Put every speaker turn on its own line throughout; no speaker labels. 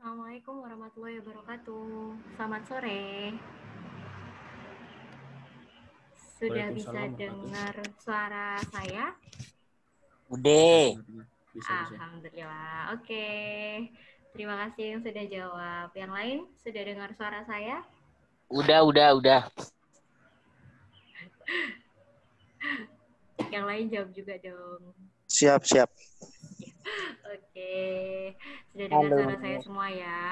Assalamualaikum warahmatullahi wabarakatuh. Selamat sore. Sudah bisa dengar suara saya?
Udah.
Bisa, bisa.
Alhamdulillah. Oke. Terima kasih yang sudah jawab. Yang lain sudah dengar suara saya?
Udah, udah, udah.
Yang lain jawab juga dong.
Siap, siap.
Oke. Sudah dengar
Halo.
suara saya semua ya.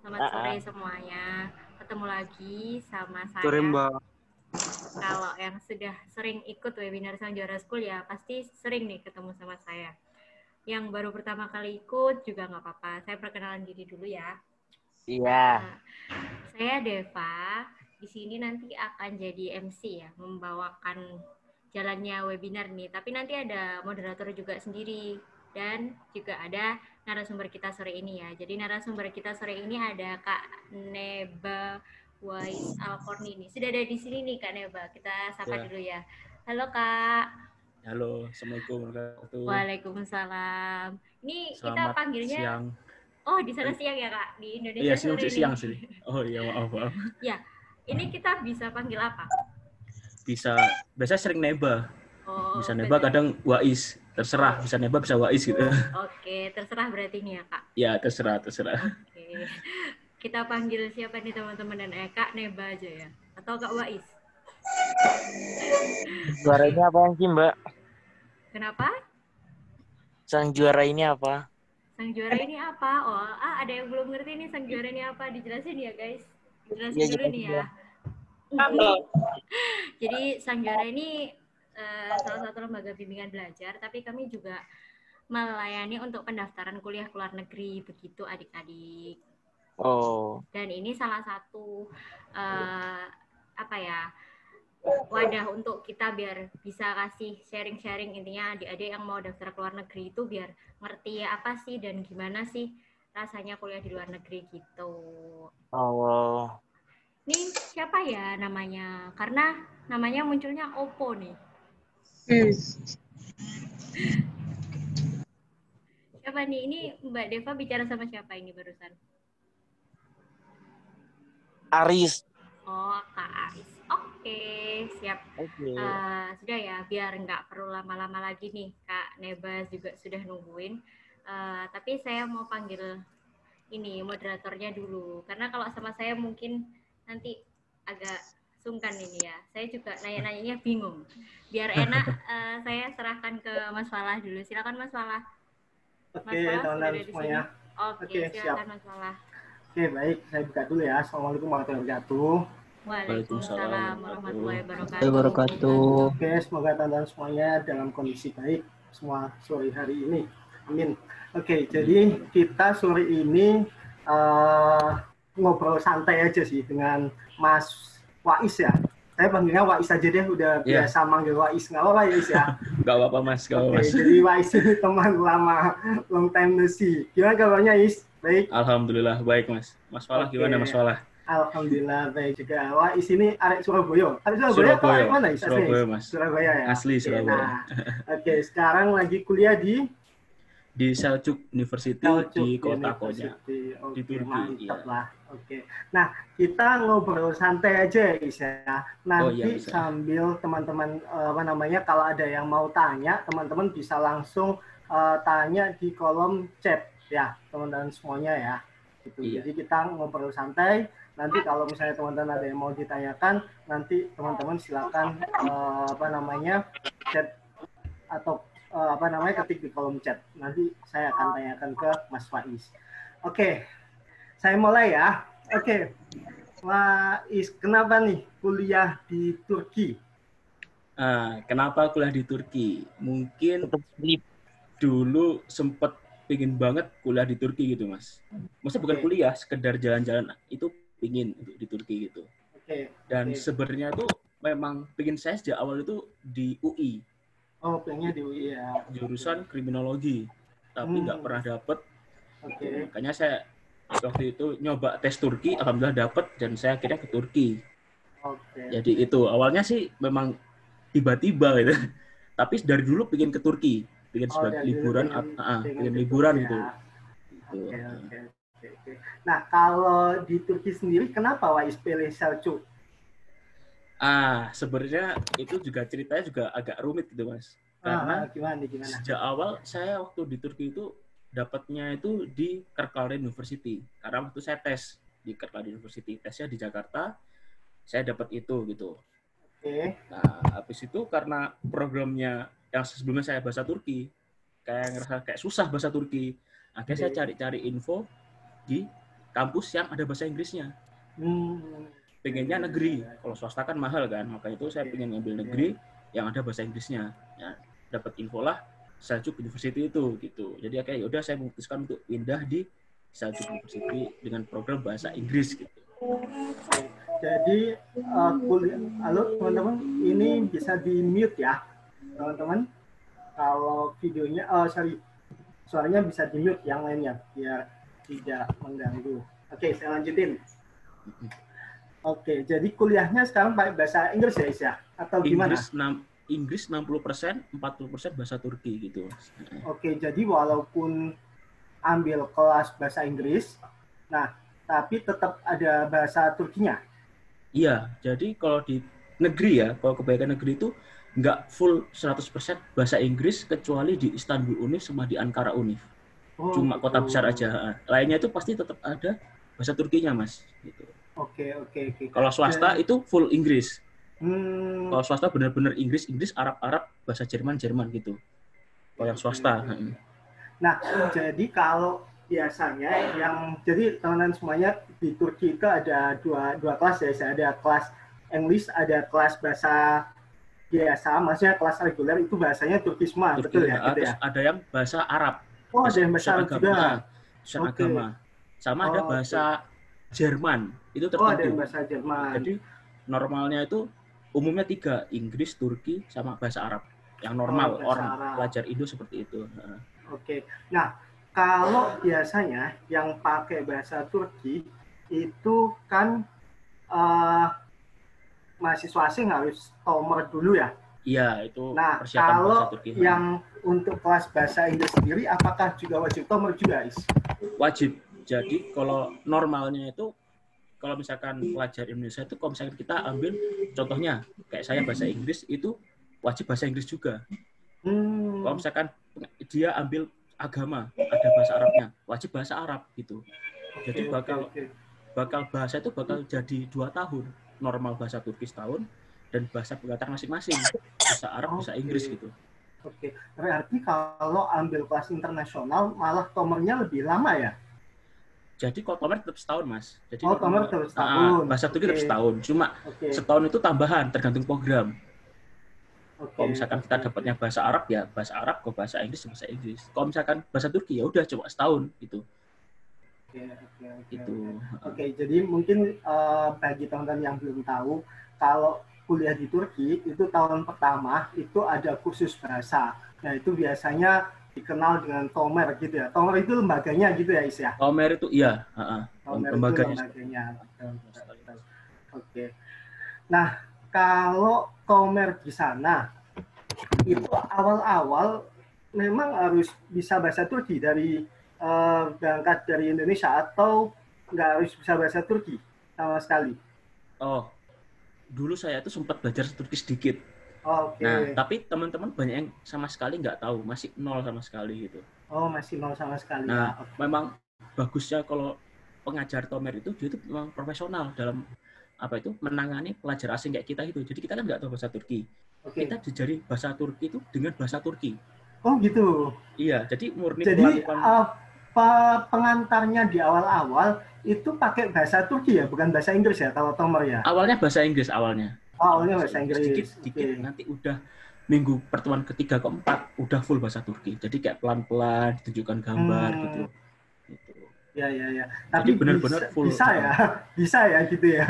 Selamat
Ah,
sore
ah.
semuanya. Ketemu lagi sama saya.
Sore, Mbak.
kalau yang sudah sering ikut webinar Sang Juara School ya pasti sering nih ketemu sama saya. Yang baru pertama kali ikut juga nggak apa-apa. Saya perkenalan diri dulu ya.
Iya.
Nah, saya Deva. Di sini nanti akan jadi MC ya, membawakan jalannya webinar nih. Tapi nanti ada moderator juga sendiri dan juga ada narasumber kita sore ini ya. Jadi narasumber kita sore ini ada Kak Neba Wais Alkorni nih. Sudah ada di sini nih Kak Neba. Kita sapa
Ya.
dulu ya. Halo Kak.
Halo, Assalamualaikum warahmatullahi.
Waalaikumsalam. Ini kita panggilnya
siang.
Oh, di sana siang ya Kak. Di Indonesia
Iya, siang, siang sih. Oh iya, maaf, maaf.
Ini kita bisa panggil apa?
Bisa, biasa sering neba.
Oh,
Bisa neba, kadang wais. Terserah, bisa neba, bisa wais gitu.
Oke, terserah berarti nih ya Kak.
Ya, terserah, terserah.
Oke. Kita panggil siapa nih teman-teman dan eh, Kak Neba aja ya? Atau Kak Wais?
Juara ini apa sih, Mbak?
Kenapa?
Sang juara ini apa?
Sang juara ini apa? Oh, ah, ada yang belum ngerti nih sang juara ini apa? Dijelasin ya guys. Dijelasin
Iya,
dulu
jelasin
nih
ya.
ya. Jadi sang juara ini eh, salah satu lembaga bimbingan belajar, tapi kami juga melayani untuk pendaftaran kuliah ke luar negeri begitu adik-adik.
Oh.
dan ini salah satu eh, apa ya wadah untuk kita biar bisa kasih sharing-sharing intinya adik-adik yang mau daftar ke luar negeri itu biar ngerti ya apa sih dan gimana sih rasanya kuliah di luar negeri gitu.
Oh.
Nih siapa ya namanya? Karena namanya munculnya Oppo nih. Siapa nih? Ini Mbak Deva bicara sama siapa ini barusan?
Aris.
Oh, Kak Ais. Oke, siap.
Oke.
Eh, sudah ya, biar nggak perlu lama-lama lagi nih, Kak Nebas juga sudah nungguin. Eh, tapi saya mau panggil ini moderatornya dulu, karena kalau sama saya mungkin nanti agak sungkan ini ya. Saya juga nanya-nanyanya bingung. Biar enak, eh, saya serahkan ke Mas Falah dulu. Silakan Mas Falah. Mas
Oke, teman-teman semuanya.
Oke,
Oke,
silakan Mas Falah.
Oke, baik. Saya buka dulu ya. Assalamualaikum warahmatullahi wabarakatuh.
Waalaikumsalam warahmatullahi wabarakatuh.
Oke, semoga teman-teman semuanya dalam kondisi baik semua sore hari ini. Amin. Oke, jadi kita sore ini eh, ngobrol santai aja sih dengan Mas Wais ya. Saya panggilnya Wais aja deh, udah
Iya.
biasa manggil Wais. Nggak apa-apa ya, Is ya?
Gak apa-apa, Mas. Gak apa-apa,
Oke,
Mas.
jadi Wais ini teman lama, long time no see. Gimana kabarnya, Is? Baik?
Alhamdulillah, baik, Mas. Mas Falah,
Oke.
gimana, Mas Falah?
Alhamdulillah baik juga. Wah, di sini arek Surabaya. Arek Surabaya, atau
Surabaya.
arek mana? Is?
Surabaya, Mas.
Surabaya ya.
Asli
Oke,
Surabaya.
Nah, oke, sekarang lagi kuliah di
Di Seljuk University
Seljuk
di kota. Konya.
Oke,
Di Turki,
mantap
iya.
lah. Oke. Nah, kita ngobrol santai aja ya, Is ya. Nanti
Oh, iya, bisa.
sambil teman-teman eh, apa namanya kalau ada yang mau tanya, teman-teman bisa langsung eh, tanya di kolom chat ya, teman-teman semuanya ya. Gitu.
Iya.
Jadi kita ngobrol santai. Nanti kalau misalnya teman-teman ada yang mau ditanyakan, nanti teman-teman silakan eh, apa namanya chat atau eh, apa namanya ketik di kolom chat. Nanti saya akan tanyakan ke Mas Faiz. Oke, saya mulai ya. Oke, Faiz, kenapa nih kuliah di Turki?
Ah, kenapa kuliah di Turki? Mungkin dulu sempet pingin banget kuliah di Turki gitu, Mas. Maksudnya bukan
Oke.
kuliah, sekedar jalan-jalan itu pingin untuk di Turki gitu.
Oke,
Dan
Oke.
sebenarnya tuh memang pingin saya sejak awal itu di UI,
oh pengennya di UI ya.
jurusan kriminologi. Tapi
Hmm.
nggak pernah dapet.
Oke,
Makanya saya waktu itu nyoba tes Turki, alhamdulillah dapet dan saya akhirnya ke Turki.
oke.
Jadi itu awalnya sih memang tiba-tiba gitu. Tapi dari dulu pingin ke Turki, pingin
Oh,
sebagai liburan,
pengen-
ah, ah,
pengen
pingin liburan gitu.
ya.
Gitu.
Oke. Nah, kalau di Turki sendiri, kenapa Wais pilih Selçuk?
Ah, sebenarnya itu juga ceritanya juga agak rumit gitu, Mas. Karena
Ah, gimana, gimana?
sejak awal saya waktu di Turki itu dapatnya itu di Kirkland University. Karena waktu saya tes di Kirkland University, tesnya di Jakarta, saya dapat itu gitu.
Oke,
Nah, habis itu karena programnya yang sebelumnya saya bahasa Turki, kayak ngerasa kayak susah bahasa Turki. Akhirnya saya
Oke.
cari-cari info di kampus yang ada bahasa Inggrisnya.
Hmm,
Pengennya negeri. Kalau swasta kan mahal kan, makanya itu saya pengen ngambil negeri yang ada bahasa Inggrisnya. Ya, dapat info lah Seljuk University itu gitu. Jadi kayak yaudah saya memutuskan untuk pindah di Seljuk University dengan program bahasa Inggris gitu.
jadi eh, kuliah, halo teman-teman, ini bisa di mute ya, teman-teman. Kalau videonya, oh sorry, suaranya bisa di mute yang lainnya biar tidak mengganggu. Oke, saya lanjutin. Oke, jadi kuliahnya sekarang pakai bahasa Inggris ya, Isya? Atau gimana?
Inggris 6 Inggris 60%, 40% bahasa Turki gitu.
Oke, jadi walaupun ambil kelas bahasa Inggris, nah tapi tetap ada bahasa Turkinya.
Iya, jadi kalau di negeri ya, kalau kebanyakan negeri itu nggak full 100% bahasa Inggris kecuali di Istanbul Unif sama di Ankara Unif.
Oh,
Cuma kota
gitu.
besar aja. Lainnya itu pasti tetap ada bahasa Turkinya, Mas. Gitu.
Oke, oke, oke.
Kalau swasta itu full Inggris.
Hmm,
Kalau swasta benar-benar Inggris, Inggris, Arab, Arab, bahasa Jerman, Jerman gitu. Kalau yang swasta. heeh.
Nah, jadi kalau biasanya yang jadi teman-teman semuanya di Turki itu ada dua dua kelas ya, Saya ada kelas English, ada kelas bahasa biasa, maksudnya kelas reguler itu bahasanya Turki semua,
Turki,
betul ya, gitu ya.
ada yang bahasa Arab.
Oh, ada yang bahasa Arab juga.
Urusan
Oke.
agama. Sama ada
Oh,
bahasa Jerman. Itu
Oh, ada
tertentu.
yang bahasa Jerman.
Jadi normalnya itu umumnya tiga, Inggris, Turki, sama bahasa Arab. Yang normal
Oh,
orang
Arab.
pelajar Indo seperti itu.
Oke. Nah, kalau biasanya yang pakai bahasa Turki itu kan eh, mahasiswa asing harus tomer dulu ya.
Iya, itu
Nah,
persiapan
kalau
bahasa Turki.
yang untuk kelas bahasa Inggris sendiri, apakah juga wajib tomer juga, Is?
wajib. Jadi kalau normalnya itu kalau misalkan pelajar Indonesia itu kalau misalkan kita ambil contohnya kayak saya bahasa Inggris itu wajib bahasa Inggris juga.
Hmm,
Kalau misalkan dia ambil agama ada bahasa Arabnya, wajib bahasa Arab gitu.
oke,
jadi bakal-
oke.
bakal bahasa itu bakal jadi dua tahun normal bahasa Turki setahun dan bahasa pengantar masing-masing bahasa Arab bahasa. Inggris gitu
Oke, berarti kalau ambil kelas internasional malah tomernya lebih lama ya?
Jadi kalau tomer tetap setahun mas jadi
Oh, tomer
normal-
tetap
Ah,
setahun.
bahasa Turki tetap
Oke.
setahun cuma
Oke.
setahun itu tambahan tergantung program
oke,
kalau misalkan kita dapatnya bahasa Arab ya bahasa Arab kalau bahasa Inggris bahasa Inggris kalau misalkan bahasa Turki ya udah cuma setahun gitu
Oke, oke, oke,
gitu
oke. Oke, jadi mungkin eh, bagi teman-teman yang belum tahu, kalau kuliah di Turki itu tahun pertama itu ada kursus bahasa. Nah itu biasanya dikenal dengan Tomer gitu ya. Tomer itu lembaganya gitu ya Is ya?
Tomer itu iya ah.
Tomer itu
lembaganya
lembaganya. Betul, betul. Oke. Nah kalau Tomer di sana itu awal-awal memang harus bisa bahasa Turki dari eh, berangkat dari Indonesia atau nggak harus bisa bahasa Turki sama sekali.
oh dulu saya tuh sempat belajar Turki sedikit
Oke.
Nah, tapi teman-teman banyak yang sama sekali nggak tahu, masih nol sama sekali gitu.
Oh masih nol sama sekali.
Nah,
ya. Oke.
memang bagusnya kalau pengajar Tomer itu dia itu memang profesional dalam apa itu menangani pelajar asing kayak kita itu. Jadi kita kan nggak tahu bahasa Turki.
Oke.
Kita dijari bahasa Turki itu dengan bahasa Turki.
Oh gitu.
Iya, jadi murni
Jadi
melakukan
apa pengantarnya di awal-awal itu pakai bahasa Turki ya, bukan bahasa Inggris ya kalau Tomer ya.
awalnya bahasa Inggris awalnya.
Oh, awalnya bahasa Inggris.
Sedikit, sedikit
Oke.
nanti udah minggu pertemuan ketiga keempat udah full bahasa Turki. Jadi kayak pelan-pelan ditunjukkan gambar
Hmm.
gitu. Gitu.
Ya ya ya.
Jadi
Tapi
benar-benar
bisa,
full.
bisa ya, bisa ya gitu ya.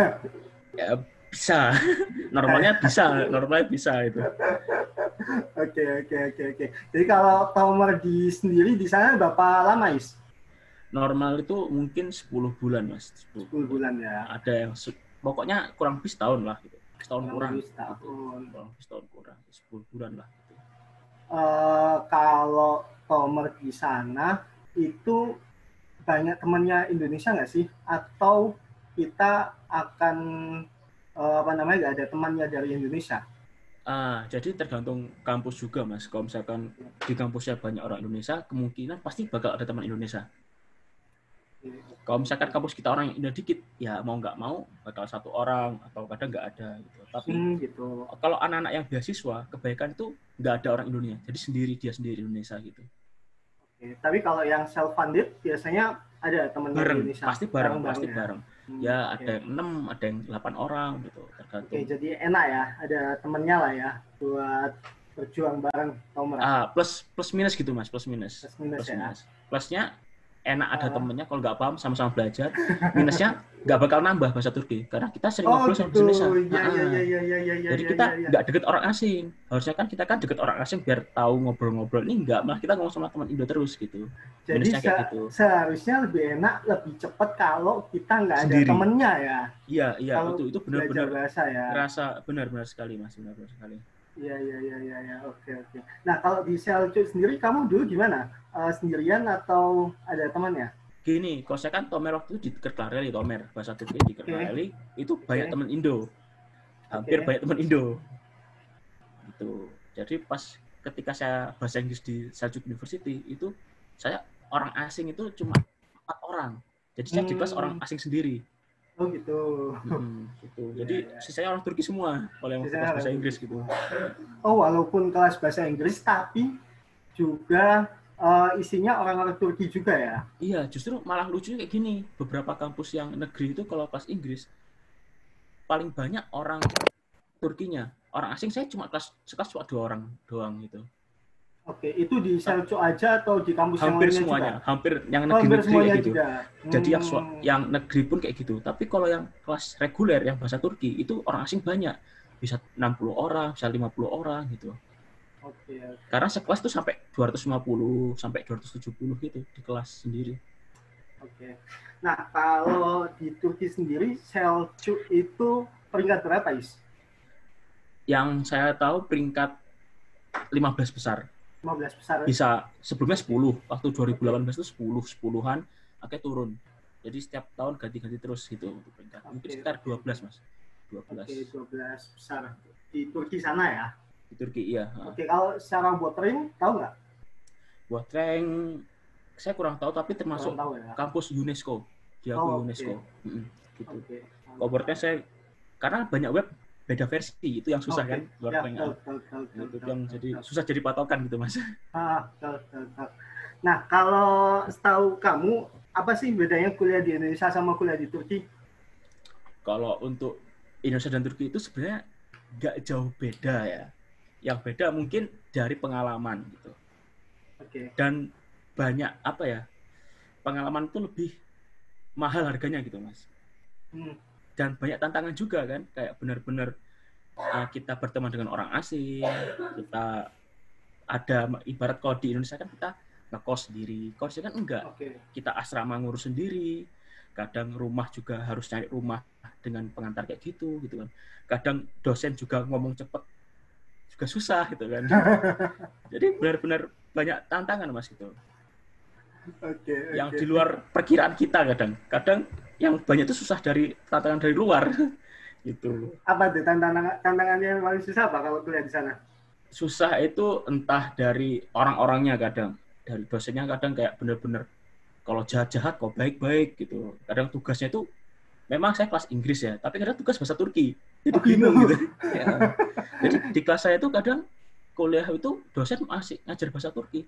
Ya, bisa. Normalnya bisa, normalnya bisa itu.
Oke oke oke oke. Jadi kalau Tomer di sendiri di sana berapa lama is?
Normal itu mungkin 10 bulan, Mas. 10
10 bulan ya.
Ada yang pokoknya kurang lebih setahun lah gitu. Setahun kurang.
setahun.
Gitu. Setahun kurang. 10 bulan lah gitu.
Eh, kalau Tomer di sana itu banyak temannya Indonesia nggak sih? Atau kita akan eh, apa namanya nggak ada temannya dari Indonesia?
Ah, jadi tergantung kampus juga, Mas. Kalau misalkan di kampusnya banyak orang Indonesia, kemungkinan pasti bakal ada teman Indonesia. Kalau misalkan kampus kita orang Indo dikit, ya mau nggak mau bakal satu orang atau kadang nggak ada gitu. Tapi
Hmm, gitu.
kalau anak-anak yang beasiswa, kebanyakan itu nggak ada orang Indonesia. Jadi sendiri dia sendiri Indonesia gitu.
Oke, Tapi kalau yang self funded biasanya ada temannya
Bareng,
Indonesia.
pasti bareng,
Bareng-bareng
pasti
ya.
bareng.
Hmm,
Ya
oke.
ada yang enam, ada yang delapan orang gitu,
Oke,
tergantung.
jadi enak ya, ada temennya lah ya buat berjuang bareng Tomra.
Ah, plus plus minus gitu mas, plus minus.
Plus minus
Plus
ya.
minus. Plusnya enak ada
Ah.
temennya, kalau nggak paham sama-sama belajar. Minusnya nggak bakal nambah bahasa Turki, karena kita sering
Oh
ngobrol sama
gitu,
bahasa Indonesia. ah.
iya iya iya iya.
Jadi
iya,
kita
iya,
nggak deket orang asing. Harusnya kan kita kan deket orang asing biar tahu ngobrol-ngobrol. Ini nggak, malah kita ngomong sama teman Indo terus gitu.
Jadi
minusnya kayak
se-
gitu.
seharusnya lebih enak, lebih cepat kalau kita nggak ada temennya ya.
Iya, iya
Kalau
itu itu benar-benar
bahasa ya.
rasa benar-benar sekali mas, benar-benar sekali.
Iya iya iya iya ya. oke oke. Nah kalau di Seljuk sendiri kamu dulu gimana? Eh, sendirian atau ada temannya?
Gini, kalau saya kan Tomer waktu itu di Kerklareli, Tomer bahasa Turki di Kerklareli itu banyak teman Indo, hampir
Oke.
banyak teman Indo. Gitu. Jadi pas ketika saya bahasa Inggris di Seljuk University itu saya orang asing itu cuma empat orang. Jadi saya di kelas
Hmm.
orang asing sendiri.
Oh gitu.
Mm, gitu. Jadi
iya.
sisanya orang Turki semua kalau yang
Sisanya
kelas bahasa Inggris gitu.
Oh walaupun kelas bahasa Inggris tapi juga eh, isinya orang-orang Turki juga ya.
Iya, justru malah lucunya kayak gini. Beberapa kampus yang negeri itu kalau kelas Inggris paling banyak orang Turkinya. Orang asing saya cuma kelas sekelas cuma dua orang doang gitu.
Oke, itu di Seljuk aja atau di kampus yang
Hampir
lainnya
semuanya,
juga?
hampir yang
Oh, hampir
negeri-negeri
semuanya
kayak gitu.
juga.
Jadi yang
Hmm.
yang negeri pun kayak gitu. Tapi kalau yang kelas reguler yang bahasa Turki itu orang asing banyak. Bisa 60 orang, bisa 50 orang gitu.
Oke, oke.
Karena sekelas tuh sampai 250 sampai 270 gitu di kelas sendiri.
Oke. Nah, kalau di Turki sendiri Seljuk itu peringkat berapa, Is?
Yang saya tahu peringkat 15 besar.
15 besar.
Bisa sebelumnya 10. Waktu 2018 itu 10, 10-an akhirnya turun. Jadi setiap tahun ganti-ganti terus gitu untuk peringkat. Mungkin
Oke,
sekitar
oke.
12, Mas. 12
Oke, 12 besar. Di Turki sana ya.
di Turki iya.
Oke, kalau secara watering tahu nggak?
Buat rank saya kurang tahu tapi termasuk
Kurang tahu ya.
kampus UNESCO. Diakui
Oh.
UNESCO. Mm-mm, gitu.
Oke.
Covernya saya karena banyak web beda versi itu yang susah
Oke.
kan buat
Ya,
rank
betul, betul, betul,
itu
betul,
yang
betul,
jadi
betul.
susah jadi patokan gitu mas
Ah, betul, betul, betul. Nah, kalau setahu kamu apa sih bedanya kuliah di Indonesia sama kuliah di Turki?
kalau untuk Indonesia dan Turki itu sebenarnya nggak jauh beda ya yang beda mungkin dari pengalaman gitu
Oke.
dan banyak apa ya pengalaman itu lebih mahal harganya gitu mas
Hmm.
Dan banyak tantangan juga kan kayak benar-benar uh, kita berteman dengan orang asing kita ada ibarat kalau di Indonesia kan kita ngekos sendiri kos kan enggak
Oke.
kita asrama ngurus sendiri kadang rumah juga harus cari rumah dengan pengantar kayak gitu gitu kan kadang dosen juga ngomong cepet juga susah gitu kan jadi benar-benar banyak tantangan mas gitu
Oke.
yang
oke.
di luar perkiraan kita kadang kadang yang banyak itu susah dari tantangan dari luar. Gitu.
Apa tuh tantangan tantangannya yang paling susah apa kalau kuliah di sana?
susah itu entah dari orang-orangnya kadang. Dari dosennya kadang kayak bener-bener kalau jahat-jahat kok baik-baik gitu. Kadang tugasnya itu memang saya kelas Inggris ya tapi kadang tugas bahasa Turki. Jadi
Oh, gitu.
bingung gitu. Ya. jadi di kelas saya itu kadang kuliah itu dosen masih ngajar bahasa Turki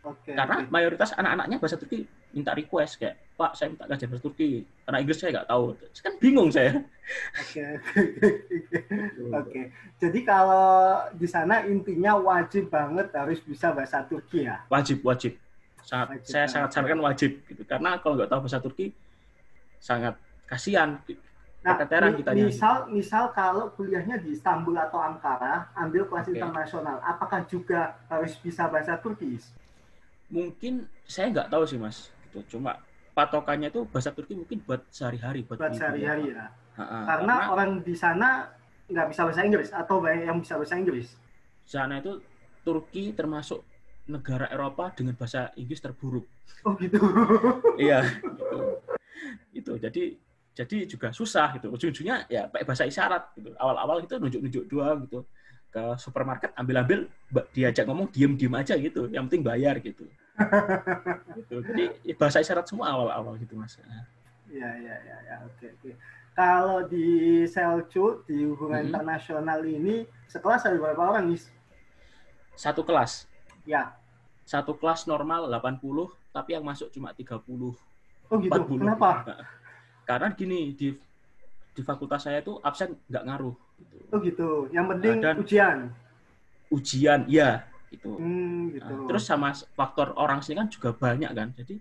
Oke.
karena mayoritas anak-anaknya bahasa Turki minta request kayak Pak saya minta ngajar bahasa Turki karena Inggris saya nggak tahu kan bingung saya
Oke. oke, oke. Jadi kalau di sana intinya wajib banget harus bisa bahasa Turki ya.
wajib wajib sangat
Wajib
saya
banget.
sangat sarankan wajib gitu karena kalau nggak tahu bahasa Turki sangat kasihan
Nah,
Keteteran
mi-
kitanya.
misal misal kalau kuliahnya di Istanbul atau Ankara, ambil kelas
Oke.
internasional, apakah juga harus bisa bahasa Turki?
Mungkin saya nggak tahu sih mas gitu cuma patokannya itu bahasa Turki mungkin buat sehari-hari buat,
Buat
ibu,
sehari-hari
ya.
ya.
Ha-ha,
Karena orang di sana nggak bisa bahasa Inggris atau banyak yang bisa bahasa Inggris.
sana itu Turki termasuk negara Eropa dengan bahasa Inggris terburuk.
Oh gitu.
Iya, gitu. Itu jadi jadi juga susah gitu. Ujung-ujungnya ya pakai bahasa isyarat gitu. Awal-awal itu nunjuk-nunjuk doang gitu. Ke supermarket ambil-ambil diajak ngomong diem-diem aja gitu. Yang penting bayar gitu. Gitu. Jadi ya bahasa isyarat semua awal-awal gitu Mas.
Iya, iya, iya, ya. oke, oke. Kalau di Selcu, di hubungan
Mhm.
internasional ini, sekelas ada berapa orang, Is?
Satu kelas.
Ya.
Satu kelas normal 80, tapi yang masuk cuma 30.
Oh gitu,
40.
kenapa?
Karena gini, di di fakultas saya itu absen nggak ngaruh. Gitu.
Oh gitu, yang penting
Dan-
ujian.
Ujian, ya itu.
Hmm, gitu.
Nah, terus sama faktor orang sini kan juga banyak kan. Jadi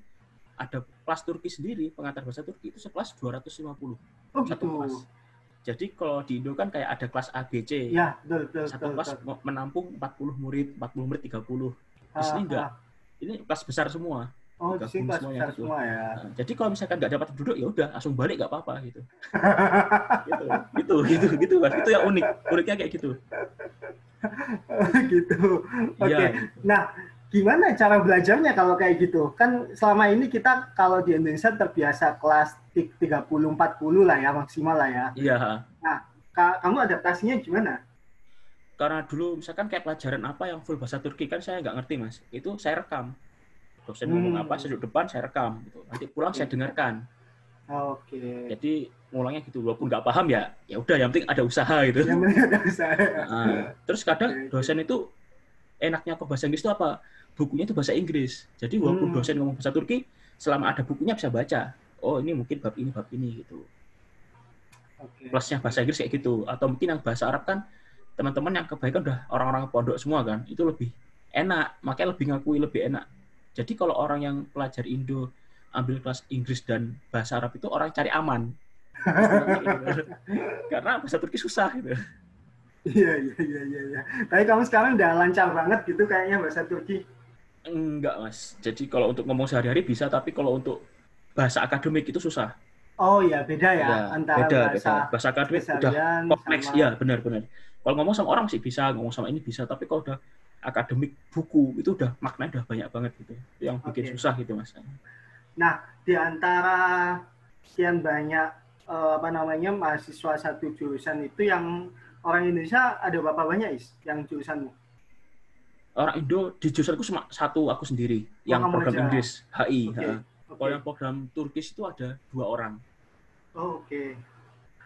ada kelas Turki sendiri, pengantar bahasa Turki itu sekelas 250
oh
satu
gitu.
kelas. Jadi kalau di Indo kan kayak ada kelas ABC.
Ya, betul, betul,
Satu
betul.
kelas
betul.
menampung 40 murid, 40 murid 30. Di
Ah,
sini enggak.
ah.
Ini kelas besar semua.
Oh, di sini kelas besar
gitu.
semua ya.
Nah, jadi kalau misalkan nggak dapat duduk ya udah langsung balik nggak apa-apa gitu. gitu. Gitu, gitu, gitu, Mas. Itu yang unik. Uniknya kayak gitu.
gitu. Oke.
Iya.
Nah, gimana cara belajarnya kalau kayak gitu? Kan selama ini kita kalau di Indonesia terbiasa kelas 30 40 lah ya maksimal lah ya.
Iya.
Ka- Kamu adaptasinya gimana?
Karena dulu misalkan kayak pelajaran apa yang full bahasa Turki kan saya nggak ngerti mas. Itu saya rekam. Dosen ngomong
Hmm.
apa, saya duduk depan, saya rekam. Gitu. Nanti pulang saya dengarkan.
Oke.
Jadi ngulangnya gitu. Walaupun nggak paham ya, ya udah. Yang penting ada usaha gitu.
Yang penting ada usaha.
Nah, terus kadang dosen itu enaknya ke bahasa Inggris itu apa? Bukunya itu bahasa Inggris. Jadi walaupun
Hmm.
dosen ngomong bahasa Turki, selama ada bukunya bisa baca. Oh ini mungkin bab ini bab ini gitu.
Oke.
Plusnya bahasa Inggris kayak gitu. Atau mungkin yang bahasa Arab kan teman-teman yang kebaikan udah orang-orang pondok semua kan, itu lebih enak, makanya lebih ngakui lebih enak. Jadi kalau orang yang pelajar Indo ambil kelas Inggris dan bahasa Arab itu orang cari aman. Karena bahasa Turki susah gitu.
Iya, iya, iya, iya, iya. Tapi kamu sekarang udah lancar banget gitu kayaknya bahasa Turki.
Enggak, Mas. Jadi kalau untuk ngomong sehari-hari bisa, tapi kalau untuk bahasa akademik itu susah.
Oh iya, beda ya,
Ya,
antara
beda,
bahasa
beda. Bahasa akademik udah kompleks.
sama-
Iya, benar-benar. Kalau ngomong sama orang sih bisa, ngomong sama ini bisa, tapi kalau udah akademik buku itu udah maknanya udah banyak banget gitu. Itu yang bikin
Oke.
susah gitu, Mas.
di antara sekian banyak eh, apa namanya mahasiswa satu jurusan itu yang orang Indonesia ada berapa banyak is yang jurusanmu?
Orang Indo di jurusanku cuma satu aku sendiri yang
kamu
program
aja.
Inggris, HI.
Oke.
ha.
Oke.
Kalau yang program Turkis itu ada dua orang.
Oh, Oke.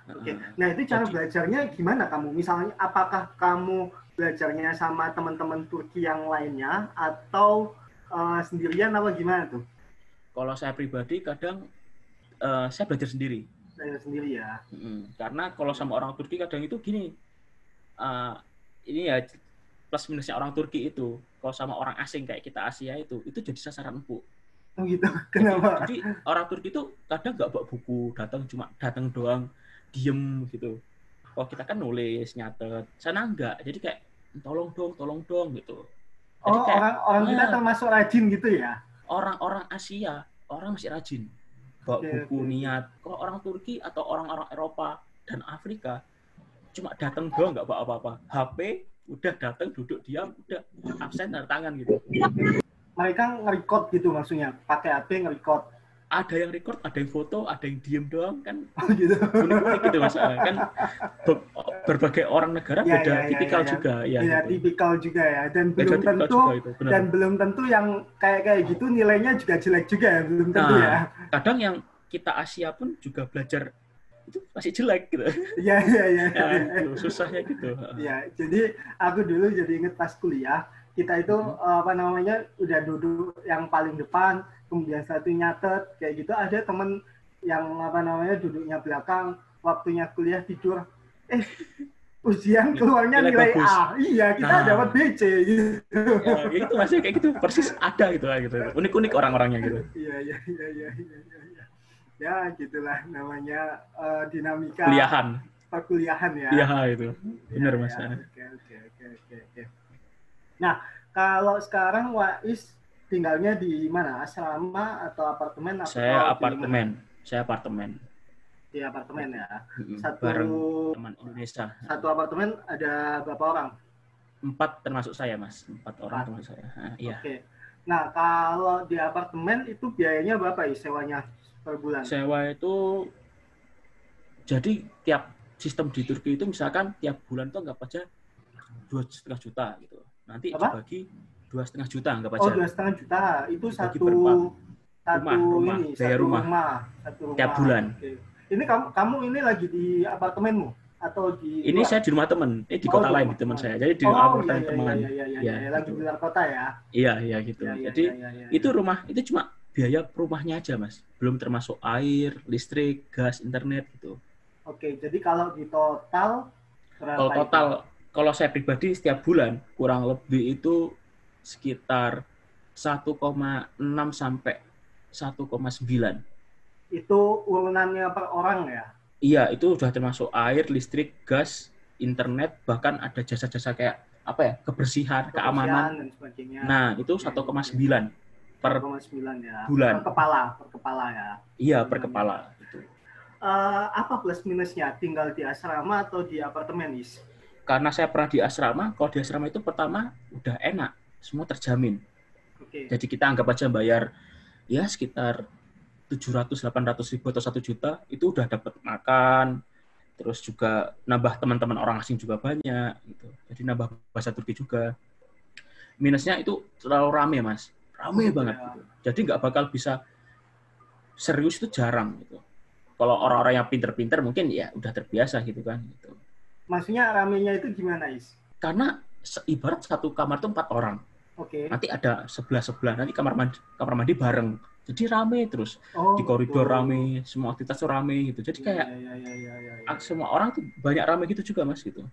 Oke.
Ha.
Nah itu cara
Jadi-
belajarnya gimana kamu? Misalnya apakah kamu belajarnya sama teman-teman Turki yang lainnya atau eh, sendirian apa gimana tuh?
Kalau saya pribadi kadang eh, saya belajar sendiri.
Belajar sendiri ya.
Mm, Karena kalau sama orang Turki kadang itu gini, eh, ini ya plus minusnya orang Turki itu, kalau sama orang asing kayak kita Asia itu, itu jadi sasaran empuk.
Oh gitu. Kenapa?
Jadi orang Turki itu kadang nggak bawa buku, datang cuma datang doang, diem gitu. Kalau kita kan nulis, nyatet, sana enggak. Jadi kayak tolong dong, tolong dong gitu. Jadi
Oh
kayak
orang orang kita termasuk rajin gitu ya?
orang-orang Asia, orang masih rajin bawa
Oke,
buku
oke.
niat. Kalau orang Turki atau orang-orang Eropa dan Afrika cuma datang doang nggak bawa apa-apa. HP udah datang duduk diam udah absen tanda tangan gitu.
Mereka nge-record gitu maksudnya, pakai HP nge-record.
Ada yang record, ada yang foto, ada yang diem doang kan
Oh gitu.
unik-unik gitu mas kan ber- berbagai orang negara
Ya,
beda
ya, ya,
tipikal
ya, ya.
juga ya.
Ya,
gitu.
tipikal juga ya. Dan
Beda
belum tentu
itu, benar.
dan belum tentu yang kayak kayak gitu nilainya juga jelek juga ya, belum tentu
Nah.
ya.
kadang yang kita Asia pun juga belajar itu masih jelek gitu.
Iya iya iya.
Ya, itu susahnya gitu.
Ya, jadi aku dulu jadi inget pas kuliah, kita itu eh, apa namanya udah duduk yang paling depan, kemudian satu nyatet kayak gitu. Ada temen yang apa namanya duduknya belakang, waktunya kuliah tidur, eh ujian keluarnya
Nilai
nilai
bagus.
A. Iya, kita
Nah.
dapat BC gitu.
ya, ya itu masih kayak gitu persis ada gitu lah gitu unik-unik orang-orangnya gitu
Iya iya iya iya iya. iya, iya. Ya gitulah namanya eh, dinamika
kuliahan
perkuliahan ya.
iya itu benar
Ya,
mas
ya. Oke oke oke oke oke. Nah kalau sekarang Wais tinggalnya di mana? Asrama atau apartemen? Atau
saya apartemen saya apartemen
Di apartemen ya. Satu
bareng teman Indonesia
satu apartemen ada berapa orang?
empat termasuk saya mas empat orang
Empat.
termasuk saya Ah, iya
Oke. Nah, kalau di apartemen itu biayanya berapa ya sewanya per bulan?
sewa itu jadi tiap sistem di Turki itu misalkan tiap bulan tuh anggap aja dua setengah juta gitu nanti
Apa?
dibagi dua setengah juta anggap aja
Oh, dua setengah juta. Itu
Dibagi
satu satu
Rumah, rumah,
ini, satu
rumah.
satu rumah.
Tiap bulan.
Oke. Ini kamu kamu ini lagi di apartemenmu atau di
ini
luar?
saya di rumah temen ini di
Oh,
kota
di
lain
rumah
di teman saya jadi di
oh,
apartemen
iya,
teman
Iya, iya, iya,
Iya,
iya, lagi
gitu.
di luar kota ya.
iya iya gitu
Iya, iya,
jadi
iya, iya, iya.
itu rumah itu cuma biaya rumahnya aja mas belum termasuk air listrik gas internet gitu
Oke, jadi kalau di total
kalau
itu?
Kalau saya pribadi setiap bulan kurang lebih itu sekitar 1,6 sampai 1,9
itu urunannya per orang ya?
iya itu sudah termasuk air listrik gas internet bahkan ada jasa-jasa kayak apa ya kebersihan keamanan
dan sebagainya.
nah itu 1,9 per
1,9 ya.
bulan.
Per kepala, per kepala ya.
iya per kepala.
Eh, apa plus minusnya tinggal di asrama atau di apartemen, Is?
Karena saya pernah di asrama kalau di asrama itu pertama udah enak semua terjamin.
Oke.
jadi kita anggap aja bayar ya sekitar 700 800 ribu atau 1 juta itu udah dapat makan. Terus juga nambah teman-teman orang asing juga banyak gitu. Jadi nambah bahasa Turki juga. Minusnya itu terlalu rame mas. Rame
Iya.
banget gitu. jadi nggak bakal bisa serius itu jarang gitu. Kalau orang-orang yang pinter-pinter mungkin ya udah terbiasa gitu kan gitu
Maksudnya ramenya itu gimana, Is?
karena ibarat satu kamar tuh empat orang
Oke.
nanti ada sebelah sebelah nanti kamar mandi kamar mandi bareng jadi rame terus
Oh,
di koridor
gitu.
rame semua aktivitas tuh rame gitu jadi kayak
Iya, iya, iya, iya, iya, iya.
ah, semua orang tuh banyak rame gitu juga mas gitu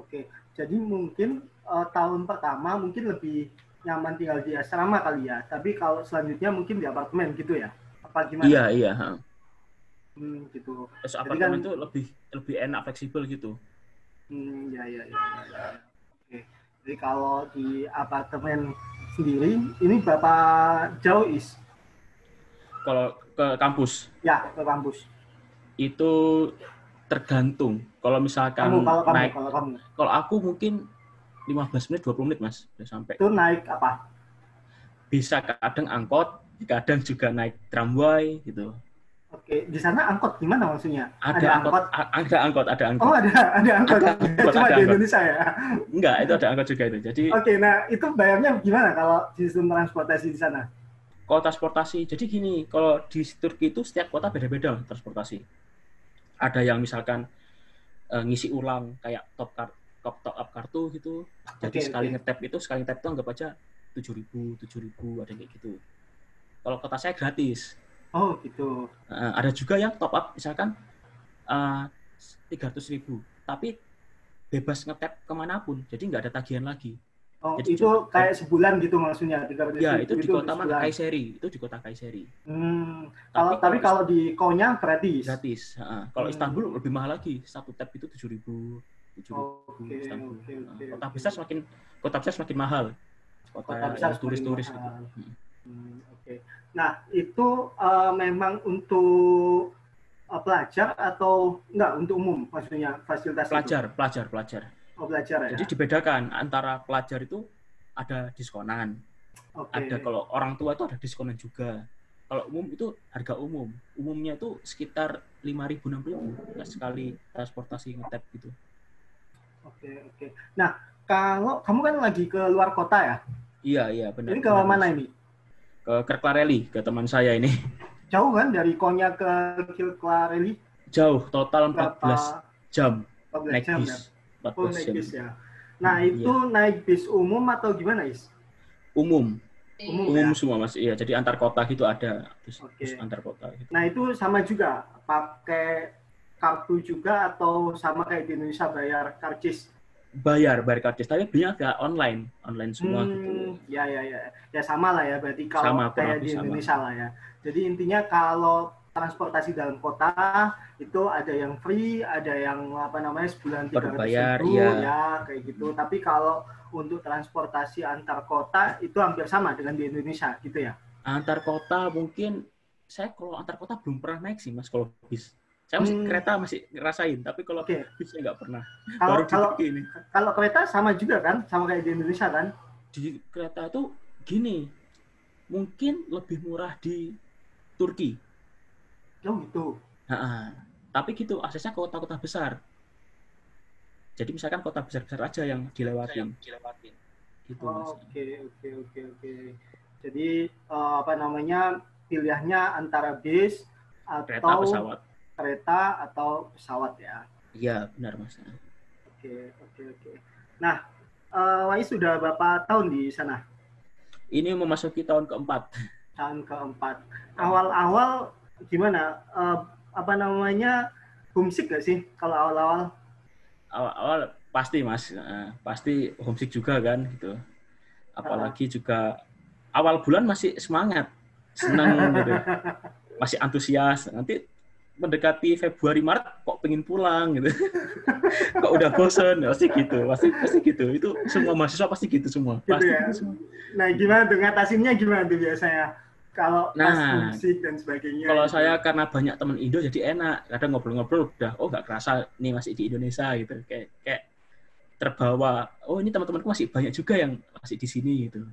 Oke. Jadi mungkin eh, tahun pertama mungkin lebih nyaman tinggal di asrama kali ya. Tapi kalau selanjutnya mungkin di apartemen gitu ya. Apa gimana?
iya iya.
Hmm, gitu. Jadi
apartemen
kan-
tuh lebih lebih enak fleksibel gitu
Hmm, ya, ya, ya, ya, ya. Oke. Jadi kalau di apartemen sendiri, ini berapa jauh is?
kalau ke kampus
Ya, ke kampus.
itu tergantung kalau misalkan
Kamu, kalau kamu,
naik
kalau kamu.
kalau aku mungkin 15 menit 20 menit mas udah sampai
Itu naik apa?
bisa kadang angkot kadang juga naik tramway gitu
Oke, di sana angkot gimana maksudnya?
ada, angkot, a- ada angkot ada angkot
Oh, ada ada angkot.
Ada angkot,
Cuma
ada
di
angkot.
Indonesia ya.
enggak itu ada angkot juga itu jadi
Oke, nah itu bayarnya gimana kalau sistem transportasi di sana?
kalau transportasi jadi gini kalau di Turki itu setiap kota beda-beda transportasi ada yang misalkan eh, ngisi ulang kayak top card top, top up kartu gitu jadi
Oke,
sekali
oke.
ngetap itu sekali ngetap itu anggap aja tujuh ribu tujuh ribu ada yang kayak gitu kalau kota saya gratis
Oh, gitu.
Eh, ada juga yang top up misalkan tiga ratus ribu tapi bebas ngetap ke mana pun jadi nggak ada tagihan lagi
Oh,
Jadi
itu kayak sebulan gitu maksudnya. 300
ya
ribu
itu di kota mana. Kayseri itu di kota Kayseri
Hmm, kalau tapi kalau di Konya gratis.
gratis. Heeh. Kalau
Hmm.
Istanbul lebih mahal lagi. Satu tab itu tujuh ribu, tujuh
Oke,
Istanbul.
oke,
Heeh.
oke,
kota
oke.
besar semakin kota besar semakin mahal. Kota,
Kota besar
turis-turis gitu. Hmm.
Hmm, Oke. Nah, itu eh, memang untuk eh, pelajar atau enggak untuk umum maksudnya fasilitas itu?
Pelajar, pelajar, pelajar.
Oh, pelajar ya.
Jadi dibedakan antara pelajar itu ada diskonan.
Oke.
Ada kalau orang tua itu ada diskonan juga. Kalau umum itu harga umum. Umumnya itu sekitar 5.000 6.000 sekali transportasi ngetap gitu.
Oke, oke. Nah, kalau kamu kan lagi ke luar kota ya?
Iya, iya benar.
Ini ke
benar,
mana ini?
Ke Kerklareli, ke teman saya ini.
Jauh kan dari Konya ke Kilklareli?
Jauh, total 14
Berapa?
jam
14
naik
jam
bis.
ya?
14
Oh, naik
jam.
bis ya. Nah,
Hmm,
itu naik bis umum atau gimana, Is?
Umum,
Umum,
umum
ya?
semua Mas. Iya, jadi antar kota gitu ada bis,
Oke.
bis antar kota gitu.
Nah, itu sama juga pakai kartu juga atau sama kayak di Indonesia bayar karcis?
Bayar, bayar karcis, tapi belinya agak online, online semua
Hmm,
gitu.
ya ya ya. Ya sama lah ya berarti kalau
Sama,
kayak di
sama.
Indonesia lah ya. Jadi intinya kalau transportasi dalam kota itu ada yang free, ada yang apa namanya sebulan tiga
Berbayar,
ribu,
iya.
ya kayak gitu. Tapi kalau untuk transportasi antar kota itu hampir sama dengan di Indonesia gitu ya.
Antar kota mungkin saya kalau antar kota belum pernah naik sih Mas kalau bis. Saya masih
Hmm.
kereta masih ngerasain, tapi kalau bis saya nggak pernah.
Kalau
Baru di
kalau
ini.
kalau kereta sama juga kan, sama kayak di Indonesia kan?
Di kereta itu gini, mungkin lebih murah di Turki.
Oh gitu.
Ha-ha. Tapi gitu, aksesnya ke kota-kota besar. Jadi misalkan kota besar-besar aja yang dilewatin. Gitu, Mas.
Oke oke oke oke. Jadi eh, apa namanya pilihannya antara bis
Kereta,
atau
pesawat.
Kereta atau pesawat ya.
Iya, benar Mas.
Oke oke oke. Nah, eh, Wais sudah berapa tahun di sana?
Ini memasuki tahun keempat.
Tahun keempat. Awal-awal gimana? Eh, apa namanya homesick gak sih kalau awal-awal?
Awal-awal pasti Mas, Eh, pasti homesick juga kan gitu. Apalagi juga awal bulan masih semangat, senang gitu. Masih antusias. Nanti mendekati Februari Maret kok pengen pulang gitu. kok udah bosen, pasti gitu. Pasti pasti gitu. Itu semua mahasiswa pasti gitu semua.
Gitu
Pasti
ya?
gitu semua.
Nah, gimana tuh ngatasinnya gimana tuh biasanya? Kalau
Nah,
homesick dan sebagainya.
Kalau
gitu.
saya karena banyak teman Indo jadi enak. Kadang ngobrol-ngobrol udah oh nggak kerasa nih masih di Indonesia gitu. Kayak kayak terbawa. Oh ini teman-temanku masih banyak juga yang masih di sini gitu.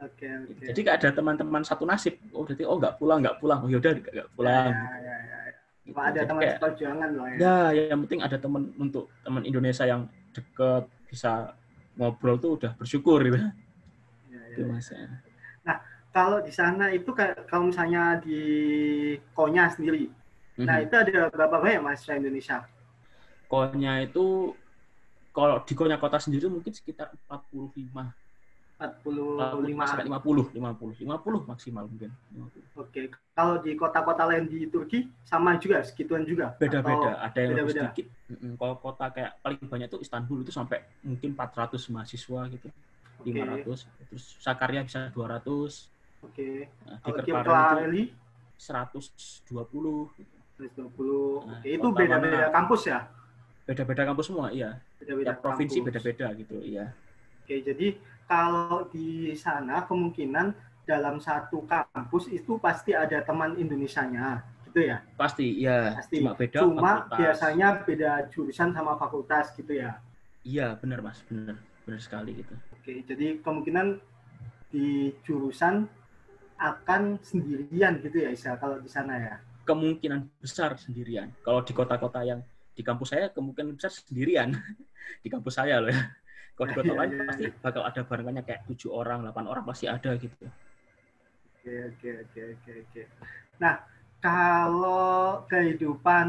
Oke oke.
Jadi kayak ada teman-teman satu nasib. Oh berarti oh nggak pulang nggak pulang. Oh yaudah nggak nggak pulang.
Ya, ya, ya, ya.
Gitu.
Ada
Jadi
teman
kayak,
seperjuangan loh ya.
ya yang penting ada teman untuk teman Indonesia yang deket bisa ngobrol tuh udah bersyukur gitu.
Ya, ya.
Itu mas. ya.
Kalau di sana itu kalau misalnya di Konya sendiri, nah
Mhm.
itu ada berapa banyak mahasiswa Indonesia?
Konya itu kalau di Konya kota sendiri mungkin sekitar 45
45.
sampai 50, 50, 50 maksimal mungkin. 50.
Oke. Kalau di kota-kota lain di Turki sama juga segituan juga?
Beda-beda, ada yang lebih
beda-beda?
sedikit. Mm-mm. Kalau kota kayak paling banyak itu Istanbul itu sampai mungkin 400 mahasiswa gitu,
Oke.
500. Terus Sakarya bisa 200.
Oke.
Nah, di
Kirklareli
120 gitu.
120.
Nah,
Oke, itu beda-beda kampus ya?
Beda-beda kampus semua, iya.
Beda-beda
Tiap provinsi beda-beda gitu, iya.
Oke, jadi kalau di sana kemungkinan dalam satu kampus itu pasti ada teman Indonesianya, gitu ya?
Pasti, iya.
Pasti.
Cuma beda
Cuma
fakultas.
biasanya beda jurusan sama fakultas gitu ya.
Iya, benar Mas, benar. Benar sekali gitu.
Oke, jadi kemungkinan di jurusan akan sendirian gitu ya Isa kalau di sana ya.
kemungkinan besar sendirian. Kalau di kota-kota yang di kampus saya kemungkinan besar sendirian di kampus saya loh ya. Kalau di kota
Iya,
lain
iya,
pasti bakal ada barengannya kayak tujuh orang, delapan orang pasti ada gitu.
Oke, oke, oke, oke, oke. Nah, kalau kehidupan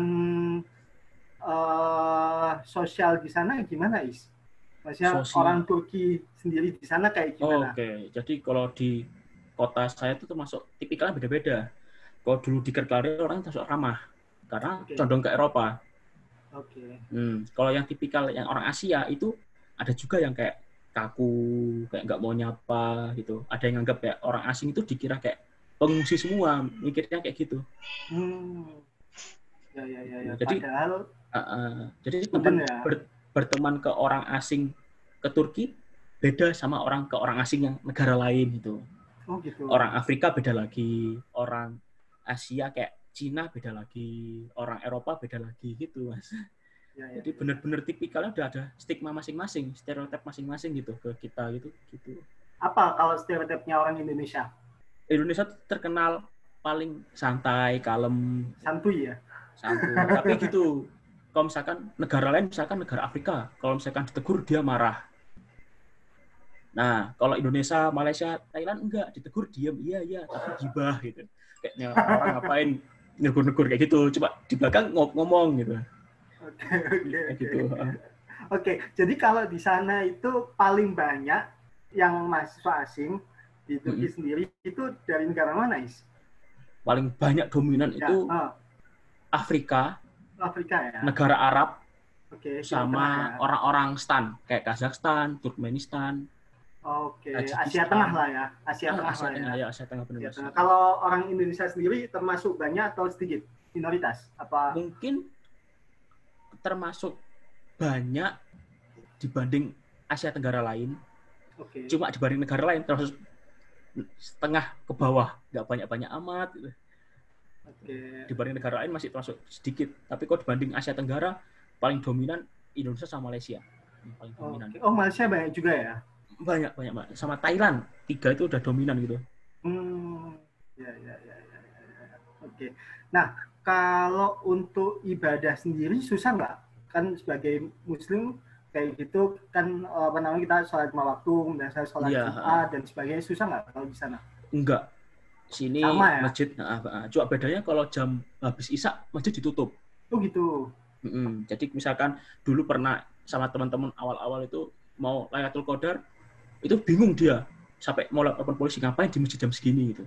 eh, sosial di sana gimana, Is? Maksudnya
Sosial.
orang Turki sendiri di sana kayak
Oh,
gimana?
Oke, jadi kalau di kota saya itu termasuk tipikalnya beda-beda. Kalau dulu di Kerklari orang termasuk ramah karena
Oke.
condong ke Eropa.
Oke,
Hmm, kalau yang tipikal yang orang Asia itu ada juga yang kayak kaku, kayak nggak mau nyapa gitu. Ada yang anggap kayak orang asing itu dikira kayak pengungsi semua, mikirnya kayak gitu.
Hmm. Ya, ya, ya, ya.
Jadi-
Padahal,
Uh, uh, jadi teman
ya?
ber- berteman ke orang asing ke Turki beda sama orang ke orang asing yang negara lain gitu.
oh gitu.
Orang Afrika beda lagi, orang Asia kayak Cina beda lagi, orang Eropa beda lagi gitu mas.
Ya, ya.
Jadi bener-bener tipikalnya udah ada stigma masing-masing, stereotip masing-masing gitu ke kita gitu. gitu.
Apa kalau stereotipnya orang Indonesia?
Indonesia tuh terkenal paling santai, kalem,
Santuy ya?
santun. Tapi gitu, kalau misalkan negara lain, misalkan negara Afrika, kalau misalkan ditegur dia marah. Nah, kalau Indonesia, Malaysia, Thailand enggak, ditegur diam, iya iya, tapi gibah gitu. Kayaknya orang ngapain negur-negur kayak gitu, coba di belakang ngom- ngomong gitu.
Oke, oke,
Kayak
oke.
gitu.
Oke, jadi kalau di sana itu paling banyak yang mahasiswa asing di Turki sendiri itu dari negara mana, Is?
Paling banyak dominan
Ya,
itu
oh,
Afrika,
Afrika ya.
negara Arab,
Oke, Tengah
sama
ya.
orang-orang stan, kayak Kazakhstan, Turkmenistan,
Oke,
Tajikistan.
Asia Tengah lah ya. Asia
Ah,
Tengah
Asia
lah ya.
Tengah, ya, Asia Tengah benar
Asia. Tengah. Kalau orang Indonesia sendiri termasuk banyak atau sedikit? Minoritas? Apa?
mungkin termasuk banyak dibanding Asia Tenggara lain.
Oke.
Cuma dibanding negara lain termasuk setengah ke bawah, nggak banyak-banyak amat. Gitu.
Oke.
Dibanding negara lain masih termasuk sedikit. Tapi kalau dibanding Asia Tenggara paling dominan Indonesia sama Malaysia. Paling dominan.
Oh, Malaysia banyak juga ya?
Banyak banyak Mbak. Sama Thailand tiga itu udah dominan gitu.
Hmm, ya, ya, ya, ya, ya, ya. Oke. Nah, kalau untuk ibadah sendiri susah nggak? Kan sebagai Muslim kayak gitu kan eh, apa namanya kita sholat lima waktu, biasa sholat
Iya.
Jumat dan sebagainya susah nggak kalau di sana?
Enggak. Sini
Sama ya?
masjid, nah, ah, cuma bedanya kalau jam habis isak masjid ditutup.
Oh gitu.
Mm-mm. Jadi misalkan dulu pernah sama teman-teman awal-awal itu mau Lailatul Qadar, itu bingung dia sampai mau lapor polisi ngapain di masjid jam segini gitu.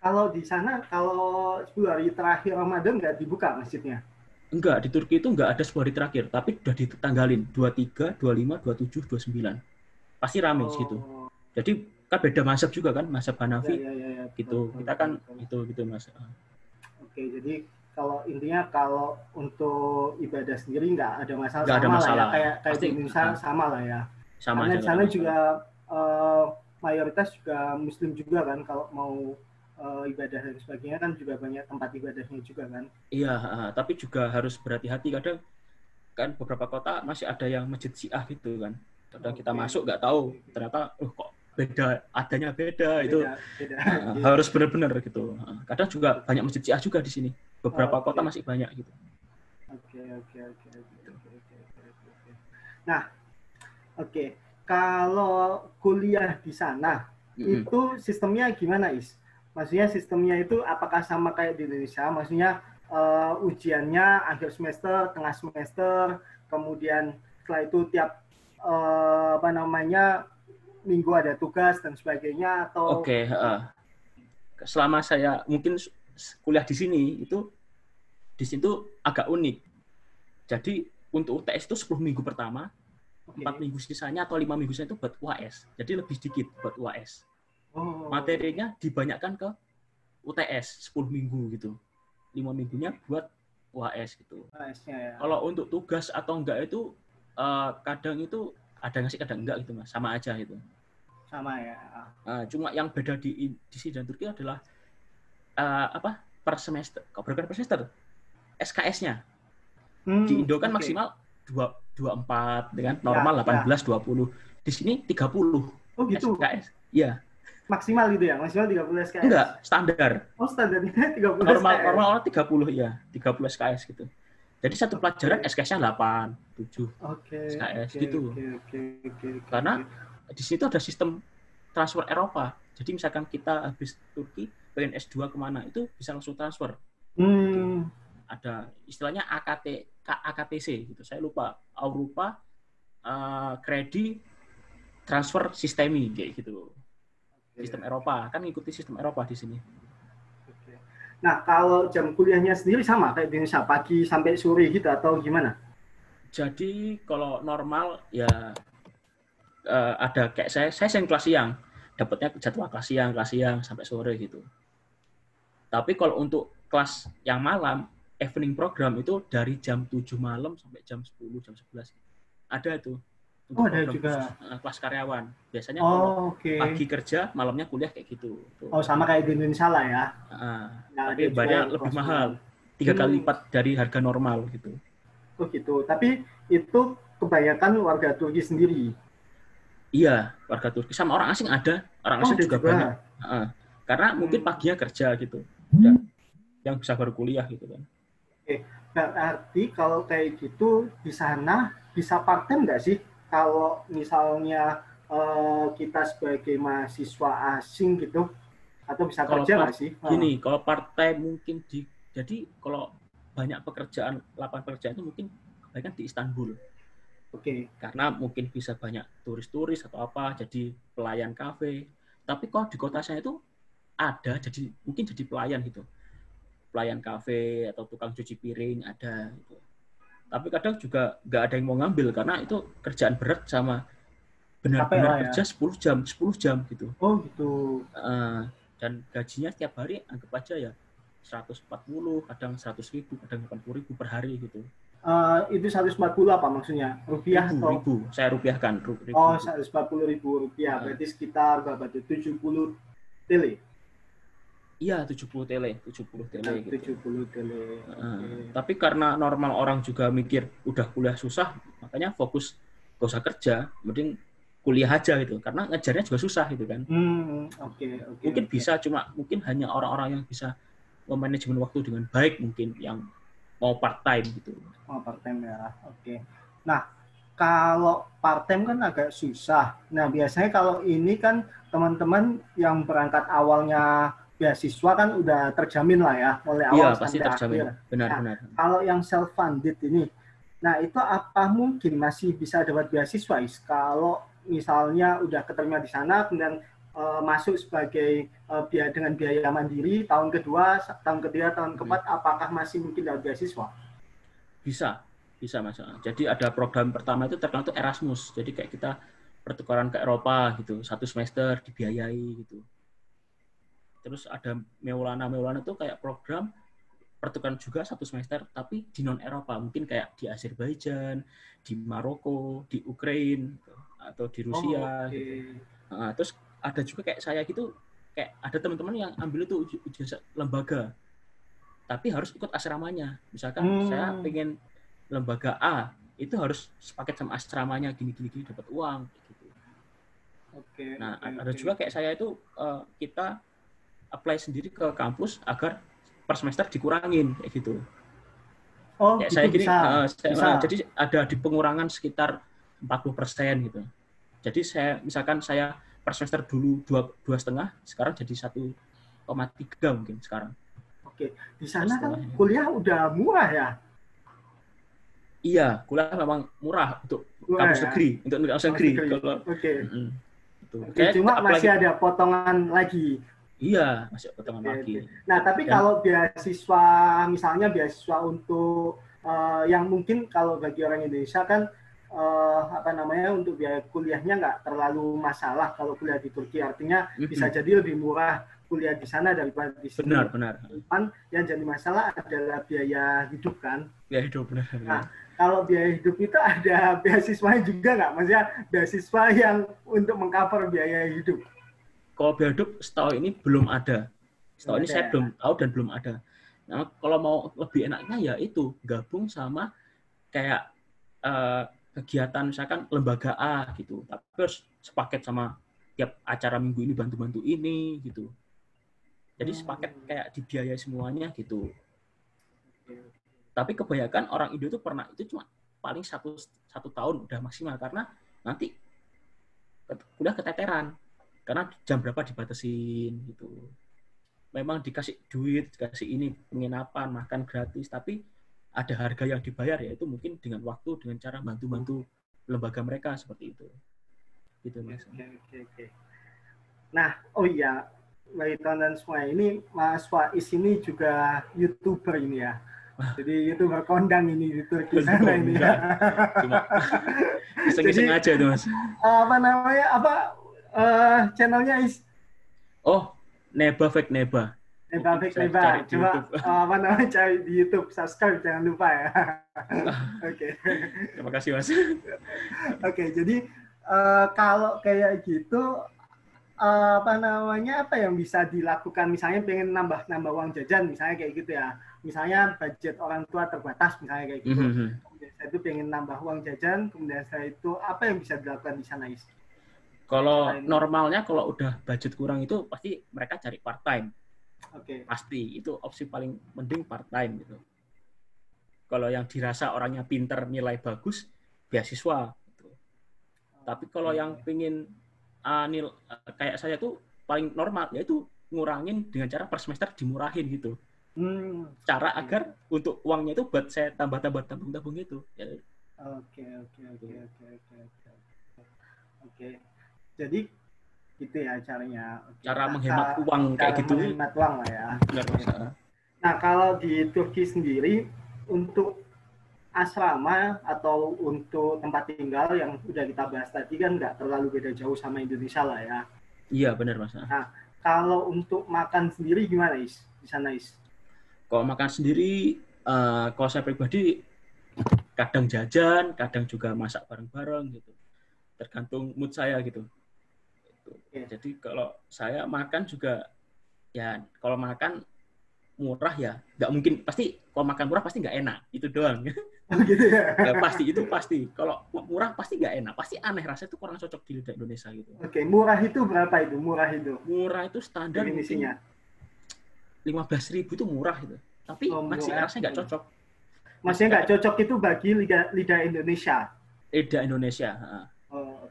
Kalau di sana kalau 10 hari terakhir Ramadan nggak dibuka masjidnya?
Enggak, di Turki itu enggak ada 10 hari terakhir, tapi udah ditanggalin 23, 25, 27, 29. Pasti rame
Oh,
gitu. Jadi kan beda mazhab juga kan, mazhab
ya,
Hanafi
ya, ya, ya,
gitu.
betul,
Kita kan
betul,
itu gitu Mas.
Oke, jadi kalau intinya kalau untuk ibadah sendiri nggak ada masalah
Nggak ada
sama
masalah.
lah ya kayak kayak
Pasti,
di Indonesia
ah.
sama lah ya.
Sama
Karena di sana
nggak
juga eh, mayoritas juga Muslim juga kan kalau mau eh, ibadah dan sebagainya kan juga banyak tempat ibadahnya juga kan.
Iya, tapi juga harus berhati-hati kadang kan beberapa kota masih ada yang masjid Syiah gitu kan. Kadang kita
Oke.
masuk nggak tahu, ternyata oh kok beda, adanya beda, itu
Beda, beda.
ah,
Iya.
harus benar-benar gitu. Kadang juga banyak masjid Syiah juga di sini. Beberapa
Oke.
kota masih banyak gitu.
Oke, oke, oke, oke, oke. Nah, oke. Kalau kuliah di sana,
Mm-mm.
itu sistemnya gimana, Is? Maksudnya sistemnya itu apakah sama kayak di Indonesia? Maksudnya eh, ujiannya akhir semester, tengah semester, kemudian setelah itu tiap eh, apa namanya minggu ada tugas dan sebagainya atau
Oke, heeh. selama saya mungkin kuliah di sini itu di situ agak unik. Jadi untuk UTS itu 10 minggu pertama,
Oke.
4 minggu sisanya atau 5 minggu sisanya itu buat UAS. Jadi lebih sedikit buat UAS.
Oh,
Materinya dibanyakkan ke UTS 10 minggu gitu. 5 minggunya buat UAS gitu.
UAS-nya ya.
Kalau untuk tugas atau enggak itu eh, kadang itu ada ngasih kadang enggak gitu Mas, sama aja gitu.
sama ya.
Nah, cuma yang beda di di sini dan Turki adalah eh, apa per semester, kok bukan per semester, SKS-nya
Hmm,
di Indo kan
oke.
maksimal dua dua empat dengan normal
Ya,
18 20 di sini 30
Oh gitu.
SKS iya
Maksimal itu ya, maksimal 30 SKS.
enggak standar
Oh standarnya 30
normal
SKS.
normal orang 30 ya 30 SKS gitu jadi satu pelajaran SKS-nya 8 7
Oke.
SKS
oke,
gitu.
Oke, oke, oke, oke,
Karena-
oke.
di situ ada sistem transfer Eropa jadi misalkan kita habis Turki pengen S2 ke mana itu bisa langsung transfer
Hmm,
ada istilahnya AKT AKTC gitu. Saya lupa Aurupa eh, Kredi Transfer Sistemi kayak gitu. Sistem Eropa kan ngikuti sistem Eropa di sini.
Nah, kalau jam kuliahnya sendiri sama kayak di Indonesia, pagi sampai sore gitu atau gimana?
Jadi kalau normal ya eh, ada kayak saya saya sering kelas siang, dapatnya jadwal kelas siang, kelas siang sampai sore gitu. Tapi kalau untuk kelas yang malam, evening program itu dari jam 7 malam sampai jam 10, jam 11. Ada itu.
Oh, ada juga.
khusus, eh, kelas karyawan. Biasanya kalau
Oh, oke.
pagi kerja, malamnya kuliah kayak gitu. Tuh.
Oh, sama kayak di Indonesia lah ya.
Ah,
Nah,
tapi
yang
lebih mahal. Tiga kali
Hmm.
lipat dari harga normal gitu.
Oh gitu. Tapi itu kebanyakan warga Turki sendiri.
Iya, warga Turki sama orang asing ada. Orang
Oh,
asing
ada
juga,
juga.
banyak. Ah, karena mungkin
Hmm.
paginya kerja gitu. Dan yang bisa baru kuliah gitu kan.
Berarti kalau kayak gitu di sana bisa part time nggak sih? Kalau misalnya eh, kita sebagai mahasiswa asing gitu, atau bisa
Kalau
kerja nggak sih?
Gini, kalau part time mungkin di jadi kalau banyak pekerjaan lapangan pekerjaan itu mungkin kebanyakan di Istanbul
Oke.
karena mungkin bisa banyak turis-turis atau apa jadi pelayan kafe. Tapi kalau di kota saya itu ada jadi mungkin jadi pelayan gitu. Pelayan kafe atau tukang cuci piring ada gitu. Tapi kadang juga nggak ada yang mau ngambil karena itu kerjaan berat sama benar-benar
ya.
kerja 10 jam, 10 jam gitu.
Oh gitu.
Eh, dan gajinya setiap hari anggap aja ya 140, kadang 100 ribu, kadang 80 ribu per hari gitu.
Eh, itu 140 apa maksudnya? Rupiah
ribu,
atau?
ribu. Saya rupiahkan. ru- Ribu.
Oh, 140 ribu rupiah.
Nah.
Berarti sekitar berapa tuh? 70 tele.
Iya, 70 tele, 70 tele gitu.
70 tele.
Heeh.
Oke.
tapi karena normal orang juga mikir udah kuliah susah, makanya fokus gak usah kerja, mending kuliah aja gitu. Karena ngejarnya juga susah gitu kan.
Hmm, oke, oke.
Mungkin
oke.
bisa cuma mungkin hanya orang-orang yang bisa memanajemen waktu dengan baik mungkin yang mau part time gitu.
Oh, part time ya. Oke. Nah, kalau part time kan agak susah. Nah, biasanya kalau ini kan teman-teman yang berangkat awalnya beasiswa kan udah terjamin lah ya mulai awal
Iya, pasti
sampai
terjamin.
akhir.
Benar-benar.
Kalau yang self funded ini, nah itu apa mungkin masih bisa dapat beasiswa Is? Kalau misalnya udah keterima di sana kemudian eh, masuk sebagai eh, biaya dengan biaya mandiri tahun kedua, tahun ketiga, tahun keempat, apakah masih mungkin dapat beasiswa?
Bisa, bisa mas. Jadi ada program pertama itu terkenal itu Erasmus. Jadi kayak kita pertukaran ke Eropa gitu, satu semester dibiayai gitu. Terus ada Meulana, Meulana itu kayak program pertukaran juga satu semester, tapi di non Eropa, mungkin kayak di Azerbaijan, di Maroko, di Ukraina, gitu. atau di Rusia.
Oh, oke.
gitu. Nah, terus ada juga kayak saya gitu, kayak ada teman-teman yang ambil itu uji, uji lembaga, tapi harus ikut asramanya. Misalkan
Hmm.
saya pengen lembaga A, itu harus sepaket sama asramanya gini-gini gini dapat uang gitu.
Oke.
Nah,
oke,
ada
oke.
juga kayak saya itu eh, kita apply sendiri ke kampus agar per semester dikurangin kayak gitu.
Oh, gitu
saya gini,
bisa.
saya-
bisa.
eh, jadi ada di pengurangan sekitar 40% gitu. Jadi saya misalkan saya per semester dulu dua dua setengah, sekarang jadi 1,3 mungkin sekarang.
Oke. Di sana kan kuliah udah murah ya?
Iya, kuliah memang murah untuk
Murah
kampus
ya?
negeri, untuk kampus negeri.
negeri.
Kalau
Oke.
Mm-mm. Itu.
Oke,
Kayak
cuma masih ada potongan lagi.
Iya, masih potongan
Oke,
lagi.
Nah, tapi
Dan-
kalau beasiswa, misalnya beasiswa untuk eh, yang mungkin kalau bagi orang Indonesia kan eh, apa namanya untuk biaya kuliahnya nggak terlalu masalah kalau kuliah di Turki. Artinya
Mhm.
bisa jadi lebih murah kuliah di sana daripada di sini.
Benar, benar.
Cuman yang jadi masalah adalah biaya hidup kan.
Ya hidup benar.
Nah, Kalau biaya hidup itu ada beasiswanya juga nggak? Maksudnya beasiswa yang untuk mengcover biaya hidup.
Kalau biaya hidup setahu ini belum ada. Setahu ini saya
ya?
belum tahu dan belum ada. Nah, kalau mau lebih enaknya ya itu gabung sama kayak eh, kegiatan misalkan lembaga A gitu. Tapi harus sepaket sama tiap acara minggu ini bantu-bantu ini gitu. Jadi sepaket kayak dibiayai semuanya gitu. Tapi kebanyakan orang Indo itu pernah itu cuma paling satu satu tahun udah maksimal karena nanti kuliah keteteran karena jam berapa dibatasin gitu. Memang dikasih duit, dikasih ini penginapan, makan gratis, tapi ada harga yang dibayar yaitu mungkin dengan waktu, dengan cara bantu-bantu lembaga mereka seperti itu. Gitu mas.
Oke, oke, oke. Nah, oh iya, bagi teman-teman semua ini Mas Faiz ini juga youtuber ini ya. Jadi youtuber kondang ini di Turki sana ini ya.
Cuma iseng-iseng
Jadi-
aja tuh mas.
apa namanya? Apa eh, channelnya is
Oh, Neba Fake Neba.
Neba
saya
Neba. Coba eh, apa namanya cari di YouTube, subscribe jangan lupa ya. Oke.
Terima kasih mas.
Oke, jadi eh, kalau kayak gitu eh, apa namanya apa yang bisa dilakukan misalnya pengen nambah nambah uang jajan misalnya kayak gitu ya misalnya budget orang tua terbatas misalnya kayak gitu
Mhm.
kemudian saya itu pengen nambah uang jajan kemudian saya itu apa yang bisa dilakukan di sana is
Kalau
Lain.
normalnya kalau udah budget kurang itu pasti mereka cari part time.
oke
Pasti itu opsi paling mending part time gitu. Kalau yang dirasa orangnya pinter, nilai bagus, beasiswa. Gitu. Tapi kalau yang pingin uh, nil, uh, kayak saya tuh paling normal yaitu ngurangin dengan cara per semester dimurahin gitu.
hmm,
Cara agar untuk uangnya itu buat saya tambah-tambah tabung-tabung itu. Ya,
oke oke oke oke oke oke oke jadi gitu ya caranya Oke.
cara
Nah,
menghemat
ca-
uang kayak
cara
gitu.
menghemat uang lah ya
Benar, Mas.
Nah, kalau di Turki sendiri untuk asrama atau untuk tempat tinggal yang udah kita bahas tadi kan nggak terlalu beda jauh sama Indonesia lah ya.
Iya benar mas.
Kalau untuk makan sendiri gimana Is? Di sana Is?
Kalau makan sendiri, eh, kalau saya pribadi kadang jajan, kadang juga masak bareng-bareng gitu. Tergantung mood saya gitu. Gitu.
Oke.
Jadi kalau saya makan juga ya kalau makan murah ya nggak mungkin pasti kalau makan murah pasti nggak enak itu doang
Oh, gitu ya.
ya pasti itu pasti kalau murah pasti nggak enak pasti aneh rasanya itu kurang cocok di lidah Indonesia gitu
Oke, murah itu berapa itu? Murah itu
murah itu standar
definisinya.
lima belas ribu itu murah gitu tapi
Oh,
masih rasanya nggak cocok
Maksudnya nggak cocok itu bagi lidah, lidah Indonesia.
lidah Indonesia ha.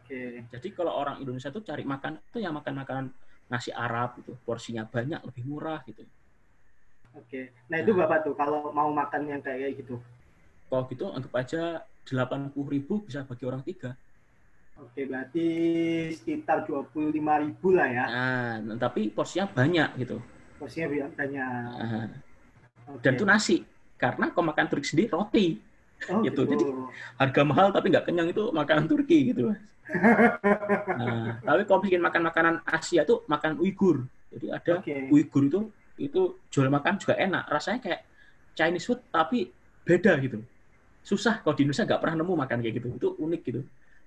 Oke.
jadi kalau orang Indonesia tuh cari makan itu yang makan makanan nasi Arab gitu porsinya banyak lebih murah gitu
Oke. Nah, itu berapa tuh kalau mau makan yang kayak gitu?
kalau gitu anggap aja delapan puluh ribu bisa bagi orang tiga
Oke, berarti sekitar 25 ribu lah ya.
nah tapi porsinya banyak gitu
Porsinya banyak.
Nah,
Oke.
dan itu nasi karena kalau makan Turki sendiri roti
oh,
gitu.
gitu.
Jadi, harga mahal tapi nggak kenyang itu makanan Turki gitu mas nah, tapi kalau bikin makan makanan Asia tuh makan Uighur jadi ada
Oke.
Uighur itu itu jual makan juga enak rasanya kayak Chinese food tapi beda gitu susah kalau di Indonesia nggak pernah nemu makan kayak gitu itu unik gitu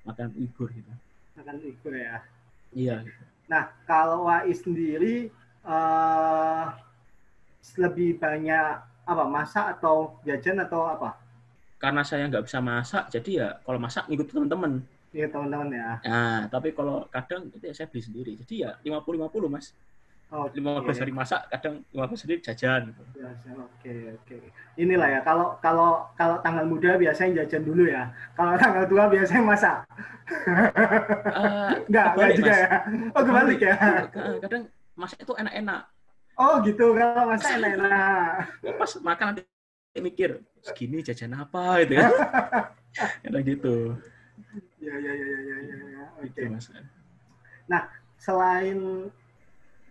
makan Uighur gitu
Makan Uyghur ya.
iya
Nah, kalau Wais sendiri eh lebih banyak apa masak atau jajan atau apa?
Karena saya nggak bisa masak jadi ya kalau masak ngikut teman-teman
Ya teman-teman ya.
nah tapi kalau kadang itu ya saya beli sendiri jadi ya 50 50 mas
Oh,
15 hari masak kadang 15 hari jajan.
Biasa, Oke, oke. Inilah ya, kalau kalau kalau tanggal muda biasanya jajan dulu ya. Kalau tanggal tua biasanya masak.
Ah,
Enggak, enggak
Kebalik,
juga
Mas.
ya. Oh, kebalik ya.
Kadang- kadang masak itu enak-enak
Oh, gitu. Kalau masak enak-enak.
pas makan nanti mikir segini jajan apa gitu ya kadang gitu
Ya, ya, ya, ya, ya, ya, ya. Oke.
gitu mas
Selain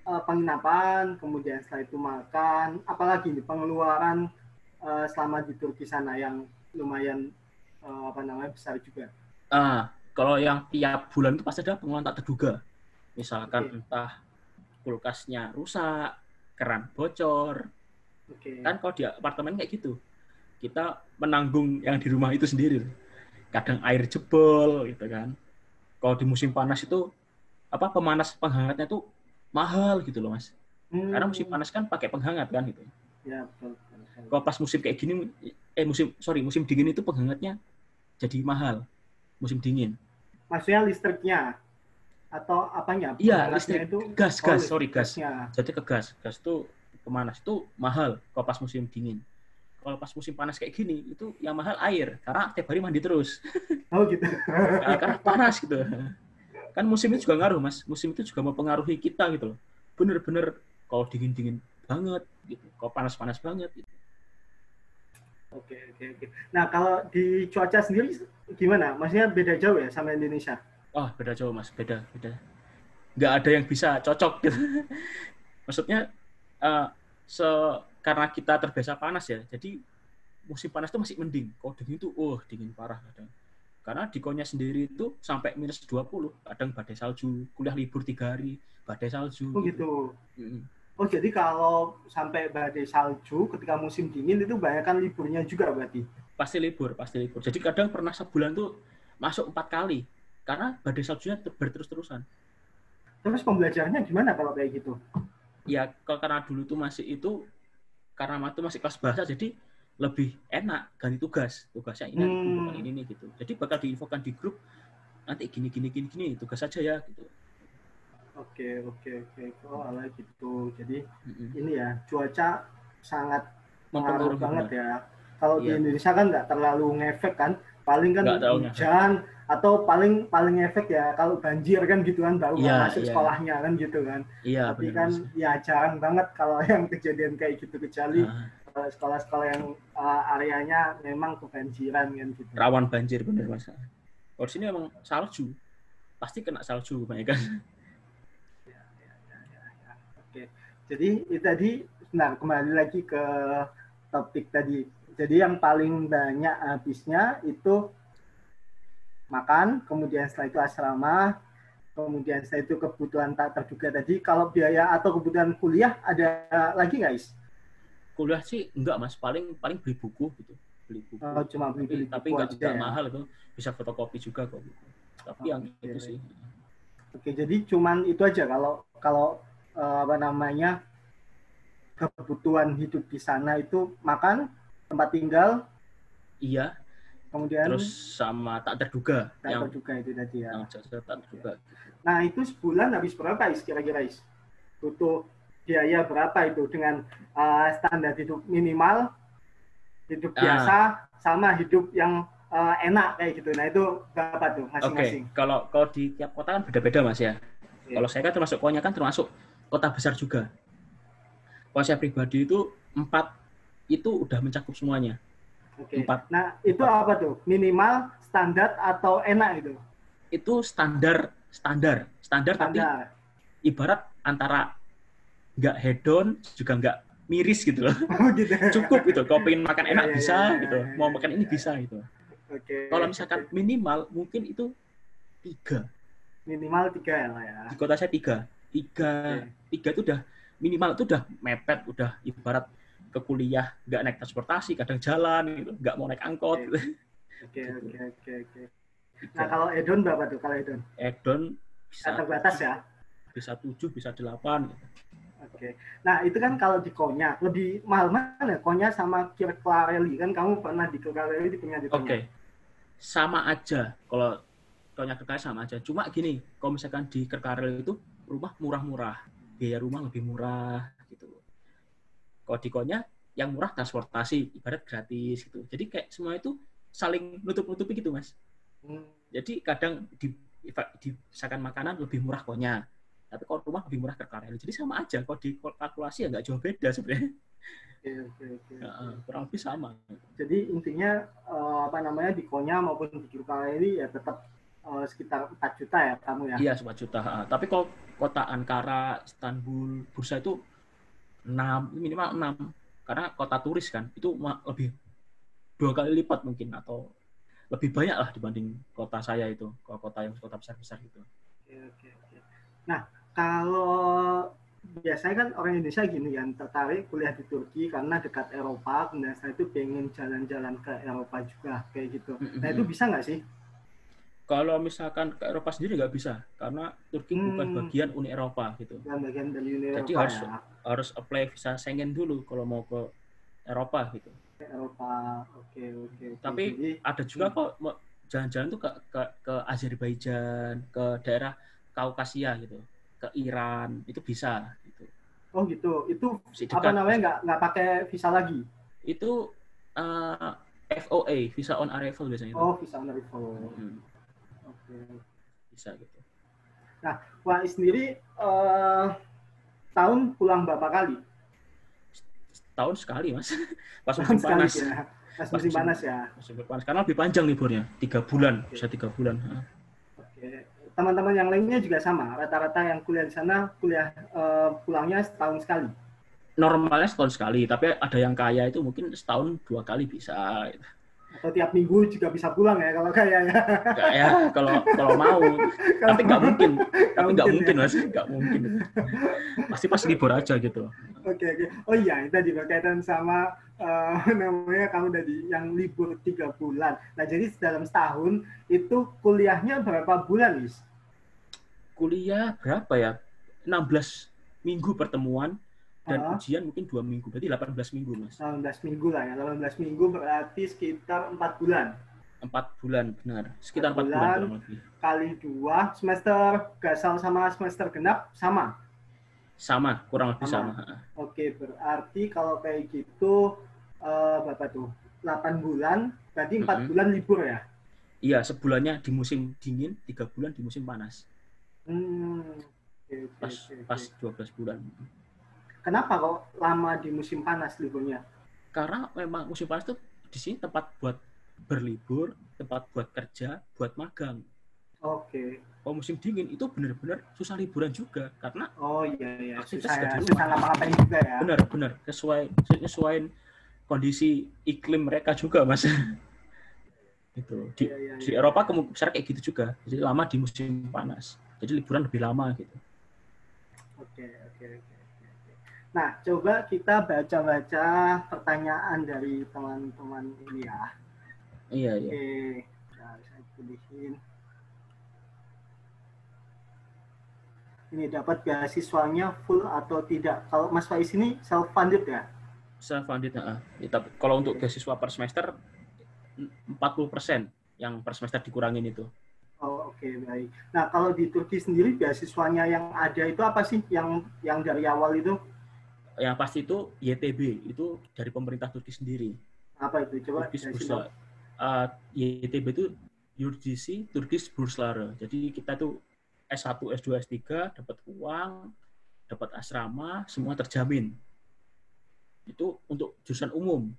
eh, penginapan, kemudian setelah itu makan, apalagi nih pengeluaran eh, selama di Turki sana yang lumayan eh, apa namanya besar juga.
ah kalau yang tiap bulan itu pasti ada pengeluaran tak terduga misalkan
Oke.
entah kulkasnya rusak keran bocor
Oke.
kan kalau di apartemen kayak gitu kita menanggung yang di rumah itu sendiri. Kadang air jebol gitu kan. Kalau di musim panas itu apa pemanas penghangatnya tuh mahal gitu loh mas.
Hmm,
karena musim panas kan pakai penghangat kan gitu.
Ya, betul,
kalau pas musim kayak gini eh musim sorry musim dingin itu penghangatnya jadi mahal. Musim dingin.
Maksudnya listriknya? Atau apanya?
Iya, listrik.
itu
gas
oh,
gas sorry gas. jadi ke gas. Gas tuh pemanas itu mahal kalau pas musim dingin kalau pas musim panas kayak gini itu yang mahal air karena tiap hari mandi terus
Oh, gitu.
Nah, karena panas gitu kan musim itu juga ngaruh mas musim itu juga mempengaruhi kita gitu loh bener-bener kalau dingin dingin banget gitu kalau panas panas banget gitu.
Oke, oke, oke. Nah, kalau di cuaca sendiri gimana? Maksudnya beda jauh ya sama Indonesia?
oh beda jauh mas beda beda nggak ada yang bisa cocok gitu maksudnya eh, se karena kita terbiasa panas ya jadi musim panas itu masih mending kalau dingin itu oh dingin parah kadang karena di Konya sendiri itu sampai minus 20 kadang badai salju kuliah libur tiga hari badai salju
Oh, gitu.
Mm.
Oh, jadi kalau sampai badai salju ketika musim dingin itu banyak liburnya juga berarti?
pasti libur pasti libur jadi kadang pernah sebulan tuh masuk empat kali karena badai saljunya ter- berterus-terusan
Terus pembelajarannya gimana kalau kayak gitu?
ya kalau karena dulu tuh masih itu karena waktu masih kelas bahasa jadi lebih enak ganti tugas tugasnya ini
Hmm.
ini nih gitu jadi bakal diinfokan di grup nanti gini gini gini gini tugas aja ya gitu
Oke, oke, oke. Oh, alah gitu. Jadi
Mm-mm.
ini ya, cuaca sangat pengaruh
Mempengaruhi
banget
benar.
ya. Kalau di
Iya.
Indonesia kan nggak terlalu ngefek kan, paling kan hujan atau paling paling ngefek ya kalau banjir kan gitu kan baru
Iya,
masuk
iya.
sekolahnya kan gitu kan.
iya
Tapi
benar
kan ya jarang banget kalau yang kejadian kayak gitu kecuali uh, sekolah-sekolah yang uh, areanya memang kebanjiran kan gitu.
rawan banjir bener mas kalau sini emang salju pasti kena salju kebanyakan
Oke. Jadi itu tadi nah kembali lagi ke topik tadi. Jadi yang paling banyak habisnya itu makan, kemudian setelah itu asrama, kemudian setelah itu kebutuhan tak terduga tadi. Kalau biaya atau kebutuhan kuliah ada lagi nggak is?
kuliah sih enggak mas paling paling beli buku gitu beli buku
Oh, cuma beli
tapi,
beli
tapi
buku
enggak,
aja
enggak
ya.
mahal itu bisa fotokopi juga kok buku. tapi
Oh,
yang
oke.
itu sih
Oke, jadi cuman itu aja kalau kalau eh, apa namanya kebutuhan hidup di sana itu makan, tempat tinggal,
Iya,
kemudian
terus sama tak terduga yang
dapur juga itu tadi ya.
yang jasa tak terduga.
Nah itu sebulan habis berapa is kira-kira is? Butuh biaya berapa itu dengan uh, standar hidup minimal, hidup
Ah.
biasa, sama hidup yang uh, enak kayak gitu. Nah itu berapa tuh
Oke,
masing-masing?
kalau kalau di tiap kota kan beda-beda mas ya.
Oke.
Kalau saya kan termasuk pokoknya kan termasuk kota besar juga. Kalau saya pribadi itu empat itu udah mencakup semuanya.
Oke.
Empat.
Nah itu apa tuh? Minimal, standar atau enak itu?
Itu standar standar standar, tapi
Standar.
ibarat antara nggak hedon juga nggak miris gitu loh.
Oh gitu.
Cukup gitu. Kalau pengen makan enak
Iya, iya,
bisa
iya,
gitu. Mau makan ini bisa gitu.
Oke.
Kalau misalkan minimal mungkin itu tiga.
minimal tiga ya lah ya.
Di kota saya tiga. Tiga tiga itu udah minimal itu udah mepet, udah ibarat ke kuliah nggak naik transportasi, kadang jalan gitu, nggak mau naik angkot.
Oke. Oke oke oke oke. Nah kalau Edon berapa tuh kalau Edon?
Edon bisa
terbatas ya.
bisa tujuh, bisa delapan. Gitu.
Oke. Nah, itu kan kalau di Konya lebih mahal mana? Konya sama Kirklarelli kan kamu pernah di Kirklarelli punya di
Oke,
Konya.
sama aja. Kalau kalau kerkarel sama aja. Cuma gini, kalau misalkan di kerkarel itu rumah murah-murah, biaya rumah lebih murah gitu. Kalau di konya yang murah transportasi, ibarat gratis gitu. Jadi kayak semua itu saling nutup-nutupi gitu mas.
Hmm,
Jadi kadang di, misalkan makanan lebih murah konya, tapi kalau rumah lebih murah kerkarel. Jadi sama aja. Kalau di kalkulasi ya nggak jauh beda sebenarnya.
Oke, oke, oke.
Ya, kurang lebih sama.
Jadi intinya eh, apa namanya di Konya maupun di Kirklarelli ya tetap eh, sekitar 4 juta ya kamu ya.
Iya, 1 juta. Tapi kalau kota Ankara, Istanbul, Bursa itu 6, minimal 6. Karena kota turis kan, itu lebih dua kali lipat mungkin atau lebih banyak lah dibanding kota saya itu, kota yang kota besar-besar gitu.
Oke, oke, oke. Nah, kalau biasanya kan orang Indonesia gini kan tertarik kuliah di Turki karena dekat Eropa, kemudian setelah itu pengen jalan-jalan ke Eropa juga kayak gitu. Nah itu bisa nggak sih?
Kalau misalkan ke Eropa sendiri nggak bisa, karena Turki bukan
Hmm.
bagian Uni Eropa gitu.
Bagian dari Uni
Jadi
Eropa
harus-
ya.
Harus apply visa Schengen dulu kalau mau ke Eropa gitu.
Eropa, oke oke. oke.
Tapi
Jadi,
ada juga kok jalan-jalan tuh ke, ke ke Azerbaijan, ke daerah Kaukasia gitu, ke Iran itu bisa gitu.
oh gitu. Itu
Masih
apa namanya nggak nggak pakai visa lagi?
Itu eh, FOA, visa on arrival biasanya.
Oh visa on arrival.
Hmm, Bisa gitu.
Wah sendiri eh, tahun pulang berapa kali?
Tahun sekali mas, pas musim
sekali
panas.
ya. Pas musim
musim-
panas ya.
Musim panas karena lebih panjang liburnya, tiga bulan,
Oke.
bisa tiga bulan.
Oke. Teman-teman yang lainnya juga sama. Rata-rata yang kuliah di sana kuliah eh, pulangnya setahun sekali.
Normalnya setahun sekali, tapi ada yang kaya itu mungkin setahun dua kali bisa. Gitu.
Atau tiap minggu juga bisa pulang ya kalau kaya ya.
Nggak ya, kalau kalau mau, tapi nggak mungkin, tapi nggak
mungkin
mungkin mas, nggak mungkin. Pasti pas libur aja gitu.
Oke oke. Oh iya, itu tadi berkaitan sama eh, namanya kamu tadi yang libur tiga bulan. Nah jadi dalam setahun itu kuliahnya berapa bulan, Is?
Kuliah berapa ya? 16 minggu pertemuan dan
Ah.
ujian mungkin dua minggu, berarti 18 minggu mas.
18 minggu lah ya. 18 minggu berarti sekitar 4 bulan.
Empat bulan benar, sekitar
Empat
empat bulan
bulan.
lebih.
Kali dua semester gasal sama semester genap sama.
Sama, kurang lebih
Sama.
sama.
Oke, berarti kalau kayak gitu eh, berapa tuh? 8 bulan, berarti 4
Mm-mm.
bulan libur ya?
Iya, sebulannya di musim dingin, tiga bulan di musim panas.
Hmm. Oke, oke,
Pas
oke.
pas 12 bulan.
Kenapa kok lama di musim panas liburnya?
Karena memang musim panas tuh di sini tempat buat berlibur, tempat buat kerja, buat magang.
Oke.
Kalau musim dingin itu benar-benar susah liburan juga karena
Oh iya iya,
Aktivitas
susah ya,
di
susah ngapa-ngapain juga ya.
benar-benar sesuai sesuaiin kondisi iklim mereka juga mas. itu di,
Iya, iya,
di
iya.
Eropa kemungkinan besar kayak gitu juga. Jadi lama di musim panas. Jadi liburan lebih lama gitu.
Oke, oke, oke. oke, oke. Nah, coba kita baca-baca pertanyaan dari teman-teman ini ya.
Iya iya.
Oke, nah, saya pilihin. ini dapat beasiswanya full atau tidak. Kalau Mas Faiz ini self funded ya?
Self funded, nah. Ya, tapi kalau untuk beasiswa per semester 40% yang per semester dikurangin itu.
Oh, oke okay, baik. Nah, kalau di Turki sendiri beasiswanya yang ada itu apa sih yang yang dari awal itu?
Yang pasti itu YTB, itu dari pemerintah Turki sendiri.
Apa itu? Coba
Turkish Bursa. Uh, YTB itu Yurdisi Turkish Burslare. Jadi kita tuh S1, S2, S3 dapat uang, dapat asrama, semua terjamin. Itu untuk jurusan umum.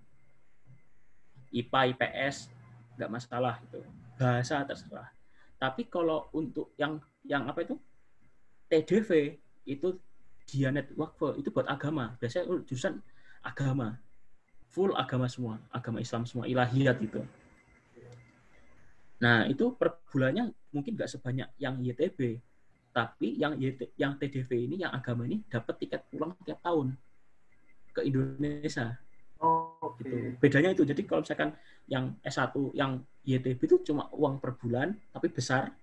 IPA, IPS, nggak masalah itu. Bahasa terserah tapi kalau untuk yang yang apa itu TDV itu Dianet Wakfe itu buat agama. Biasanya jurusan agama. Full agama semua, agama Islam semua, ilahiyat itu. Nah, itu per bulannya mungkin nggak sebanyak yang YTB. Tapi yang YT, yang TDV ini, yang agama ini dapat tiket pulang tiap tahun ke Indonesia.
Oh. Okay.
Gitu. Bedanya itu. Jadi kalau misalkan yang S1, yang YTB itu cuma uang per bulan, tapi besar,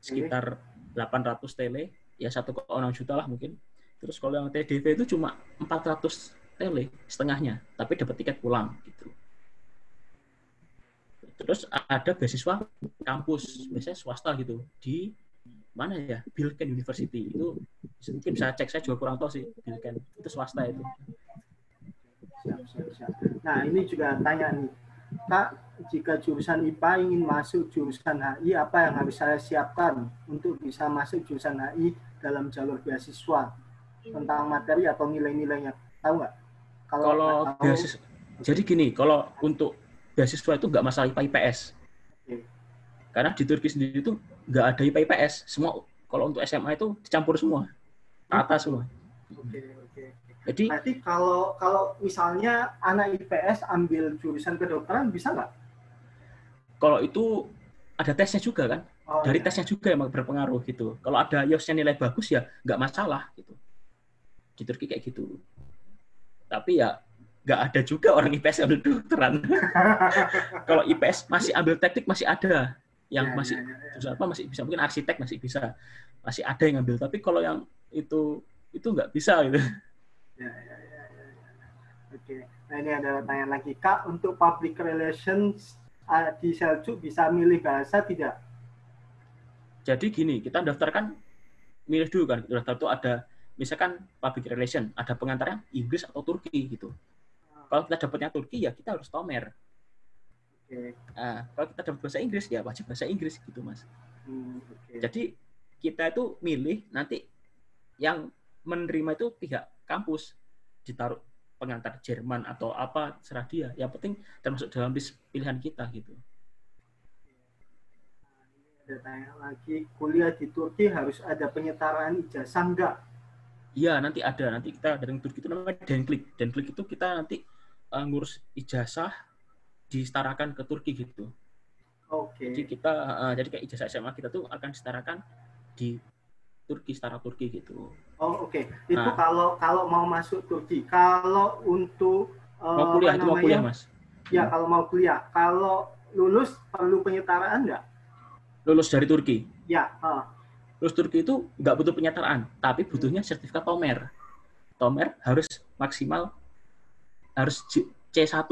sekitar 800 tele, ya 1,6 juta lah mungkin. Terus kalau yang TDV itu cuma 400 tele, setengahnya, tapi dapat tiket pulang gitu. Terus ada beasiswa kampus, biasanya swasta gitu, di mana ya Bilken University itu mungkin bisa cek saya juga kurang tahu sih Bilken itu swasta itu.
Nah ini juga tanya nih Kak, jika jurusan IPA ingin masuk jurusan HI, apa yang harus saya siapkan untuk bisa masuk jurusan HI dalam jalur beasiswa? Tentang materi atau nilai-nilainya, tahu nggak?
Kalau, kalau tahu, beasiswa, jadi gini, kalau untuk beasiswa itu nggak masalah IPA IPS. Okay. Karena di Turki sendiri itu nggak ada IPA IPS. Semua kalau untuk SMA itu dicampur semua, rata semua.
Oke, oke. Jadi berarti kalau kalau misalnya anak IPS ambil jurusan kedokteran bisa nggak?
Kalau itu ada tesnya juga kan? Oh, Dari iya. tesnya juga yang berpengaruh gitu. Kalau ada IOS-nya nilai bagus ya nggak masalah gitu. Di Turki kayak gitu. Tapi ya nggak ada juga orang IPS ambil kedokteran. kalau IPS masih ambil teknik masih ada yang ya, masih ya, ya, ya. apa masih bisa mungkin arsitek masih bisa masih ada yang ngambil tapi kalau yang itu itu nggak bisa gitu
Ya, ya, ya, ya, ya. Oke. Nah ini ada pertanyaan lagi. Kak, untuk public relations uh, di Seljuk bisa milih bahasa tidak?
Jadi gini, kita daftarkan milih dulu kan. Daftar itu ada misalkan public relation, ada pengantarnya Inggris atau Turki gitu. Kalau kita dapatnya Turki ya kita harus tomer.
Okay.
Nah, kalau kita dapat bahasa Inggris ya wajib bahasa Inggris gitu mas.
Hmm, okay.
Jadi kita itu milih nanti yang menerima itu pihak kampus ditaruh pengantar Jerman atau apa serah dia yang penting termasuk dalam list pilihan kita gitu
ada tanya lagi kuliah di Turki harus ada penyetaraan ijazah enggak
Iya nanti ada nanti kita dari Turki itu namanya Denklik Denklik itu kita nanti uh, ngurus ijazah disetarakan ke Turki gitu.
Oke. Okay.
Jadi kita uh, jadi kayak ijazah SMA kita tuh akan disetarakan di Turki setara Turki gitu.
Oh oke, okay. itu nah. kalau kalau mau masuk Turki, kalau untuk
uh, mau kuliah itu mau kuliah mas?
Ya kalau mau kuliah, kalau lulus perlu penyetaraan nggak?
Lulus dari Turki?
Ya. Uh.
Lulus Turki itu nggak butuh penyetaraan, tapi butuhnya sertifikat Tomer. Tomer harus maksimal harus C1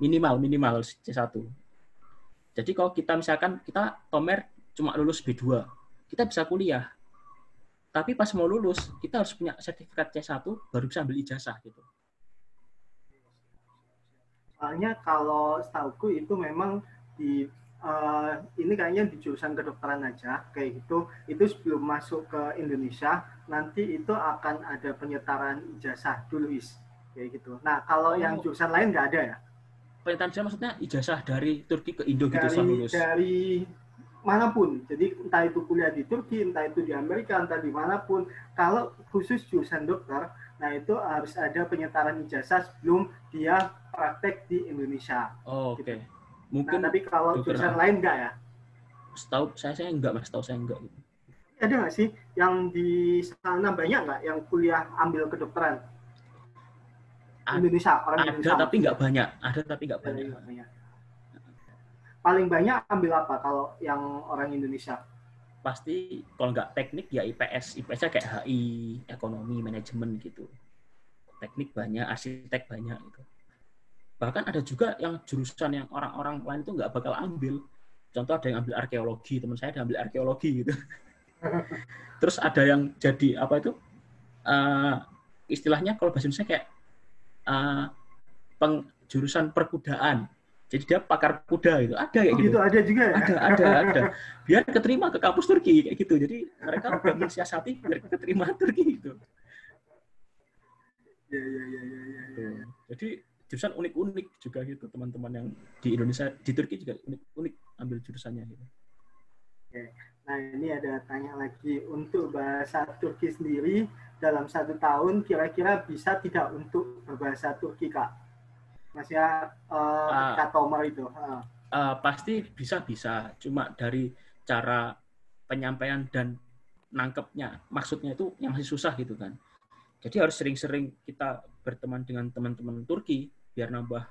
minimal minimal C1. Jadi kalau kita misalkan kita Tomer cuma lulus B2, kita bisa kuliah. Tapi pas mau lulus, kita harus punya sertifikat C1 baru bisa ambil ijazah gitu.
Soalnya kalau setahuku itu memang di uh, ini kayaknya di jurusan kedokteran aja kayak gitu. Itu sebelum masuk ke Indonesia nanti itu akan ada penyetaraan ijazah dulu is kayak gitu. Nah kalau oh. yang jurusan lain nggak ada ya?
Penyetaraan maksudnya ijazah dari Turki ke Indo gitu
dari, lulus? Dari mana pun. Jadi entah itu kuliah di Turki, entah itu di Amerika, entah di mana pun. Kalau khusus jurusan dokter, nah itu harus ada penyetaraan ijazah sebelum dia praktek di Indonesia.
Oh, Oke. Okay.
Gitu. Mungkin. Nah, tapi kalau jurusan lain enggak ya?
Setahu saya saya enggak mas, tahu saya enggak.
Ada nggak sih yang di sana banyak nggak yang kuliah ambil kedokteran? Indonesia orang
ada,
Indonesia.
tapi nggak banyak. Ada tapi nggak banyak. banyak
paling banyak ambil apa kalau yang orang Indonesia?
pasti kalau nggak teknik ya IPS IPS-nya kayak HI ekonomi manajemen gitu teknik banyak arsitek banyak gitu bahkan ada juga yang jurusan yang orang-orang lain itu nggak bakal ambil contoh ada yang ambil arkeologi teman saya ada ambil arkeologi gitu terus ada yang jadi apa itu uh, istilahnya kalau bahasa Indonesia kayak uh, peng, jurusan perkudaan jadi dia pakar kuda gitu. Ada kayak
Oh,
gitu.
gitu ada juga ya?
Ada, ada, ada. Biar keterima ke kampus Turki kayak gitu. Jadi mereka udah mensiasati biar keterima Turki gitu.
Iya, iya, iya, iya, iya, iya.
Jadi jurusan unik-unik juga gitu teman-teman yang di Indonesia di Turki juga unik-unik ambil jurusannya gitu.
Nah, ini ada tanya lagi untuk bahasa Turki sendiri dalam satu tahun kira-kira bisa tidak untuk berbahasa Turki, Kak? Mas ya, uh,
Ah.
Kak Tomar itu. Ah.
Eh, pasti bisa bisa cuma dari cara penyampaian dan nangkepnya maksudnya itu yang masih susah gitu kan jadi harus sering-sering kita berteman dengan teman-teman Turki biar nambah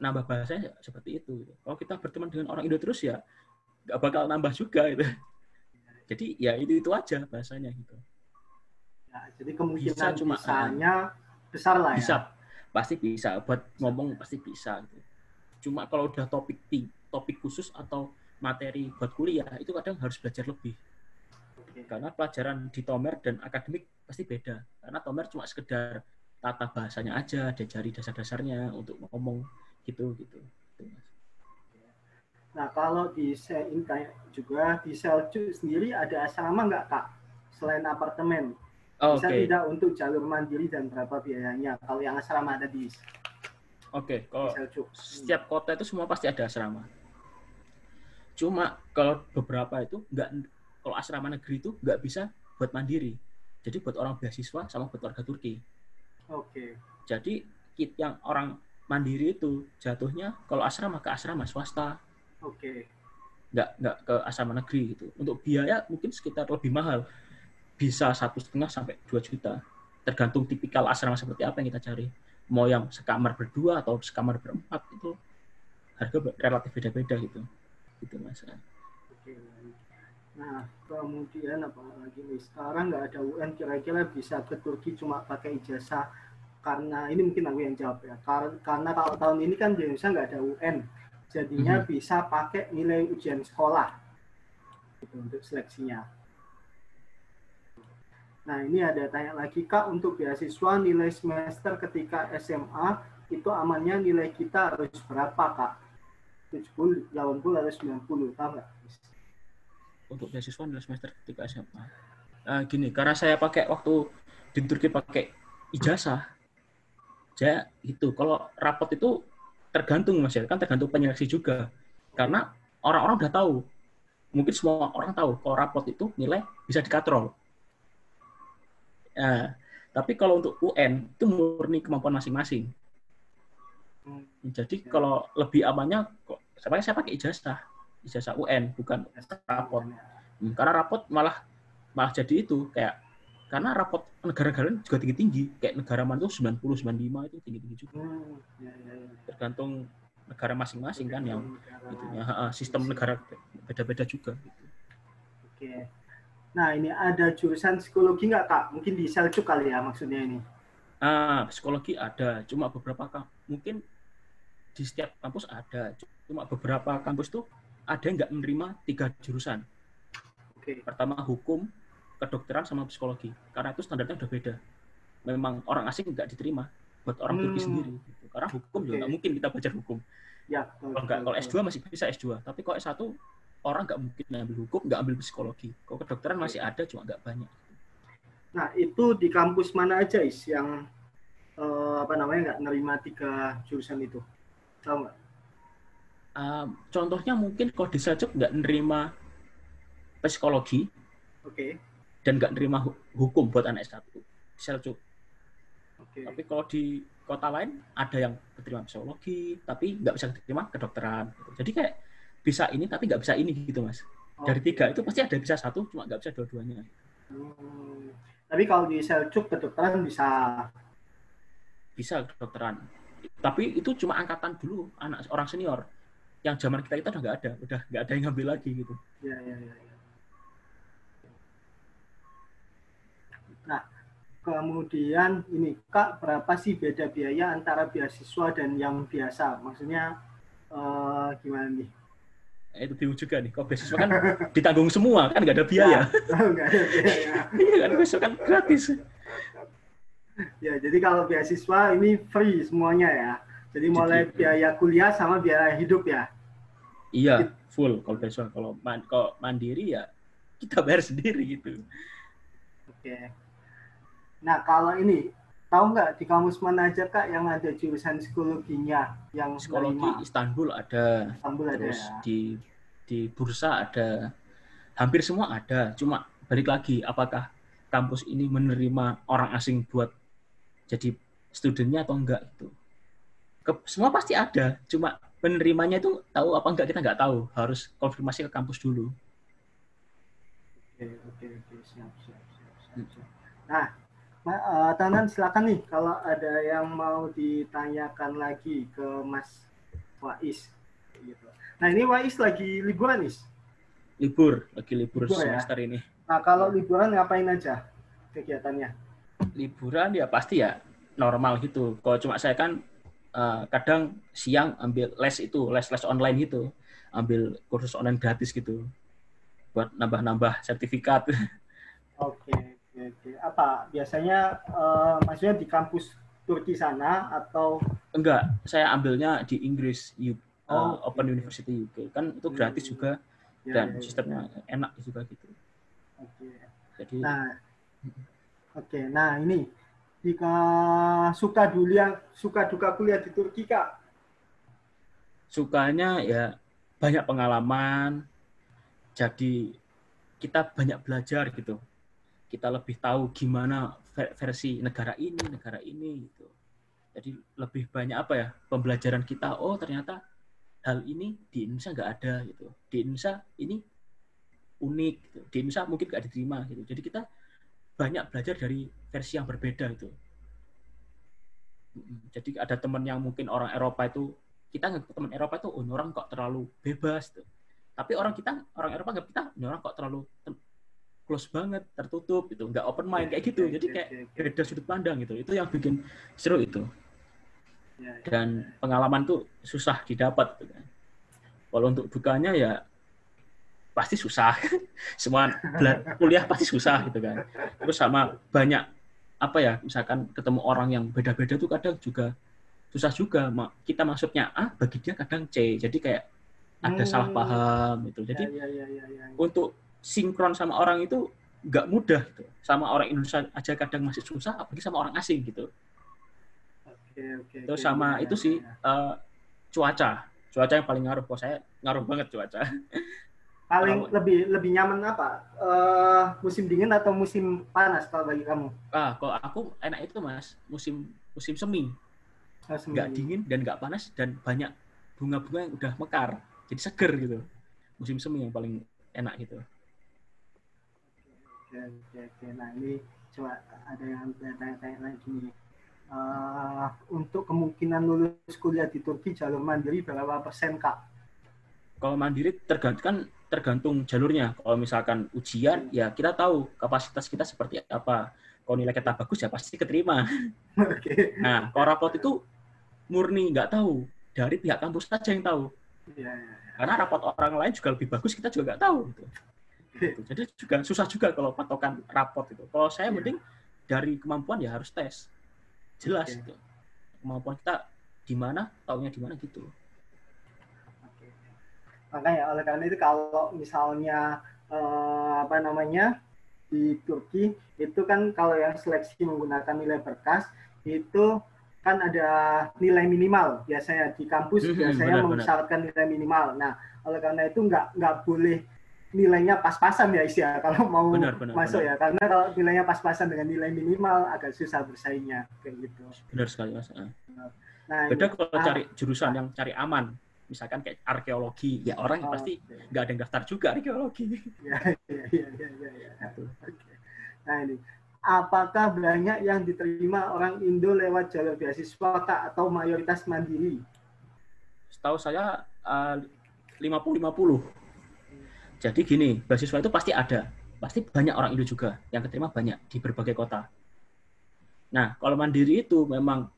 nambah bahasanya seperti itu gitu. kalau kita berteman dengan orang Indo terus ya nggak bakal nambah juga gitu jadi ya itu itu aja bahasanya gitu
Ya, jadi kemungkinan
Bisa, cuma-
bisanya besar lah ya.
bisa pasti bisa buat ngomong pasti bisa gitu. cuma kalau udah topik topik khusus atau materi buat kuliah itu kadang harus belajar lebih
Oke.
karena pelajaran di Tomer dan akademik pasti beda karena Tomer cuma sekedar tata bahasanya aja diajari dasar-dasarnya untuk ngomong gitu gitu.
Nah, kalau di kayak juga di Seljuk sendiri ada asrama nggak, Kak? Selain apartemen.
Oh,
Bisa
oke
tidak untuk jalur mandiri dan berapa biayanya? Kalau yang asrama ada di,
oke kalau
Seljuk.
setiap kota itu semua pasti ada asrama cuma kalau beberapa itu nggak kalau asrama negeri itu nggak bisa buat mandiri jadi buat orang beasiswa sama buat warga Turki
Oke.
Jadi kit yang orang mandiri itu jatuhnya kalau asrama ke asrama swasta,
Oke.
nggak nggak ke asrama negeri gitu. Untuk biaya mungkin sekitar lebih mahal, bisa satu setengah sampai 2 juta, tergantung tipikal asrama seperti apa yang kita cari. Mau yang sekamar berdua atau sekamar berempat itu harga relatif beda-beda gitu, gitu mas.
Nah, kemudian apa lagi nih? Sekarang nggak ada UN, kira-kira bisa ke Turki cuma pakai ijazah karena ini mungkin aku yang jawab ya. Kar- Karena kalau tahun ini kan di Indonesia nggak ada UN, jadinya
Mhm.
bisa pakai nilai ujian sekolah gitu, untuk seleksinya. Nah, ini ada tanya lagi Kak, untuk beasiswa nilai semester ketika SMA itu amannya nilai kita harus berapa Kak? 70, 80, atau 90, tahu nggak?
Untuk beasiswa nilai semester ketika SMA. Eh, gini, karena saya pakai waktu di Turki pakai ijazah, saya itu kalau rapot itu tergantung mas ya. Kan tergantung penyeleksi juga. Karena orang-orang udah tahu. Mungkin semua orang tahu kalau rapot itu nilai bisa dikatrol. Nah, tapi kalau untuk UN itu murni kemampuan masing-masing.
Hmm.
jadi kalau lebih amannya kok saya saya pakai ijazah ijazah UN bukan rapot Hmm, karena rapot malah malah jadi itu kayak karena rapot negara-negara juga tinggi-tinggi kayak negara mana tuh 90 95 itu tinggi-tinggi juga
Hmm, ya, ya, ya.
tergantung negara masing-masing kan yang
Negara.
Ha, ha, sistem negara beda-beda juga gitu.
Oke. Nah, ini ada jurusan psikologi nggak, Kak? Mungkin di Seljuk kali ya maksudnya ini.
Ah, psikologi ada, cuma beberapa mungkin di setiap kampus ada, cuma beberapa kampus tuh ada yang nggak menerima tiga jurusan.
Oke.
Pertama hukum, kedokteran sama psikologi. Karena itu standarnya udah beda. Memang orang asing nggak diterima buat orang Turki
Hmm.
sendiri. gitu. Karena hukum juga
Oke.
nggak mungkin kita belajar hukum.
Ya, betul,
Kalau nggak, kalau
betul.
S2 masih bisa S2. Tapi kalau S1 orang nggak mungkin ngambil hukum, nggak ambil psikologi. Kalau kedokteran masih ada, cuma nggak banyak.
Nah, itu di kampus mana aja, Is, yang eh, apa namanya nggak nerima tiga jurusan itu? Tahu nggak?
Um, contohnya mungkin kalau di Seljuk nggak nerima psikologi
Oke.
dan nggak nerima hu- hukum buat anak S1. Di Seljuk.
Oke.
Tapi kalau di kota lain ada yang keterima psikologi, tapi nggak bisa keterima kedokteran. gitu. Jadi kayak bisa ini tapi nggak bisa ini gitu mas. Dari tiga itu pasti ada bisa satu, cuma nggak bisa dua-duanya.
Hmm. Tapi kalau di Seljuk kedokteran bisa.
Bisa kedokteran. Tapi itu cuma angkatan dulu anak orang senior yang zaman kita itu udah nggak ada, udah nggak ada yang ngambil lagi gitu.
Iya iya iya. Nah, kemudian ini kak berapa sih beda biaya antara beasiswa dan yang biasa? Maksudnya uh, gimana nih?
Eh, itu bingung juga nih. kok beasiswa kan ditanggung semua kan nggak ada ya,
biaya. Nggak ada biaya.
Iya kan beasiswa kan gratis.
Ya jadi kalau beasiswa ini free semuanya ya. Jadi mulai
Jadi,
biaya kuliah sama biaya hidup ya.
Iya, full kalau beasiswa. Kalau man, kalau mandiri ya kita bayar sendiri gitu.
Oke. Nah, kalau ini tahu nggak di kampus mana aja Kak yang ada jurusan psikologinya yang
Psikologi
menerima?
Istanbul ada,
Istanbul ada
terus
ya.
di di bursa ada, hampir semua ada. Cuma balik lagi, apakah kampus ini menerima orang asing buat jadi studennya atau enggak itu? Ke- semua pasti ada, cuma penerimanya itu tahu apa enggak kita nggak tahu. Harus konfirmasi ke kampus dulu.
Oke, oke, oke, siap, siap, siap, siap, siap. Nah, Ma- eh, Tanan silakan nih kalau ada yang mau ditanyakan lagi ke Mas Wais. Gitu. Nah ini Wais lagi liburan nih.
Libur, lagi libur
Libur ya?
semester ini.
Nah kalau liburan ngapain aja kegiatannya?
liburan ya pasti ya normal gitu. Kalau cuma saya kan eh, kadang siang ambil les itu, les-les online gitu. Ambil kursus online gratis gitu. Buat nambah-nambah sertifikat.
Oke, oke, oke. Apa biasanya eh, maksudnya di kampus Turki sana atau
Enggak, saya ambilnya di Inggris, U- eh,
Oh,
Open
oke.
University UK. Kan itu gratis
Hmm.
juga
ya,
dan
ya, ya.
sistemnya enak juga gitu.
Oke.
Jadi
Nah, oke. Nah ini jika suka dunia suka duka kuliah di Turki kak.
sukanya ya banyak pengalaman. Jadi kita banyak belajar gitu. Kita lebih tahu gimana ver- versi negara ini, negara ini gitu. Jadi lebih banyak apa ya pembelajaran kita. Oh ternyata hal ini di Indonesia nggak ada gitu. Di Indonesia ini unik gitu. Di Indonesia mungkin nggak diterima gitu. Jadi kita banyak belajar dari versi yang berbeda itu. Jadi ada teman yang mungkin orang Eropa itu kita nggak teman Eropa itu oh, orang kok terlalu bebas tuh. Tapi orang kita orang Eropa nggak kita orang kok terlalu close banget, tertutup gitu, nggak open mind kayak gitu. Jadi kayak beda sudut pandang gitu. Itu yang bikin seru itu. Dan pengalaman tuh susah didapat. Gitu kan. Kalau untuk dukanya ya pasti susah. Semua kuliah pasti susah gitu kan. Terus sama banyak apa ya, misalkan ketemu orang yang beda-beda tuh kadang juga susah juga. Kita maksudnya A, bagi dia kadang C. Jadi kayak ada
Hmm.
salah paham gitu. Jadi
ya, ya, ya, ya, ya.
untuk sinkron sama orang itu nggak mudah gitu. Sama orang Indonesia aja kadang masih susah, apalagi sama orang asing gitu.
Oke, oke,
Terus
oke.
sama
Ya,
itu
ya,
sih
ya.
eh, cuaca. Cuaca yang paling ngaruh. Kok saya ngaruh banget cuaca.
Paling lebih lebih nyaman apa? Eh, musim dingin atau musim panas kalau bagi kamu?
Ah, kalau aku enak itu mas, musim musim semi, nggak dingin dan nggak panas dan banyak bunga-bunga yang udah mekar, jadi seger gitu. Musim semi yang paling enak gitu.
Oke, oke, oke. Nah ini coba ada yang tanya-tanya lagi nih. Eh, untuk kemungkinan lulus kuliah di Turki jalur mandiri berapa persen kak?
Kalau mandiri tergantung kan tergantung jalurnya. Kalau misalkan ujian, ya kita tahu kapasitas kita seperti apa. Kalau nilai kita bagus ya pasti keterima.
Oke.
Nah, kalau rapot itu murni nggak tahu dari pihak kampus saja yang tahu.
Ya, ya.
Karena rapot orang lain juga lebih bagus, kita juga nggak tahu. Gitu. Gitu. Jadi juga susah juga kalau patokan rapot itu. Kalau saya
Iya.
mending dari kemampuan ya harus tes. Jelas
Oke.
gitu. Kemampuan kita di mana, taunya di mana gitu.
Makanya oleh karena itu kalau misalnya eh, apa namanya di Turki itu kan kalau yang seleksi menggunakan nilai berkas itu kan ada nilai minimal biasanya di kampus
Mhm,
biasanya
benar,
nilai minimal. Nah oleh karena itu nggak nggak boleh nilainya pas-pasan ya Isya kalau mau
Benar, benar,
masuk ya karena kalau nilainya pas-pasan dengan nilai minimal agak susah bersaingnya kayak gitu.
Benar sekali mas.
Nah,
Beda kalau
ah,
cari jurusan yang cari aman. Misalkan kayak arkeologi, ya orang
oh,
pasti nggak ada yang daftar juga arkeologi.
Ya, ya, ya, ya, ya, ya.
Gitu.
Nah ini, apakah banyak yang diterima orang Indo lewat jalur beasiswa kak atau mayoritas mandiri?
Setahu saya eh, 50-50. Jadi gini, beasiswa itu pasti ada. pasti banyak orang Indo juga yang keterima banyak di berbagai kota. Nah, kalau mandiri itu memang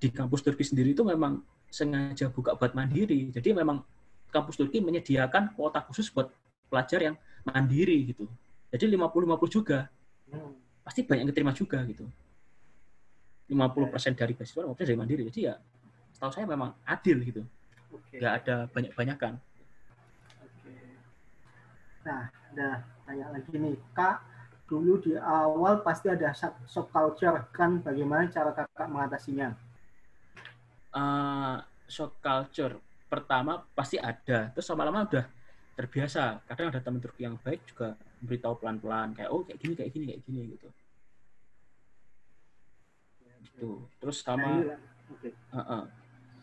di kampus Turki sendiri itu memang sengaja buka buat mandiri. Jadi memang kampus Turki menyediakan kuota khusus buat pelajar yang mandiri gitu. Jadi 50-50 juga.
Hmm.
Pasti banyak yang keterima juga gitu. 50% dari beasiswa, 50% dari mandiri. Jadi ya setahu saya memang adil gitu.
Oke.
Nggak ada banyak-banyakan.
Oke. Nah, ada tanya lagi nih, Kak. Dulu di awal pasti ada sub- subculture kan bagaimana cara kakak mengatasinya?
Uh, shock culture pertama pasti ada terus lama-lama udah terbiasa. Kadang ada teman Turki yang baik juga beritahu pelan-pelan kayak oh kayak gini kayak gini kayak gini gitu. Gitu. Terus sama uh, uh,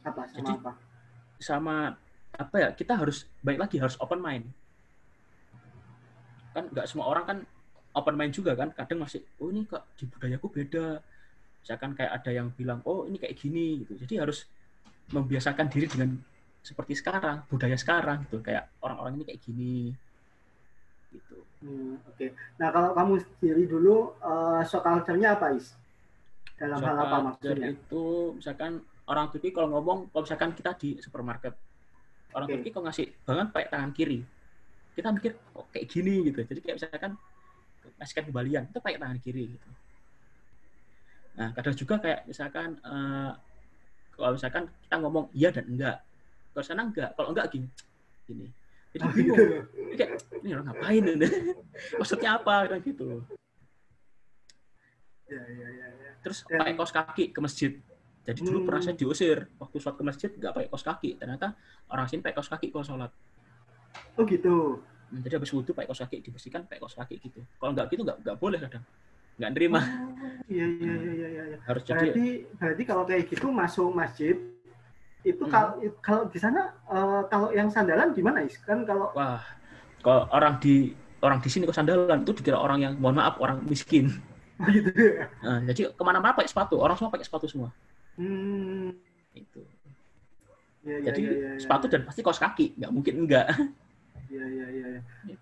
Apa sama
Jadi-
apa?
sama apa ya kita harus baik lagi harus open mind. Kan nggak semua orang kan open mind juga kan kadang masih oh ini kok di budayaku beda misalkan kayak ada yang bilang oh ini kayak gini gitu jadi harus membiasakan diri dengan seperti sekarang budaya sekarang gitu kayak orang-orang ini kayak gini gitu
Hmm, Oke. Nah, kalau kamu sendiri dulu eh shock culture-nya apa, Is? Dalam hal apa maksudnya?
itu misalkan orang Turki kalau ngomong kalau misalkan kita di supermarket orang
Oke.
Turki kalau ngasih banget pakai tangan kiri kita mikir kok kayak gini gitu jadi kayak misalkan ngasihkan kembalian itu pakai tangan kiri gitu nah kadang juga kayak misalkan eh, kalau misalkan kita ngomong iya dan enggak kalau sana enggak kalau enggak gini gini jadi
Oh,
bingung
gitu.
Jadi kayak ini orang ngapain ini maksudnya apa gitu
Ya, ya, ya, ya.
terus
Dan-
pakai kaos kaki ke masjid. Jadi dulu
Hmm.
pernah saya diusir waktu sholat ke masjid nggak pakai kaos kaki. Ternyata orang sini pakai kaos kaki kalau sholat.
Oh gitu.
Hmm, Jadi habis wudhu pakai kaos kaki dibersihkan pakai kaos kaki gitu. Kalau nggak gitu nggak nggak boleh kadang. Nggak nerima.
Iya, iya, iya, iya, iya. iya.
Harus jadi
Berarti berarti kalau kayak gitu masuk masjid itu
Hmm.
kalau kalau di sana eh, kalau yang sandalan gimana, Is? Kan kalau
wah kalau orang di orang di sini kok sandalan itu dikira orang yang mohon maaf orang miskin.
gitu ya.
Nah, jadi ke mana-mana pakai sepatu. Orang semua pakai sepatu semua.
Hmm.
Itu.
Ya, ya,
Jadi
ya, ya, ya.
sepatu dan pasti kaos kaki. Nggak mungkin enggak.
Iya, iya, iya. ya.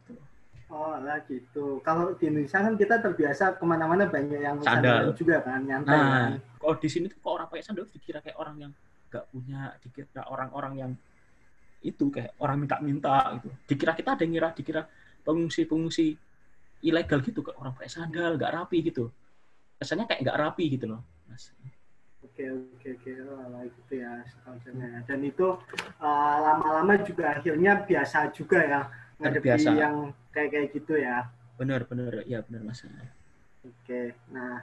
Oh lah gitu. Kalau di Indonesia kan kita terbiasa ke mana-mana banyak yang
Sandal.
juga kan, nyantai kan.
Nah, kalau di sini tuh kok orang pakai sandal dikira kayak orang yang nggak punya, dikira orang-orang yang itu kayak orang minta-minta gitu. Dikira kita ada yang ngira, dikira pengungsi-pengungsi ilegal gitu, kayak orang pakai sandal, nggak rapi gitu. Kesannya kayak nggak rapi gitu loh. Mas.
Oke oke oke lah gitu ya. Dan itu uh, lama-lama juga akhirnya biasa juga ya
Terbiasa.
yang kayak kayak gitu ya.
Bener, bener, ya bener mas.
Oke, nah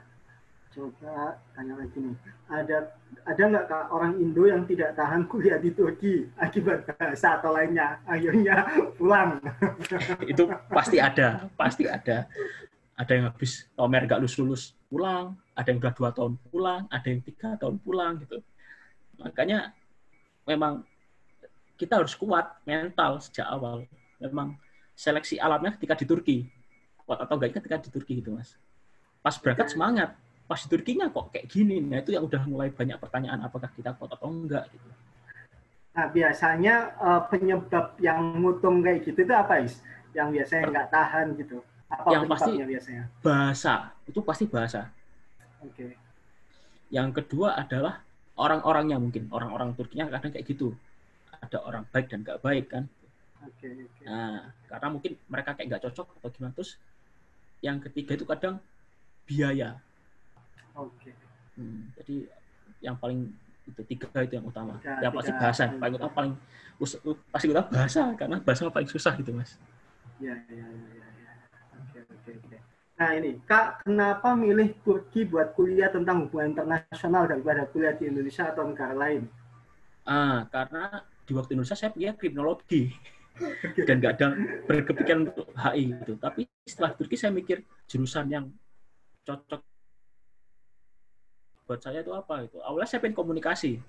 coba tanya lagi nih. Ada ada nggak kak orang Indo yang tidak tahan kuliah di Turki akibat bahasa atau lainnya, akhirnya pulang?
Itu pasti ada, pasti ada. Ada yang habis tomer nggak lulus-lulus pulang, ada yang udah dua tahun pulang, ada yang tiga tahun pulang gitu. Makanya memang kita harus kuat mental sejak awal. Memang seleksi alamnya ketika di Turki. Kuat atau enggak ketika di Turki gitu, Mas. Pas berangkat semangat. Pas di Turkinya kok kayak gini. Nah, itu yang udah mulai banyak pertanyaan apakah kita kuat atau enggak gitu.
Nah biasanya uh, penyebab yang mutung kayak gitu itu apa is? Yang biasanya nggak tahan gitu? Apa
Yang pasti-
biasanya?
Bahasa, itu pasti bahasa.
Oke.
Yang kedua adalah orang-orangnya mungkin. Orang-orang Turkinya kadang kayak gitu. Ada orang baik dan nggak baik kan.
Oke, oke.
Nah, karena mungkin mereka kayak nggak cocok atau gimana. Terus yang ketiga itu kadang biaya.
Oke.
Hmm, jadi yang paling itu tiga itu yang utama.
Tiga-
yang pasti
tiga.
bahasa. Paling utama paling us- pasti utama bahasa karena bahasa paling susah gitu mas.
Ya, ya, ya, ya, ya. Oke, oke, oke. Nah ini, Kak, kenapa milih Turki buat kuliah tentang hubungan internasional daripada kuliah di Indonesia atau negara lain?
Ah, karena di waktu Indonesia saya pilih kriminologi dan nggak ada berkepikiran untuk HI gitu. Tapi setelah Turki saya mikir jurusan yang cocok buat saya itu apa itu. Awalnya saya pengen komunikasi.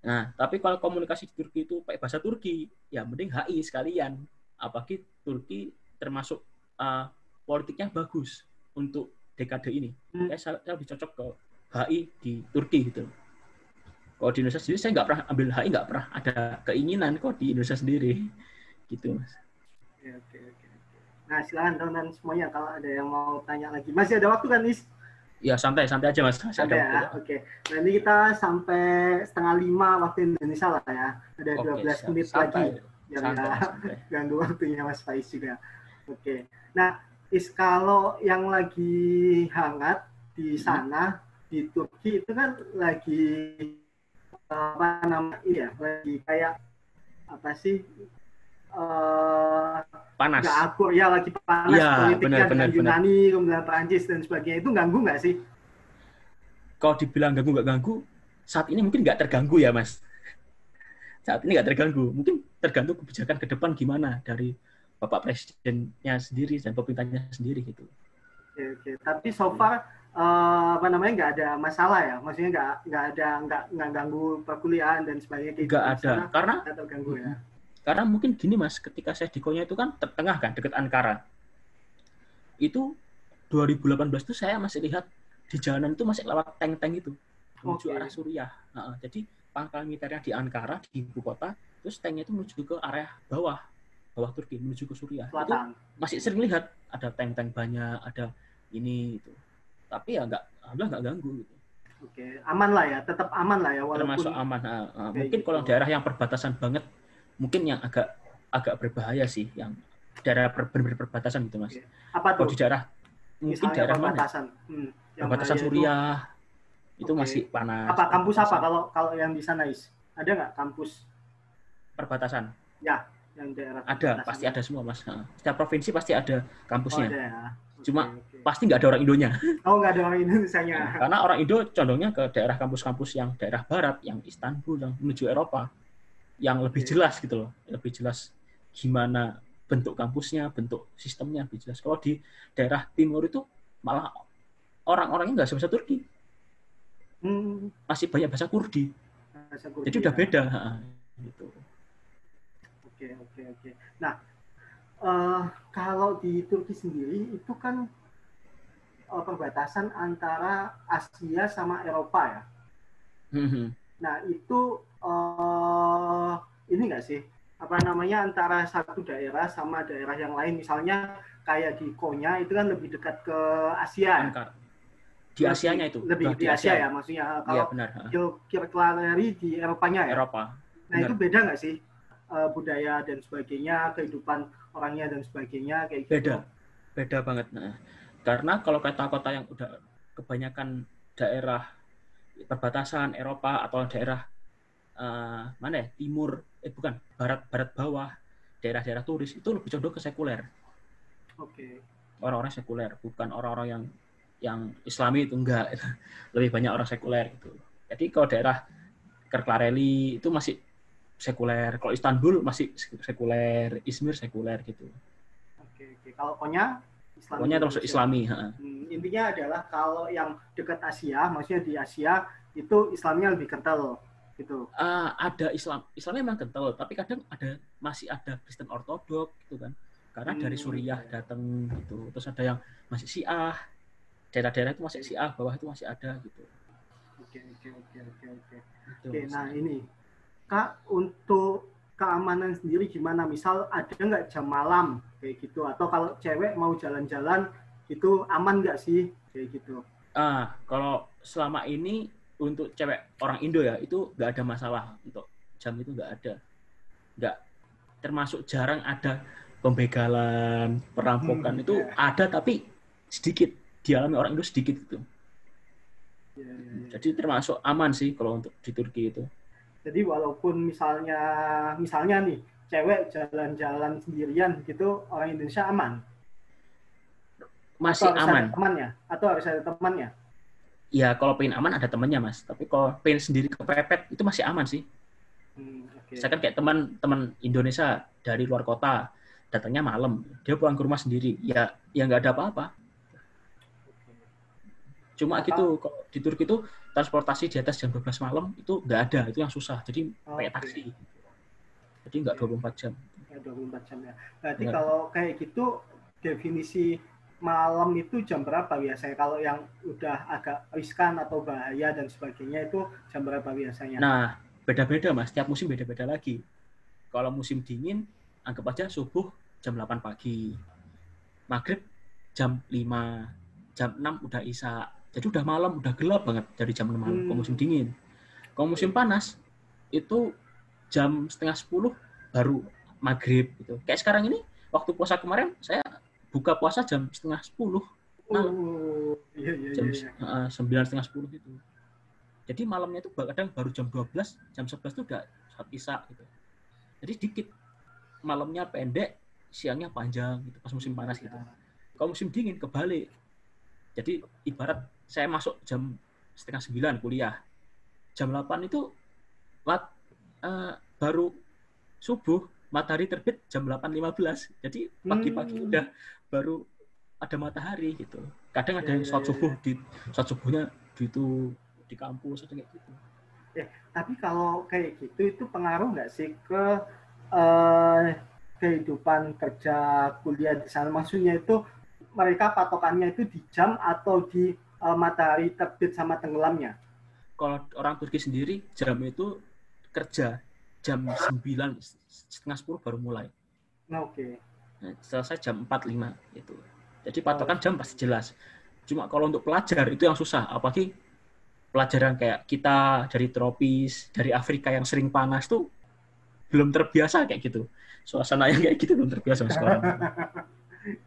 Nah, tapi kalau komunikasi di Turki itu pakai bahasa Turki, ya mending HI sekalian. Apalagi Turki termasuk uh, politiknya bagus untuk dekade ini.
Hmm.
Saya, saya lebih cocok ke HI di Turki gitu. Kalau di Indonesia sendiri saya nggak pernah ambil HI, nggak pernah ada keinginan kok di Indonesia sendiri, gitu mas.
Oke, oke, oke. Nah, silakan teman-teman semuanya kalau ada yang mau tanya lagi. Masih ada waktu kan, Is?
Ya santai santai aja mas. Masih
Ada
ada
ya, oke. Nanti kita sampai setengah lima waktu Indonesia lah ya. Ada 12
siap.
menit
Santai.
lagi. Yang
Santai,
ya,
santai.
ganggu waktunya Mas Faiz juga. Oke. Nah, Is kalau yang lagi hangat di
Hmm.
sana di Turki itu kan lagi apa namanya ini ya, lagi kayak apa sih? eh
Panas.
nggak akur ya lagi panas
Iya,
politiknya
benar, benar.
Yunani kemudian Prancis dan sebagainya itu ganggu nggak sih?
Kalau dibilang ganggu nggak ganggu, saat ini mungkin nggak terganggu ya mas. Saat ini nggak terganggu. Mungkin tergantung kebijakan ke depan gimana dari bapak presidennya sendiri dan pemerintahnya sendiri gitu.
Oke, oke. Tapi so far eh, apa namanya nggak ada masalah ya, maksudnya nggak nggak ada nggak nggak ganggu perkuliahan dan sebagainya. kayak
Nggak
gitu.
ada
Sana
karena
nggak terganggu ya.
Karena mungkin gini mas, ketika saya di Konya itu kan tengah kan, dekat Ankara. Itu 2018 itu saya masih lihat di jalanan itu masih lewat tank-tank itu menuju
Oke.
arah Suriah. Nah, jadi pangkal militernya di Ankara di ibu kota, terus tanknya itu menuju ke area bawah, bawah Turki menuju ke Suriah. Itu masih sering lihat ada tank-tank banyak, ada ini itu. Tapi ya nggak, alhamdulillah nggak ganggu gitu.
Oke, aman lah ya, tetap aman lah ya walaupun
termasuk aman. Nah, nah,
Kayak
mungkin
gitu.
kalau daerah yang perbatasan banget, mungkin yang agak agak berbahaya sih, yang daerah ber, benar-benar perbatasan gitu mas.
Oke. apa
Kalau
tuh?
di daerah mungkin
Misalnya
daerah mana?
perbatasan. Hmm, yang
Perbatasan
bahaya itu
Suriah itu,
Oke.
masih panas.
Apa kampus apa kalau kalau yang di sana Is? Ada nggak kampus
Perbatasan
yang daerah
ada, pasti ada semua mas. Nah, Setiap provinsi pasti ada
Oh,
kampusnya.
ada ya.
Cuma-
oke.
Pasti nggak ada orang Indonya.
oh nggak ada orang Indonesia nya.
Karena orang Indo condongnya ke daerah kampus-kampus yang daerah barat, yang Istanbul, yang menuju Eropa, yang lebih jelas gitu loh, lebih jelas gimana bentuk kampusnya, bentuk sistemnya lebih jelas. Kalau di daerah timur itu malah orang-orangnya nggak sebahasa Turki,
Hmm,
masih banyak bahasa Kurdi,
bahasa Kurdi
jadi udah
ya.
beda. ha, Gitu.
Oke, oke, oke. Nah, eh, kalau di Turki sendiri itu kan eh, perbatasan antara Asia sama Eropa ya.
Mhm.
Nah, itu eh, ini nggak sih? Apa namanya antara satu daerah sama daerah yang lain, misalnya kayak di Konya itu kan lebih dekat ke Asia. ya?
Ankara. Di Asianya itu,
Lebih
udah
di Asia ya, maksudnya
Iya
kalau
ha.
Kirklareri di Eropanya ya.
Eropa.
Nah itu beda nggak sih budaya dan sebagainya, kehidupan orangnya dan sebagainya kayak gitu.
Beda. beda banget. Nah, karena kalau kota-kota yang udah kebanyakan daerah perbatasan Eropa atau daerah eh, mana ya timur, eh bukan barat barat bawah, daerah-daerah turis itu lebih condong ke sekuler,
Oke.
orang-orang sekuler, bukan orang-orang yang yang Islami itu enggak, lebih banyak orang sekuler gitu. Jadi kalau daerah Kerklareli itu masih sekuler, kalau Istanbul masih sekuler, Izmir sekuler gitu.
Oke, oke. Kalau Konya Islam
Pokoknya termasuk Islami.
Hmm, intinya adalah kalau yang dekat Asia, maksudnya di Asia itu Islamnya lebih kental gitu.
Ah, ada Islam Islamnya memang kental tapi kadang ada masih ada Kristen Ortodok gitu kan karena dari
Hmm.
Suriah datang gitu terus ada yang masih Syiah daerah-daerah itu masih Syiah bawah itu masih ada gitu
Oke, oke, oke, oke, oke.
Gitu,
Oke, nah ini Kak untuk keamanan sendiri gimana? Misal ada nggak jam malam kayak gitu? Atau kalau cewek mau jalan-jalan itu aman nggak sih kayak gitu?
ah kalau selama ini untuk cewek orang Indo ya itu nggak ada masalah untuk jam itu nggak ada nggak termasuk jarang ada pembegalan perampokan
Hmm,
itu
ya.
ada tapi sedikit dialami orang Indo sedikit gitu
Ya, ya, ya.
jadi termasuk aman sih kalau untuk di Turki itu
Jadi walaupun misalnya misalnya nih cewek jalan-jalan sendirian gitu orang Indonesia aman.
masih
Atau harus
aman
Ada temannya atau harus ada temannya.
ya kalau pengen aman ada temannya mas tapi kalau pengen sendiri kepepet itu masih aman sih
Hmm, oke.
saya kan kayak teman-teman Indonesia dari luar kota datangnya malam dia pulang ke rumah sendiri ya ya nggak ada apa-apa. Cuma gitu kalau di Turki itu transportasi di atas jam 12 malam itu nggak ada itu yang susah jadi pakai
Oke.
taksi jadi nggak 24 jam
Ya, 24 jam ya. Berarti
Benar.
kalau kayak gitu definisi malam itu jam berapa biasanya? Kalau yang udah agak riskan atau bahaya dan sebagainya itu jam berapa biasanya?
nah beda-beda mas tiap musim beda-beda lagi kalau musim dingin anggap aja subuh jam 8 pagi maghrib jam 5, jam 6 udah isa. Jadi udah malam, udah gelap banget dari jam 6 malam. Kalau
Hmm.
musim dingin. Kalau musim panas, itu jam setengah 10 baru maghrib gitu. Kayak sekarang ini, waktu puasa kemarin, saya buka puasa jam setengah 10, malam.
Oh, iya iya
jam
iya. iya.
eh, sembilan setengah 10 gitu. Jadi malamnya itu kadang baru jam 12, jam 11 itu udah saat isya gitu. Jadi dikit. Malamnya pendek, siangnya panjang gitu pas musim panas gitu. Kalau musim dingin kebalik. Jadi ibarat saya masuk jam setengah sembilan kuliah. Jam 8 itu mat, eh, baru subuh, matahari terbit jam 8.15. Jadi pagi-pagi
Hmm.
udah baru ada matahari gitu. Kadang ada
Ya,
yang
ya,
sholat
ya,
subuh di sholat subuhnya di itu di kampus ada kayak gitu.
Tapi kalau kayak gitu itu pengaruh nggak sih ke eh, kehidupan kerja kuliah di sana? Maksudnya itu mereka patokannya itu di jam atau di eh, matahari terbit sama tenggelamnya?
Kalau orang Turki sendiri jam itu kerja jam 9 setengah 10 baru mulai.
Nah, Oke.
Nah, selesai jam 45 itu. Jadi patokan jam pasti jelas. Cuma kalau untuk pelajar itu yang susah, apalagi pelajaran kayak kita dari tropis, dari Afrika yang sering panas tuh belum terbiasa kayak gitu. Suasana yang kayak gitu belum terbiasa sekarang.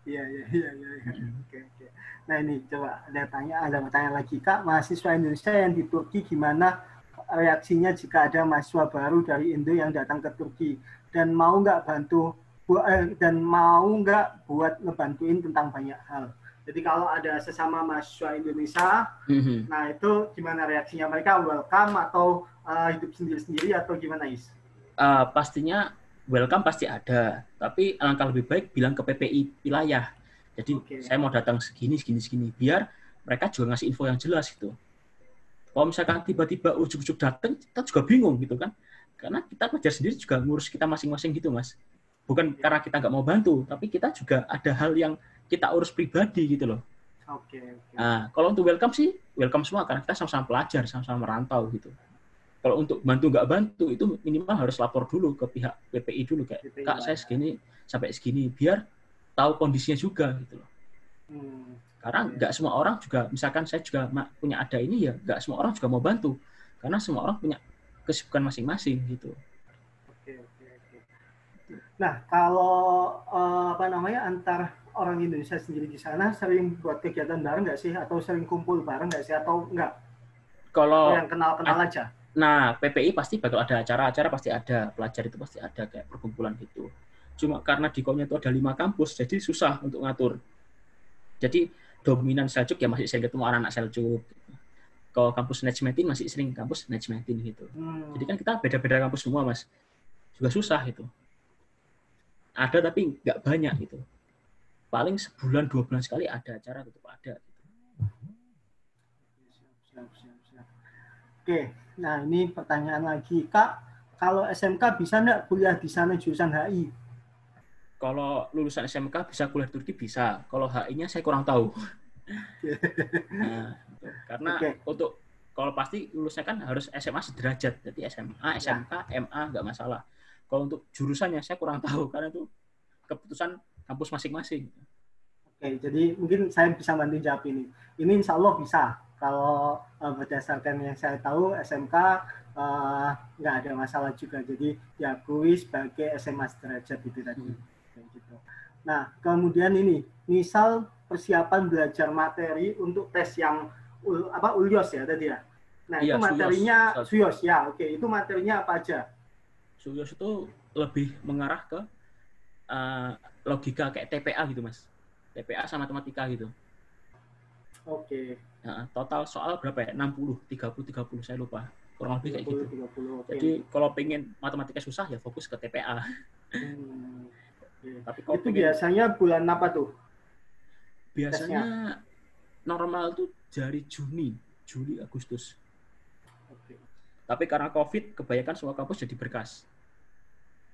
Iya iya iya iya. iya.
Mm-mm.
Oke oke. Nah ini coba ada tanya ada pertanyaan lagi kak mahasiswa Indonesia yang di Turki gimana reaksinya jika ada mahasiswa baru dari Indo yang datang ke Turki dan mau nggak bantu bu- eh, dan mau nggak buat ngebantuin tentang banyak hal. Jadi kalau ada sesama mahasiswa Indonesia,
Mhm.
nah itu gimana reaksinya mereka welcome atau eh, hidup sendiri-sendiri atau gimana is?
Uh, pastinya welcome pasti ada, tapi alangkah lebih baik bilang ke PPI wilayah. Jadi
Oke.
saya mau datang segini, segini, segini, biar mereka juga ngasih info yang jelas gitu. Kalau misalkan tiba-tiba ujuk-ujuk datang, kita juga bingung gitu kan. Karena kita pelajar sendiri juga ngurus kita masing-masing gitu mas. Bukan karena kita nggak mau bantu, tapi kita juga ada hal yang kita urus pribadi gitu loh.
Oke oke.
Nah, kalau untuk welcome sih, welcome semua karena kita sama-sama pelajar, sama-sama merantau gitu. Kalau untuk bantu nggak bantu itu minimal harus lapor dulu ke pihak PPI dulu kayak,
PPI
kak saya segini sampai segini, biar tahu kondisinya juga gitu loh.
Hmm.
Karena nggak semua orang juga, misalkan saya juga punya ada ini ya, nggak semua orang juga mau bantu, karena semua orang punya kesibukan masing-masing gitu.
Oke, oke, oke. Nah, kalau eh, apa namanya antar orang Indonesia sendiri di sana sering buat kegiatan bareng nggak sih? Atau sering kumpul bareng nggak sih? Atau enggak?
Kalau
yang kenal-kenal aja?
Nah, PPI pasti bakal ada acara-acara pasti ada, pelajar itu pasti ada kayak perkumpulan gitu. Cuma karena di komnya itu ada lima kampus, jadi susah untuk ngatur. Jadi dominan Seljuk ya masih sering ketemu anak-anak Seljuk. Kalau kampus Najmetin masih sering kampus Najmetin gitu.
Hmm.
Jadi kan kita beda-beda kampus semua mas, juga susah itu. Ada tapi nggak banyak gitu. Paling sebulan dua bulan sekali ada acara tetap ada. Gitu.
Siap, siap, siap, siap. Oke, nah ini pertanyaan lagi. Kak, kalau SMK bisa nggak kuliah di sana jurusan HI?
Kalau lulusan SMK bisa kuliah di Turki bisa. Kalau HI-nya saya kurang tahu. nah, gitu. karena
Oke.
untuk kalau pasti lulusnya kan harus SMA sederajat. Jadi SMA, SMK, MA nggak masalah. Kalau untuk jurusannya saya kurang tahu karena itu keputusan kampus masing-masing.
Oke, jadi mungkin saya bisa bantu jawab ini. Ini insya Allah bisa. Kalau eh, berdasarkan yang saya tahu, SMK eh, nggak ada masalah juga. Jadi diakui sebagai SMA sederajat itu tadi.
Hmm.
Nah, kemudian ini, misal persiapan belajar materi untuk tes yang apa ulios ya tadi ya. Nah,
Iya,
itu materinya
Suyos.
suyos ya. Oke, itu materinya apa aja?
Suyos itu lebih mengarah ke uh, logika kayak TPA gitu mas. TPA sama matematika gitu.
Oke,
Nah, total soal berapa ya? 60, 30, 30 saya lupa. Kurang lebih kayak gitu.
30, 30. Oke.
Jadi kalau pengen matematika susah ya fokus ke TPA.
Hmm, oke.
Tapi kalau
itu
pengen
biasanya bulan apa tuh?
biasanya normal tuh dari Juni, Juli, Agustus.
Oke,
Tapi karena COVID, kebanyakan semua kampus jadi berkas.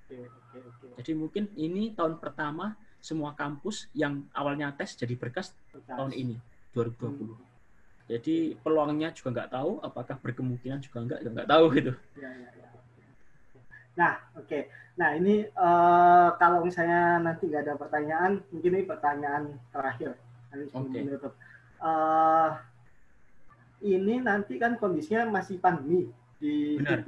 oke, oke, oke.
Jadi mungkin ini tahun pertama semua kampus yang awalnya tes jadi berkas tahun ini, 2020.
Hmm,
Jadi peluangnya juga nggak tahu, apakah berkemungkinan juga nggak, nggak tahu gitu.
ya, ya, ya. Nah, oke. Nah, ini eh, kalau misalnya nanti nggak ada pertanyaan, mungkin ini pertanyaan terakhir. Nanti
Oke.
menutup. Eh, ini nanti kan kondisinya masih pandemi di,
Benar.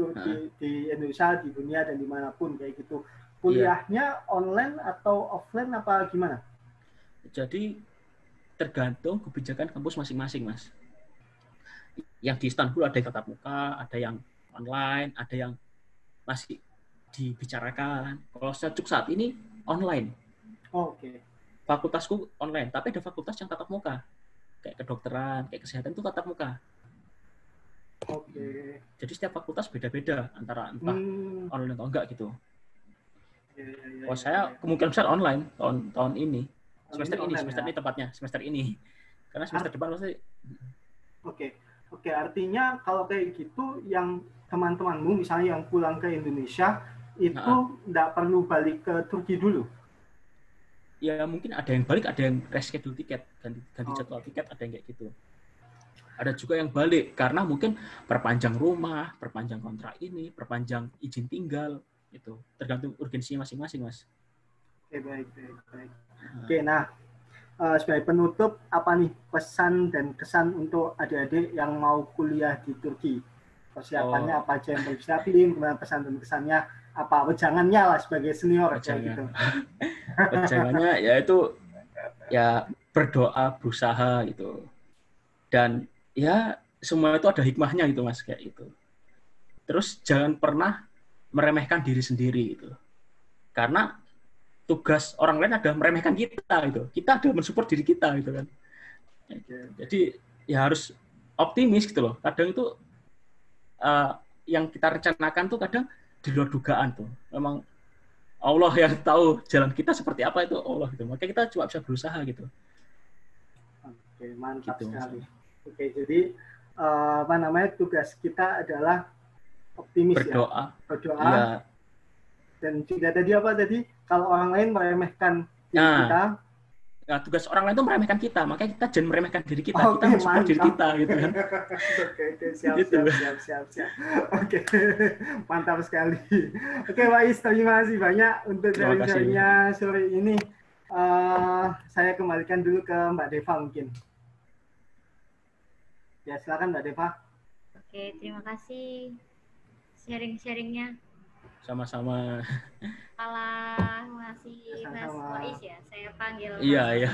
Di Indonesia, di dunia dan di mana pun kayak gitu. Kuliahnya online atau offline apa gimana?
Jadi tergantung kebijakan kampus masing-masing, Mas. Yang di Istanbul ada yang tatap muka, ada yang online, ada yang masih dibicarakan. Kalau Seljuk saat ini online.
Oh, Oke.
Fakultasku online, tapi ada fakultas yang tatap muka. Kayak kedokteran, kayak kesehatan itu tatap muka.
Oke.
Jadi setiap fakultas beda-beda antara entah
Hmm.
online atau enggak gitu.
Ya, ya, ya,
Kalau
ya,
saya
ya.
kemungkinan besar online tahun tahun ini. Semester
ini
ini, semester
ya?
ini tepatnya, semester ini. Karena semester depan pasti
Oke, oke. Artinya kalau kayak gitu, yang teman-temanmu misalnya yang pulang ke Indonesia itu
Nah.
nggak perlu balik ke Turki dulu.
ya mungkin ada yang balik, ada yang reschedule tiket, ganti ganti
Oh.
jadwal tiket, ada yang kayak gitu. Ada juga yang balik karena mungkin perpanjang rumah, perpanjang kontrak ini, perpanjang izin tinggal itu tergantung urgensinya masing-masing, Mas.
Oke, baik, baik, baik. Oke, nah eh, sebagai penutup apa nih pesan dan kesan untuk adik-adik yang mau kuliah di Turki? Persiapannya
Oh.
apa aja yang perlu disiapin, kemudian pesan dan kesannya apa? Wejangannya lah sebagai senior kayak
Wejangan.
gitu.
Jangannya ya itu ya berdoa, berusaha gitu. Dan ya semua itu ada hikmahnya gitu, Mas, kayak itu. Terus jangan pernah meremehkan diri sendiri gitu. Karena tugas orang lain ada meremehkan kita gitu. Kita ada mensupport diri kita gitu kan. Jadi ya harus optimis gitu loh. Kadang itu eh, yang kita rencanakan tuh kadang di luar dugaan tuh. Memang Allah yang tahu jalan kita seperti apa itu Allah gitu. Makanya kita cuma bisa berusaha gitu.
Oke, mantap
Gitu,
sekali. Oke, jadi eh, apa namanya tugas kita adalah optimis ya,
Berdoa.
berdoa
Ya,
dan juga tadi apa tadi kalau orang lain meremehkan
Nah,
kita,
nah, tugas orang lain itu meremehkan kita. Makanya kita jangan meremehkan diri kita.
Oke,
kita mensupport diri
mantap.
kita gitu kan.
oke, oke, siap,
Gitu.
siap, siap, siap, siap. Oke, mantap sekali. Oke, Pak Is, terima kasih banyak untuk sharing-sharingnya sore ini. Eh, saya kembalikan dulu ke Mbak Deva mungkin. Ya, silakan Mbak Deva.
Oke, terima kasih sharing-sharingnya.
Sama-sama.
Kalah masih Mas. Wais ya, saya panggil.
Iya,
Mas
iya.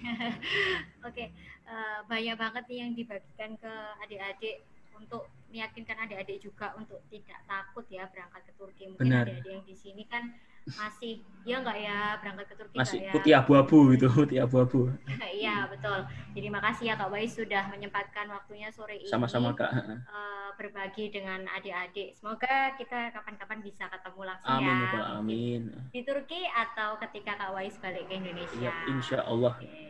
Oke, eh, banyak banget nih yang dibagikan ke adik-adik untuk meyakinkan adik-adik juga untuk tidak takut ya berangkat ke Turki. Mungkin
Benar.
adik-adik yang di sini kan masih ya nggak ya berangkat ke Turki
Masih
ya?
putih abu-abu gitu, putih abu-abu.
Iya betul. Jadi makasih ya Kak Wais sudah menyempatkan waktunya sore ini.
Sama-sama, Kak.
eh, berbagi dengan adik-adik. Semoga kita kapan-kapan bisa ketemu langsung
Amin,
ya.
Pak. Amin.
Di Turki atau ketika Kak Wais balik ke Indonesia.
Ya, insya Allah.
Oke.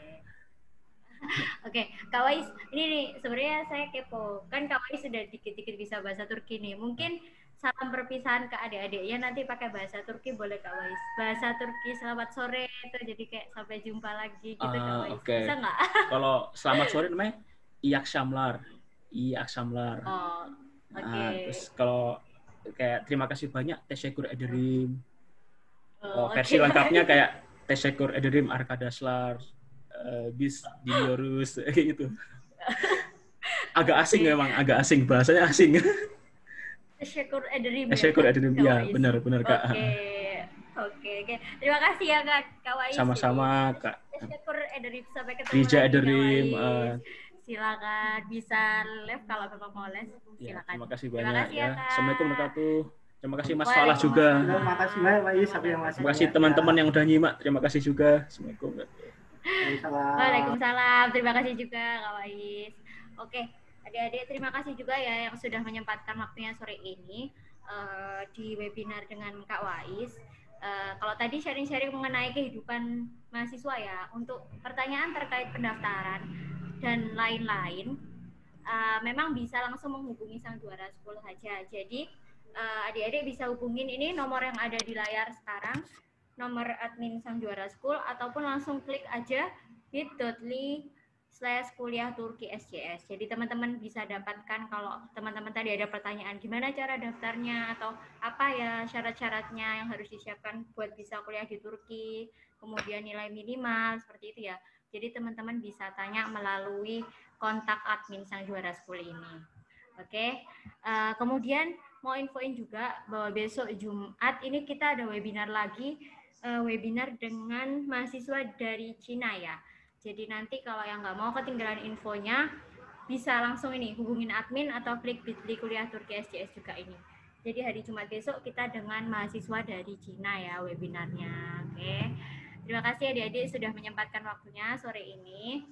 Oke, Kak Wais, ini nih sebenarnya saya kepo. Kan Kak Wais sudah dikit-dikit bisa bahasa Turki nih. Mungkin salam perpisahan ke adik-adiknya nanti pakai bahasa Turki boleh Kak Wais. Bahasa Turki selamat sore itu jadi kayak sampai jumpa lagi gitu Kak
Ah,
Wais.
oke.
Bisa nggak?
Kalau selamat sore namanya Iyak Shamlar. Iyak Shamlar.
Oh, oke.
Nah, terus kalau kayak terima kasih banyak Teşekkür ederim.
Oh,
Oh, versi lengkapnya kayak Teşekkür ederim arkadaşlar. eh, bis dinliyoruz kayak gitu. Agak asing memang, agak asing bahasanya asing.
Ya,
Teşekkür
Kak?
ederim
Kak
ya,
Wais.
benar benar Kak.
Oke, oke, oke. Terima kasih ya Kak, Kak Wais.
Sama-sama Kak.
Syukur ederim sampai ketemu
Rija.
Wais.
eh,
Silakan bisa live kalau memang mau les.
ya,
Silakan.
terima kasih
Terima
banyak
kasih ya,
ya.
Kak.
Assalamualaikum warahmatullahi wabarakatuh. Terima kasih Mas Falah juga.
Terima kasih banyak Pak Is, tapi yang masih
Terima kasih teman-teman yang udah nyimak. Terima kasih juga. Assalamualaikum.
Waalaikumsalam.
Waalaikumsalam. Terima kasih juga Kak Wais. Oke, adik-adik terima kasih juga ya yang sudah menyempatkan waktunya sore ini eh, di webinar dengan Kak Wais. Eh, kalau tadi sharing-sharing mengenai kehidupan mahasiswa ya, untuk pertanyaan terkait pendaftaran dan lain-lain, eh, memang bisa langsung menghubungi Sang Juara School saja. Jadi eh, adik-adik bisa hubungin ini nomor yang ada di layar sekarang, nomor admin Sang Juara School, ataupun langsung klik aja bit.ly slash kuliah Turki SJS. Jadi teman-teman bisa dapatkan kalau teman-teman tadi ada pertanyaan gimana cara daftarnya atau apa ya syarat-syaratnya yang harus disiapkan buat bisa kuliah di Turki, kemudian nilai minimal seperti itu ya. Jadi teman-teman bisa tanya melalui kontak admin Sang Juara School ini. Oke, uh, kemudian mau infoin juga bahwa besok Jumat ini kita ada webinar lagi, uh, webinar dengan mahasiswa dari Cina ya jadi nanti kalau yang nggak mau ketinggalan infonya, bisa langsung ini hubungin admin atau klik bit.ly kuliah Turki SJS juga ini. Jadi hari Jumat besok kita dengan mahasiswa dari Cina ya webinarnya. Oke. Terima kasih adik-adik sudah menyempatkan waktunya sore ini.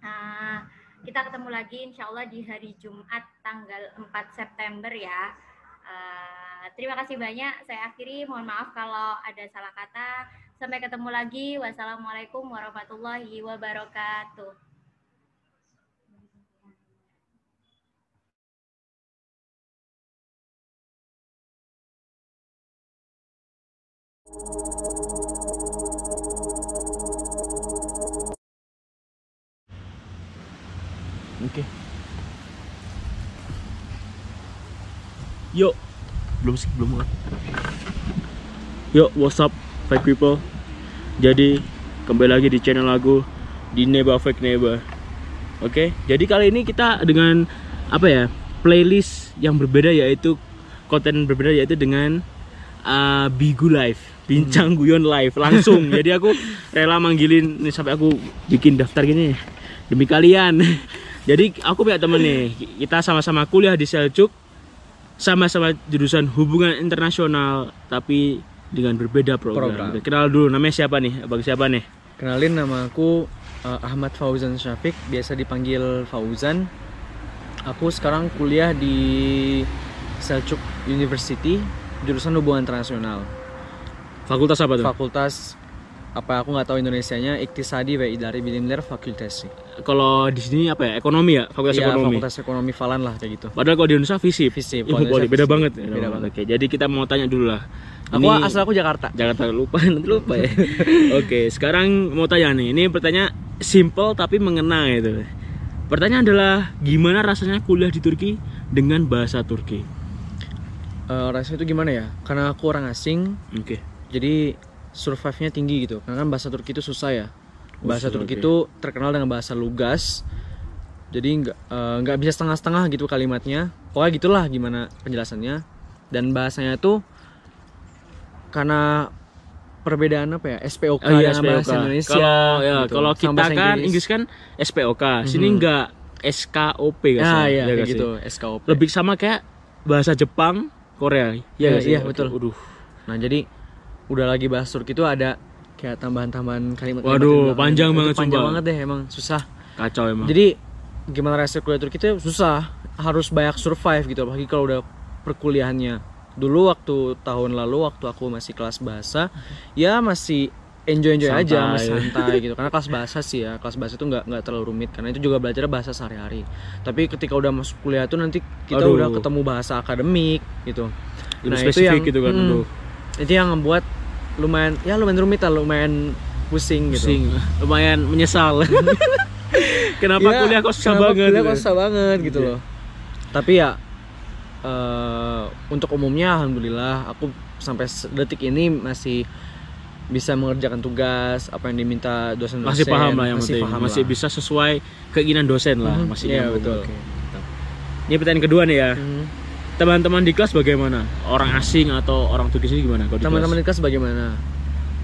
Nah, kita ketemu lagi insya Allah di hari Jumat tanggal 4 September ya. Uh, terima kasih banyak. Saya akhiri. Mohon maaf kalau ada salah kata. Sampai ketemu lagi. Wassalamualaikum warahmatullahi wabarakatuh.
Oke. Okay. Yuk, belum sih, belum kan? Yuk, what's up, fake people? Jadi kembali lagi di channel lagu di Neba Fake Neba. Oke, jadi kali ini kita dengan apa ya playlist yang berbeda yaitu konten berbeda yaitu dengan uh, Bigu Live, bincang hmm. guyon live langsung. jadi aku rela manggilin nih sampai aku bikin daftar gini demi kalian. jadi aku punya temen nih, kita sama-sama kuliah di Seljuk, sama-sama jurusan hubungan internasional, tapi dengan berbeda program. program. Kenal dulu namanya siapa nih? Bagi siapa nih?
Kenalin nama aku uh, Ahmad Fauzan Syafiq, biasa dipanggil Fauzan. Aku sekarang kuliah di Seljuk University, jurusan hubungan internasional.
Fakultas apa tuh?
Fakultas apa aku nggak tahu Indonesianya Iktisadi wa Idari Bilimler Fakultas
kalau di sini apa ya ekonomi ya fakultas
ya,
ekonomi
fakultas ekonomi Falan lah kayak gitu
padahal kalau di Indonesia visi
visi
ilmu politik beda banget beda, beda banget oke jadi kita mau tanya dulu lah
Aku ini, asal aku Jakarta.
Jakarta lupa nanti lupa ya. Oke, sekarang mau tanya nih. Ini pertanyaan simple tapi mengena itu. Pertanyaan adalah gimana rasanya kuliah di Turki dengan bahasa Turki?
Uh, rasanya itu gimana ya? Karena aku orang asing.
Oke. Okay.
Jadi survive-nya tinggi gitu. Karena kan bahasa Turki itu susah ya. Bahasa oh, Turki okay. itu terkenal dengan bahasa lugas. Jadi nggak uh, nggak bisa setengah-setengah gitu kalimatnya. Pokoknya gitulah gimana penjelasannya. Dan bahasanya tuh karena perbedaan apa ya SPOK
oh, iya, dengan bahasa Indonesia. Kalau ya gitu. kalau kita kan Inggris. Inggris kan SPOK, mm -hmm. sini enggak SKOP
kan? Ah, iya, ya, gitu SKOP.
Lebih sama kayak bahasa Jepang, Korea.
Iya, iya, iya betul. Aduh. Nah, jadi udah lagi bahas Turki itu ada kayak tambahan-tambahan kalimat.
Waduh, panjang banget
Panjang sumpah. banget deh emang susah.
Kacau emang.
Jadi gimana rasanya kuliah Turki itu susah, harus banyak survive gitu apalagi kalau udah perkuliahannya dulu waktu tahun lalu waktu aku masih kelas bahasa ya masih enjoy enjoy santai. aja masih santai gitu karena kelas bahasa sih ya kelas bahasa itu nggak nggak terlalu rumit karena itu juga belajar bahasa sehari-hari tapi ketika udah masuk kuliah tuh nanti kita Aduh. udah ketemu bahasa akademik gitu
Lebih nah spesifik itu yang, gitu kan hmm,
itu yang membuat lumayan ya lumayan rumit lah lumayan pusing gitu pusing.
lumayan menyesal kenapa ya, kuliah kok susah banget
kuliah kok susah banget gitu iya. loh tapi ya uh, untuk umumnya alhamdulillah aku sampai detik ini masih bisa mengerjakan tugas apa yang diminta dosen-dosen
masih paham lah yang masih, paham masih lah. bisa sesuai keinginan dosen lah hmm, masih
ya, betul okay.
ini pertanyaan kedua nih ya hmm. Teman-teman di kelas bagaimana? Orang asing atau orang Turki sini gimana?
Teman-teman di kelas bagaimana?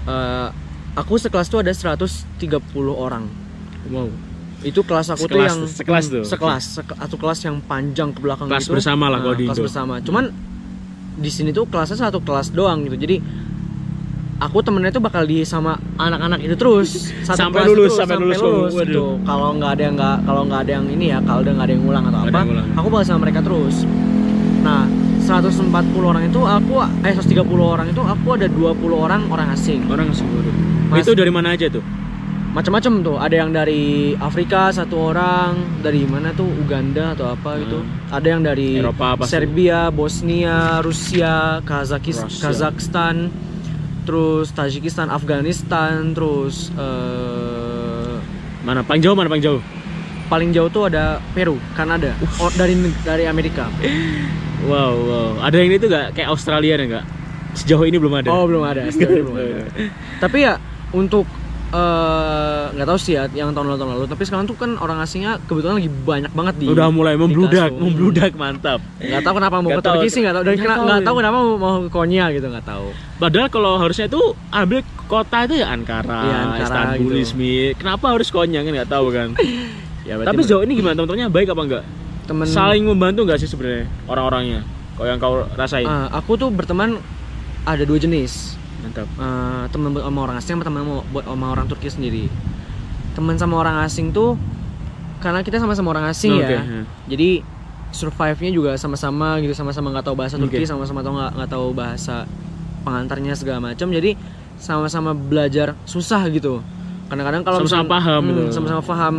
Uh, aku sekelas tuh ada 130 orang.
Wow.
Itu kelas aku
sekelas,
tuh yang
sekelas tuh.
sekelas atau kelas yang panjang ke belakang
kelas
gitu.
bersama lah nah,
kalau di kelas bersama. Cuman di sini tuh kelasnya satu kelas doang gitu. Jadi aku temennya tuh bakal di sama anak-anak itu terus.
Satu sampai lulus
terus,
sampai, sampai lulus, lulus
gitu. Kalau nggak ada yang nggak kalau nggak ada yang ini ya kalau udah nggak ada yang ngulang atau apa aku bakal sama mereka terus nah 140 orang itu aku eh 130 orang itu aku ada 20 orang orang asing.
Orang asing Mas, itu dari mana aja tuh?
Macam-macam tuh. Ada yang dari Afrika satu orang. Dari mana tuh? Uganda atau apa hmm. gitu ada yang dari
Eropa, apa
Serbia Bosnia Rusia Kazakis Russia. Kazakhstan terus Tajikistan Afghanistan terus uh,
Mana? Paling jauh mana paling jauh?
Paling jauh tuh ada Peru, Kanada, oh, dari dari Amerika.
Wow, wow. Ada yang itu gak kayak Australia ada nggak? Sejauh ini belum ada.
Oh belum ada, sejauh ini belum ada. Tapi ya untuk eh, nggak tahu sih ya yang tahun lalu tahun lalu. Tapi sekarang tuh kan orang asingnya kebetulan lagi banyak banget di.
Udah mulai membludak, membludak mantap.
Nggak tahu kenapa mau
Nggak
ke Turki sih nggak tahu. Dan
Nggak tahu
nggak
ya.
tahu kenapa mau, mau ke Konya gitu nggak tahu.
Padahal kalau harusnya itu ambil kota itu ya Ankara,
Iya, Ankara
Istanbul,
gitu.
Izmir. Kenapa harus Konya kan nggak tahu kan?
Ya,
Tapi sejauh ini gimana teman-temannya baik apa enggak?
Temen
Saling membantu nggak sih sebenarnya orang-orangnya? Kau yang kau rasain?
Ah, aku tuh berteman ada dua jenis.
Mantap.
Eh, teman sama orang asing sama teman sama, sama orang Turki sendiri. Teman sama orang asing tuh karena kita sama-sama orang asing
Oke,
ya.
ya.
Jadi survive-nya juga sama-sama gitu, sama-sama nggak tahu bahasa Turki,
Oke.
sama-sama tahu nggak nggak tahu bahasa pengantarnya segala macam. Jadi sama-sama belajar susah gitu. Kadang-kadang kalau
Sama-sama paham
hmm,
gitu.
sama-sama paham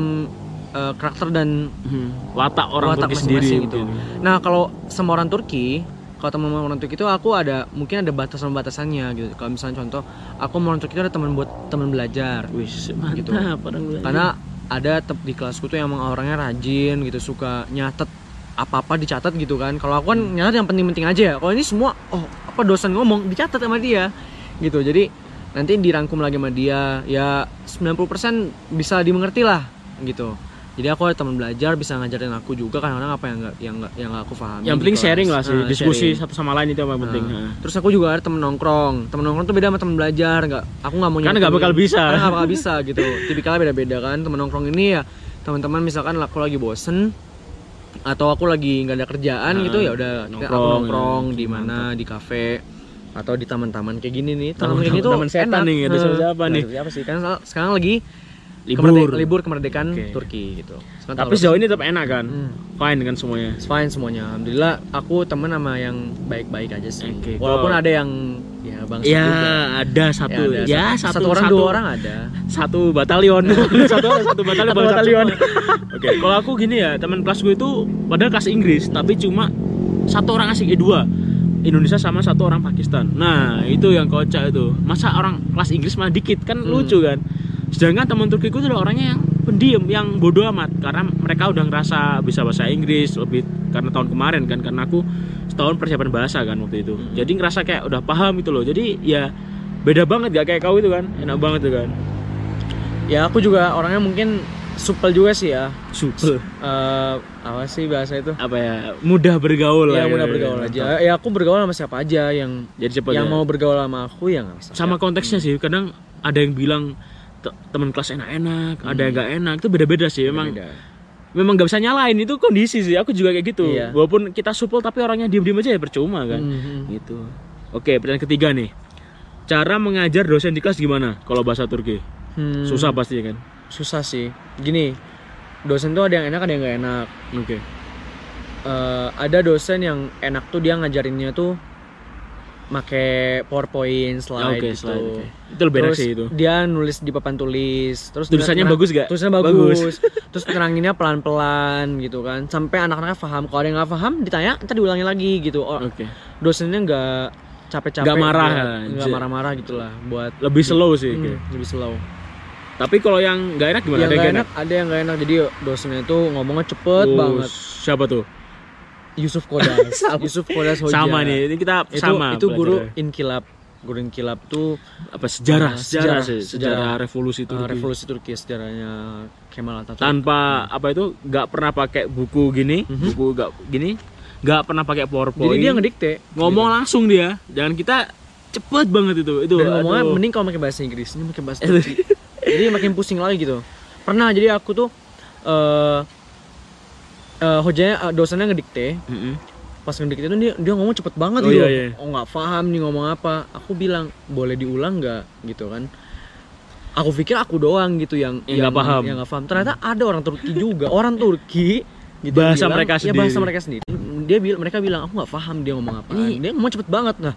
eh, karakter dan
Hmm. Watak orang
watak
Turki sendiri
gitu.
mungkin.
Nah kalau sama orang Turki, kalau teman orang Turki itu aku ada mungkin ada batasan-batasannya gitu. Kalau misalnya contoh, aku sama orang Turki itu ada teman buat teman belajar.
Wih, mantap
Gitu.
orang belajar.
Karena ada tep- di kelasku tuh yang emang orangnya rajin gitu, suka nyatet apa-apa dicatat gitu kan. Kalau aku kan nyatet yang penting-penting aja ya. Kalau ini semua oh apa dosen ngomong dicatat sama dia gitu. Jadi nanti dirangkum lagi sama dia ya 90% bisa dimengerti lah gitu. Jadi aku ada teman belajar bisa ngajarin aku juga kadang-kadang apa yang nggak yang nggak yang nggak aku pahami.
yang penting
kelas.
sharing lah sih,
Nah,
diskusi
sharing.
satu sama lain itu yang penting.
Nah,
Nah.
Terus aku juga ada temen nongkrong. Temen nongkrong tuh beda sama temen belajar. Nggak, aku nggak mau
Karena nggak bakal bisa.
Karena nggak bakal bisa gitu. Tipikalnya beda-beda kan. Temen nongkrong ini ya teman-teman misalkan aku lagi bosen atau aku lagi nggak ada kerjaan
Nah,
gitu ya udah aku
nongkrong,
nongkrong
ya.
di mana di kafe atau di taman-taman kayak gini nih.
Taman-
Taman kayak gini tuh
taman setan
enak.
nih, ada
Nah,
siapa
nggak
nih?
Siapa sih? Kan sekarang lagi
Libur.
kemerde- libur kemerdekaan
Oke.
Turki gitu. Sekarang
Tapi sejauh ini tetap enak kan?
Hmm.
Fine kan semuanya.
Fine semuanya. Alhamdulillah aku temen sama yang baik-baik aja sih.
Oke,
Walaupun ada yang ya bangsa
Ya,
juga.
ada satu.
ada
Ya, satu,
satu orang dua orang ada.
satu batalion satu orang satu batalion
Satu batalion.
oke kalau aku gini ya teman kelas gue itu padahal kelas Inggris tapi cuma satu orang asing eh dua Indonesia sama satu orang Pakistan nah itu yang kocak itu masa orang kelas Inggris mah dikit kan
Hmm.
lucu kan sedangkan teman Turkiku itu adalah orangnya yang pendiam yang bodoh amat karena mereka udah ngerasa bisa bahasa Inggris lebih karena tahun kemarin kan karena aku setahun persiapan bahasa kan waktu itu
Hmm.
jadi ngerasa kayak udah paham itu loh jadi ya beda banget gak kayak kau itu kan enak banget tuh kan
Ya aku juga orangnya mungkin supel juga sih ya.
super
Eh, apa sih bahasa itu?
apa ya mudah bergaul
Ya
lah
mudah
gitu.
bergaul aja. Ya aku bergaul sama siapa aja yang
jadi cepat
yang
ya.
mau bergaul sama aku ya nggak masalah.
sama konteksnya sih kadang ada yang bilang teman kelas enak-enak ada yang gak enak itu beda-beda sih memang
Beda.
memang gak bisa nyalain itu kondisi sih aku juga kayak gitu
Iya.
walaupun kita supel tapi orangnya diem-diem aja ya percuma kan
Mhm.
gitu oke pertanyaan ketiga nih cara mengajar dosen di kelas gimana kalau bahasa Turki
Hmm,
susah pasti kan
susah sih. Gini, dosen tuh ada yang enak ada yang nggak enak.
oke
Eh, ada dosen yang enak tuh dia ngajarinnya tuh make PowerPoint slide
oke
gitu.
slide, oke. itu lebih enak
Terus
sih itu
dia nulis di papan tulis, terus
tulisannya
terang-
bagus gak
Tulisannya bagus. terus peneranginnya pelan-pelan gitu kan. Sampai anak-anaknya paham. Kalau ada yang nggak paham ditanya, ntar diulangi lagi gitu. Oh,
oke
dosennya nggak capek-capek.
Nggak marah,
nggak
j-
marah-marah gitulah buat
lebih slow sih
Hmm, lebih slow.
tapi kalau yang nggak enak gimana
Yang
ada yang
enak, ada yang nggak enak. Jadi dosennya itu ngomongnya cepet
Oh,
banget.
siapa tuh
Yusuf Kodas. Yusuf Kodas Hoja.
sama nih ini kita
Itu
sama
itu guru
belajarnya.
inkilab. Guru inkilab tuh
apa sejarah
Ah,
sejarah
sejarah,
sih,
sejarah.
sejarah revolusi itu
uh, revolusi Turki sejarahnya Kemal Atatürk.
tanpa apa itu nggak pernah pakai buku gini
Mhm.
buku nggak gini nggak pernah pakai powerpoint
Jadi dia ngedikte.
ngomong langsung dia dan kita cepet banget itu itu
Dan ngomongnya
aduh.
mending kalau pakai bahasa Inggris, ini pakai bahasa Turki. jadi makin pusing lagi gitu. Pernah jadi aku tuh eh eh hojanya eh, dosennya ngedikte,
Mm-mm.
pas ngedikte itu dia dia ngomong cepet banget
Oh,
gitu.
iya, iya.
Oh nggak paham nih ngomong apa. Aku bilang boleh diulang nggak gitu kan. Aku pikir aku doang gitu yang
Yang nggak paham.
Yang nggak paham. Ternyata ada orang Turki juga, orang Turki gitu
Bahasa
bilang-
mereka
ya, bahasa
sendiri.
mereka sendiri. Dia bilang mereka bilang aku nggak paham dia ngomong apa.
Ini-
Dia ngomong cepet banget nah.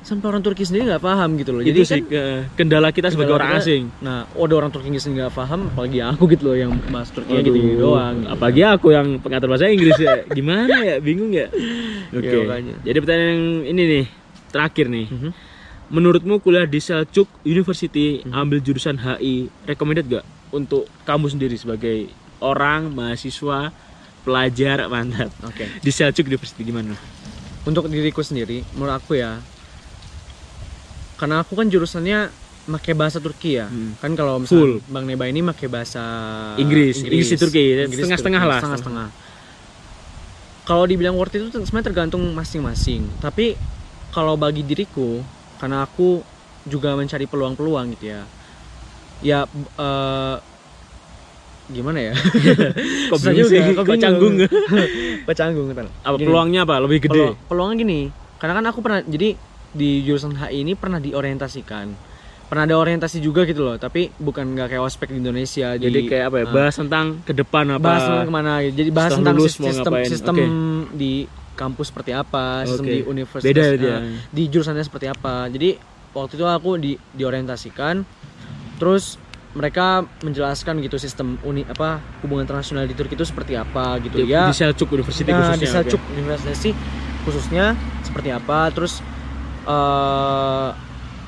Sampai orang Turki sendiri nggak paham gitu loh.
itu
Jadi
sih
kan
ke- kendala kita sebagai
kendala
orang
kita-
asing
Nah, oh, ada orang Turki Inggris nggak paham, apalagi aku gitu loh yang bahas Turki gitu,
Aduh,
doang. gitu.
apalagi aku yang pengatur bahasa Inggris ya gimana ya bingung ya oke
Ya, makanya.
jadi pertanyaan yang ini nih terakhir nih
Mhm.
menurutmu kuliah di Selçuk University
Mhm.
ambil jurusan HI recommended gak untuk kamu sendiri sebagai orang mahasiswa pelajar mantap
Oke.
di Seljuk University gimana?
Untuk diriku sendiri, menurut aku ya, karena aku kan jurusannya pakai bahasa Turki ya.
Hmm.
Kan kalau
Full.
misalnya Bang Neba ini pakai bahasa
Inggris. Inggris di Turki, setengah-setengah
Turki,
lah.
Setengah-setengah. Kalau dibilang worth it itu sebenarnya tergantung masing-masing. Tapi kalau bagi diriku, karena aku juga mencari peluang-peluang gitu ya. Ya eh, gimana ya?
Kok
Susah
bingung
juga,
sih?
kok
canggung?
Kok canggung.
Apa
Gini.
peluangnya apa? Lebih gede?
Peluang, peluangnya gini, karena kan aku pernah jadi di jurusan HI ini pernah diorientasikan. Pernah ada orientasi juga gitu loh, tapi bukan nggak kayak ospek di Indonesia.
Jadi kayak apa ya?
ah.
Bahas tentang ke depan apa?
bahas tentang ke mana gitu. Jadi bahas tentang
lulus
sistem sistem
Oke.
di kampus seperti apa, sistem
Oke.
di universitas
Beda ya
eh,
dia.
di jurusannya seperti apa. Jadi waktu itu aku di diorientasikan terus mereka menjelaskan gitu sistem uni apa hubungan internasional di Turki itu seperti apa gitu
Di,
ya
di Seljuk University
Nah,
khususnya.
di Seljuk
oke.
University khususnya seperti apa terus eh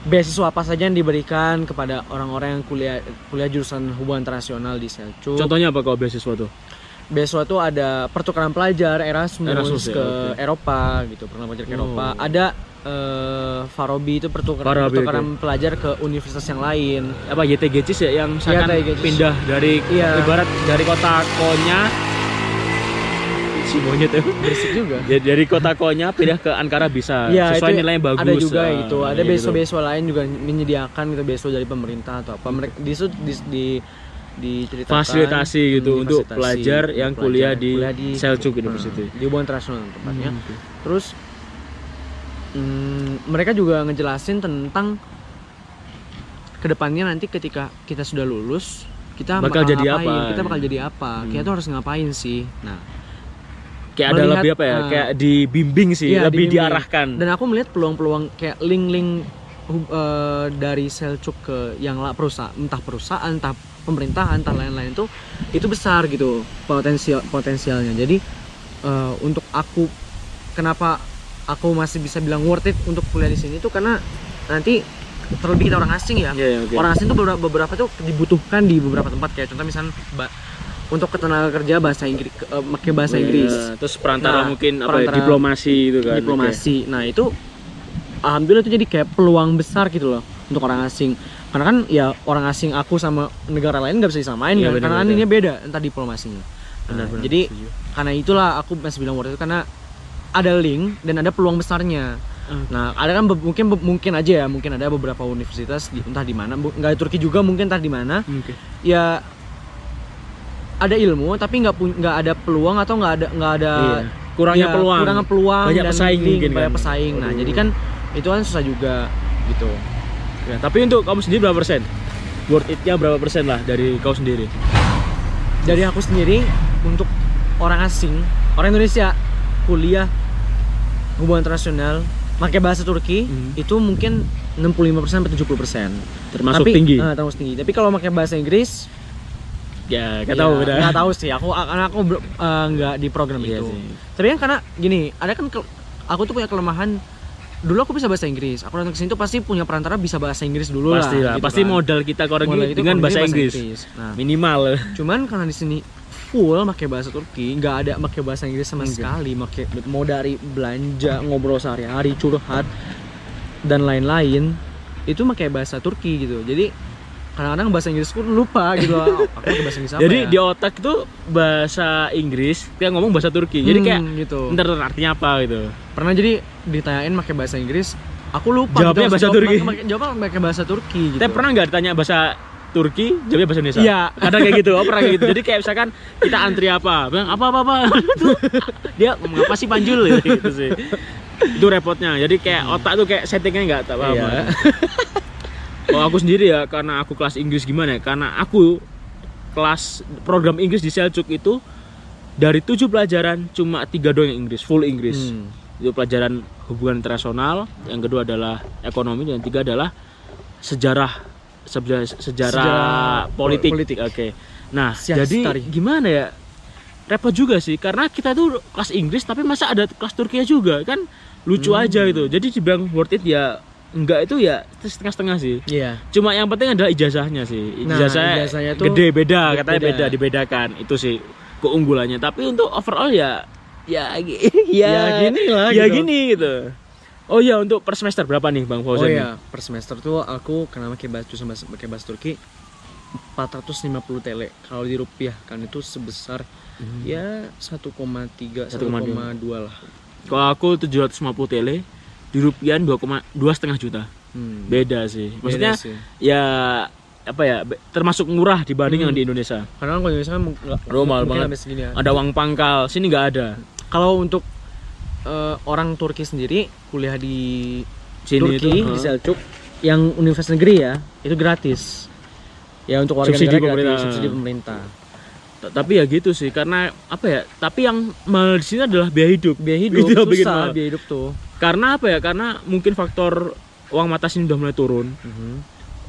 beasiswa apa saja yang diberikan kepada orang-orang yang kuliah kuliah jurusan hubungan internasional di Seljuk
Contohnya apa kalau beasiswa tuh?
beasiswa itu ada pertukaran pelajar Erasmus,
Erasmus ya,
ke
oke.
Eropa gitu pernah belajar ke
Oh.
Eropa ada eh, Farabi itu pertukaran
Farabi,
pertukaran pelajar ke universitas yang lain
Apa YTGCIS ya yang misalkan
YTGCIS.
pindah dari
Iya.
ibarat dari kota Konya si monyet ya.
berisik juga
Jadi dari kota Konya pindah ke Ankara bisa
Iya,
sesuai
itu
nilai yang bagus.
ada juga
Ah,
gitu ada
iya
beasiswa-beasiswa lain juga menyediakan gitu beasiswa dari pemerintah atau apa mereka di situ di, di diceritakan
Fasilitasi gitu
hmm,
untuk
fasilitasi
pelajar yang kuliah di
hmm,
Seljuk University.
di hubungan internasional tempatnya
Hmm, oke.
terus hmm, mereka juga ngejelasin tentang ke depannya nanti ketika kita sudah lulus kita
Bakal jadi
ngapain,
apa?
kita bakal jadi apa
Hmm.
kita tuh harus ngapain sih nah
Kayak ada lebih apa ya?
ah,
kayak dibimbing sih,
Iya,
lebih
dibimbing.
diarahkan.
dan aku melihat peluang-peluang kayak link-link eh, dari Seljuk ke yang perusahaan entah perusahaan entah pemerintahan entah lain-lain itu itu besar gitu potensial potensialnya jadi eh, untuk aku kenapa aku masih bisa bilang worth it untuk kuliah di sini itu karena nanti terlebih kita orang asing ya
Iya, iya, oke.
orang asing tuh beberapa, beberapa tuh dibutuhkan di beberapa tempat kayak contoh misalnya untuk ketenaga kerja bahasa Inggris eh, pakai bahasa
Iya,
Inggris
Terus perantara
Nah,
mungkin apa ya,
perantara
diplomasi itu kan.
diplomasi. Nah itu alhamdulillah itu jadi kayak peluang besar gitu loh untuk orang asing. Karena kan ya orang asing aku sama negara lain nggak bisa disamain
Iya,
kan,
benar,
karena kan
benar.
ini beda entah diplomasinya. Nah,
Benar-benar
jadi
setuju.
karena itulah aku masih bilang worth it karena ada link dan ada peluang besarnya.
Hmm.
Nah, ada kan mungkin mungkin aja ya, mungkin ada beberapa universitas di, entah di mana, nggak di Turki juga mungkin entah di mana.
Oke.
Ya ada ilmu tapi nggak nggak ada peluang atau nggak ada nggak ada
Iya. Kurangnya
ya,
peluang.
kurangnya peluang
Banyak
dan
pesaing mungkin
banyak
kan.
pesaing nah
Aduh.
jadi kan itu kan susah juga gitu
Ya, tapi untuk kamu sendiri berapa persen? Worth it-nya berapa persen lah dari kau sendiri?
dari aku sendiri untuk orang asing orang Indonesia kuliah hubungan internasional pakai bahasa Turki
Hmm.
itu mungkin 65% sampai 70%
Termasuk
tapi,
tinggi.
eh, termasuk tinggi tapi kalau pakai bahasa Inggris
ya, gak
ya,
tahu udah.
nggak tahu sih aku karena aku eh, nggak di program
Iya
itu
sih.
tapi kan karena gini ada kan ke- aku tuh punya kelemahan dulu aku bisa bahasa Inggris aku datang ke sini tuh pasti punya perantara bisa bahasa Inggris dulu
Pasti
lah gitu
pasti
kan.
modal kita ke orang
Mulai
ini
itu
dengan
komunikasi
bahasa Inggris.
nah
Minimal.
cuman karena di sini full pakai bahasa Turki nggak ada pakai bahasa Inggris sama
Oke.
sekali pakai mau dari belanja ngobrol sehari-hari curhat dan lain-lain itu pakai bahasa Turki gitu jadi kadang-kadang bahasa Inggrisku lupa gitu aku pakai bahasa Inggris apa
Jadi
ya?
di otak itu bahasa Inggris, dia ngomong bahasa Turki. Jadi
Hmm,
kayak
gitu
ntar artinya apa gitu.
pernah jadi ditanyain pakai bahasa Inggris aku lupa
Jawabnya
gitu,
bahasa
jawab-
Turki.
jawabnya pakai bahasa Turki gitu
Tapi pernah nggak ditanya bahasa Turki, jawabnya bahasa Indonesia?
Iya.
Kadang kayak gitu, oh, pernah kayak gitu. Jadi kayak misalkan kita antri apa, bilang apa apa apa, dia ngomong apa sih panjul gitu sih. Itu repotnya. Jadi kayak otak tuh kayak settingnya nggak tak apa.
Iya.
Kalau aku sendiri ya, karena aku kelas Inggris gimana ya? Karena aku kelas program Inggris di Seljuk itu dari tujuh pelajaran cuma tiga doang yang Inggris, full Inggris.
Hmm.
Itu pelajaran hubungan internasional, yang kedua adalah ekonomi, dan yang tiga adalah sejarah sejarah, sejarah, politik.
politik.
Oke. Nah,
Siasat
jadi
tari.
gimana ya? Repot juga sih karena kita tuh kelas Inggris tapi masa ada kelas Turkinya juga kan lucu
Hmm.
aja gitu. Jadi dibilang worth it ya enggak itu ya setengah-setengah sih.
Iya.
Cuma yang penting adalah ijazahnya sih.
Nah,
Ijazahnya,
ijazahnya tuh
gede beda, katanya
beda.
beda dibedakan. Itu sih keunggulannya. Tapi untuk overall ya ya ya,
Ya gini lah,
Ya
gitu.
gini gitu. Oh iya untuk per semester berapa nih Bang
Oh
Fauzan?
iya, per semester tuh aku karena pakai bahasa sama pakai bahasa Turki 450 tele. Kalau di rupiah kan itu sebesar
Hmm.
ya 1,3
1,2.
1,2 lah.
Kalau aku 750 tele di rupiah 2,2 setengah juta.
Hmm.
Beda sih. Maksudnya
Beda sih.
ya apa ya termasuk murah dibanding
Hmm.
yang di Indonesia.
Karena kalau di Indonesia kan mungkin
banget.
segini ya.
Ada uang pangkal, sini nggak ada.
Kalau untuk eh, orang Turki sendiri kuliah di
Sini
Turki
itu
di
uh,
Selçuk yang universitas negeri ya itu gratis. Ya untuk warga
Subsidi
negara
pemerintah.
gratis, subsidi pemerintah.
tapi ya gitu sih karena apa ya? Tapi yang mahal di sini adalah biaya hidup.
Biaya hidup
Itu
susah, biaya hidup tuh.
Karena apa ya? Karena mungkin faktor uang mata sini udah mulai turun
Mhm.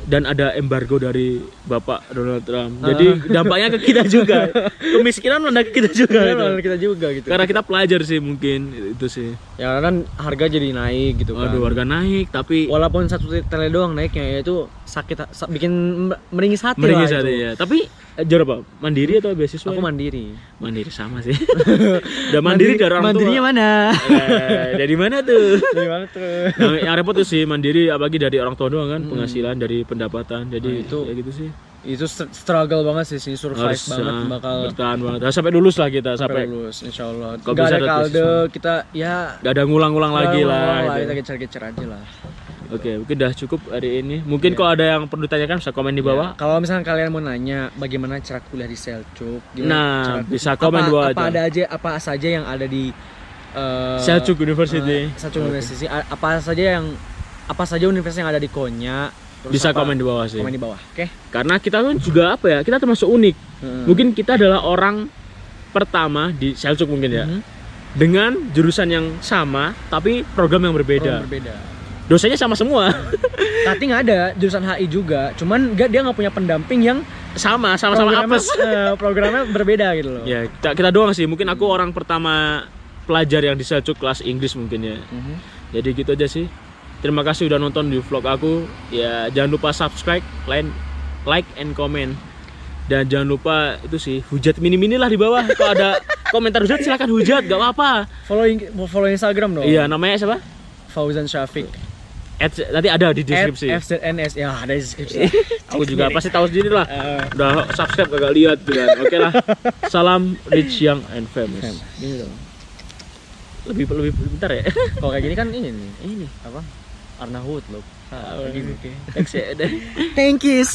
dan ada embargo dari Bapak Donald Trump.
Ah.
Jadi dampaknya ke kita juga. Kemiskinan melanda ke kita juga gitu.
kita juga gitu.
Karena kita pelajar sih mungkin itu sih.
ya kan harga jadi naik gitu kan.
Aduh harga naik tapi
Walaupun satu tele doang naiknya ya itu sakit sa- bikin me- meringis hati
meringis
lah
hati
itu.
ya. Tapi eh, jual apa? Mandiri atau beasiswa?
Aku mandiri.
mandiri sama sih. Udah mandiri dari orang
Mandirinya
tua.
mana?
Eh, dari mana tuh?
Dari mana tuh?
yang, yang repot tuh sih mandiri apalagi dari orang tua doang kan penghasilan dari pendapatan jadi
Nah, itu-
ya gitu sih
itu str- struggle banget sih sih survive
harus
banget
uh,
bakal
bertahan banget sampai lulus lah kita
sampai
sampai
lulus insya Allah
Kalau
nggak
bisa
ada kalde kita ya
gak ada ngulang-ngulang lagi lah, gitu.
kita gecer-gecer aja lah
oke mungkin udah cukup hari ini. Mungkin
Iya.
kalau ada yang perlu ditanyakan bisa komen di bawah.
Ya, kalau misalnya kalian mau nanya bagaimana cara kuliah di Selcuk
Nah,
cara-
bisa komen
apa,
di bawah
apa
aja.
ada aja apa saja yang ada di eh,
Selçuk University.
eh, Selçuk University. A- apa saja yang apa saja universitas yang ada di Konya? Terus
bisa
apa-
komen di bawah sih.
Komen di bawah oke.
Karena kita kan juga apa ya kita termasuk unik.
Heeh.
mungkin kita adalah orang pertama di Selçuk mungkin ya.
Mhm.
dengan jurusan yang sama tapi program yang berbeda.
Program berbeda
dosanya sama semua.
Tati nggak ada jurusan HI juga. Cuman nggak dia nggak punya pendamping yang
sama sama-sama
programnya,
apes.
eh, programnya berbeda gitu loh.
Ya kita kita doang sih. Mungkin aku orang pertama pelajar yang di Selçuk kelas Inggris mungkin ya.
Mhm.
jadi gitu aja sih. Terima kasih udah nonton di vlog aku. Ya jangan lupa subscribe like like and comment. Dan jangan lupa itu sih hujat mini mini lah di bawah. Kalau ada komentar hujat silakan hujat. Gak apa-apa.
Follow follow Instagram dong.
Iya namanya siapa?
Fauzan Syafiq
At- nanti ada di deskripsi.
FZNS ya ada di deskripsi.
Aku juga pasti tahu sendiri lah.
Eh,
udah subscribe gak lihat gitu kan. Oke lah. Salam rich young and famous.
Gini dong.
lebih lebih bentar ya.
Kalau kayak gini kan ini nih,
ini
apa? Arnahut loh.
Ah, oke oke. Thanks ya
Thank you.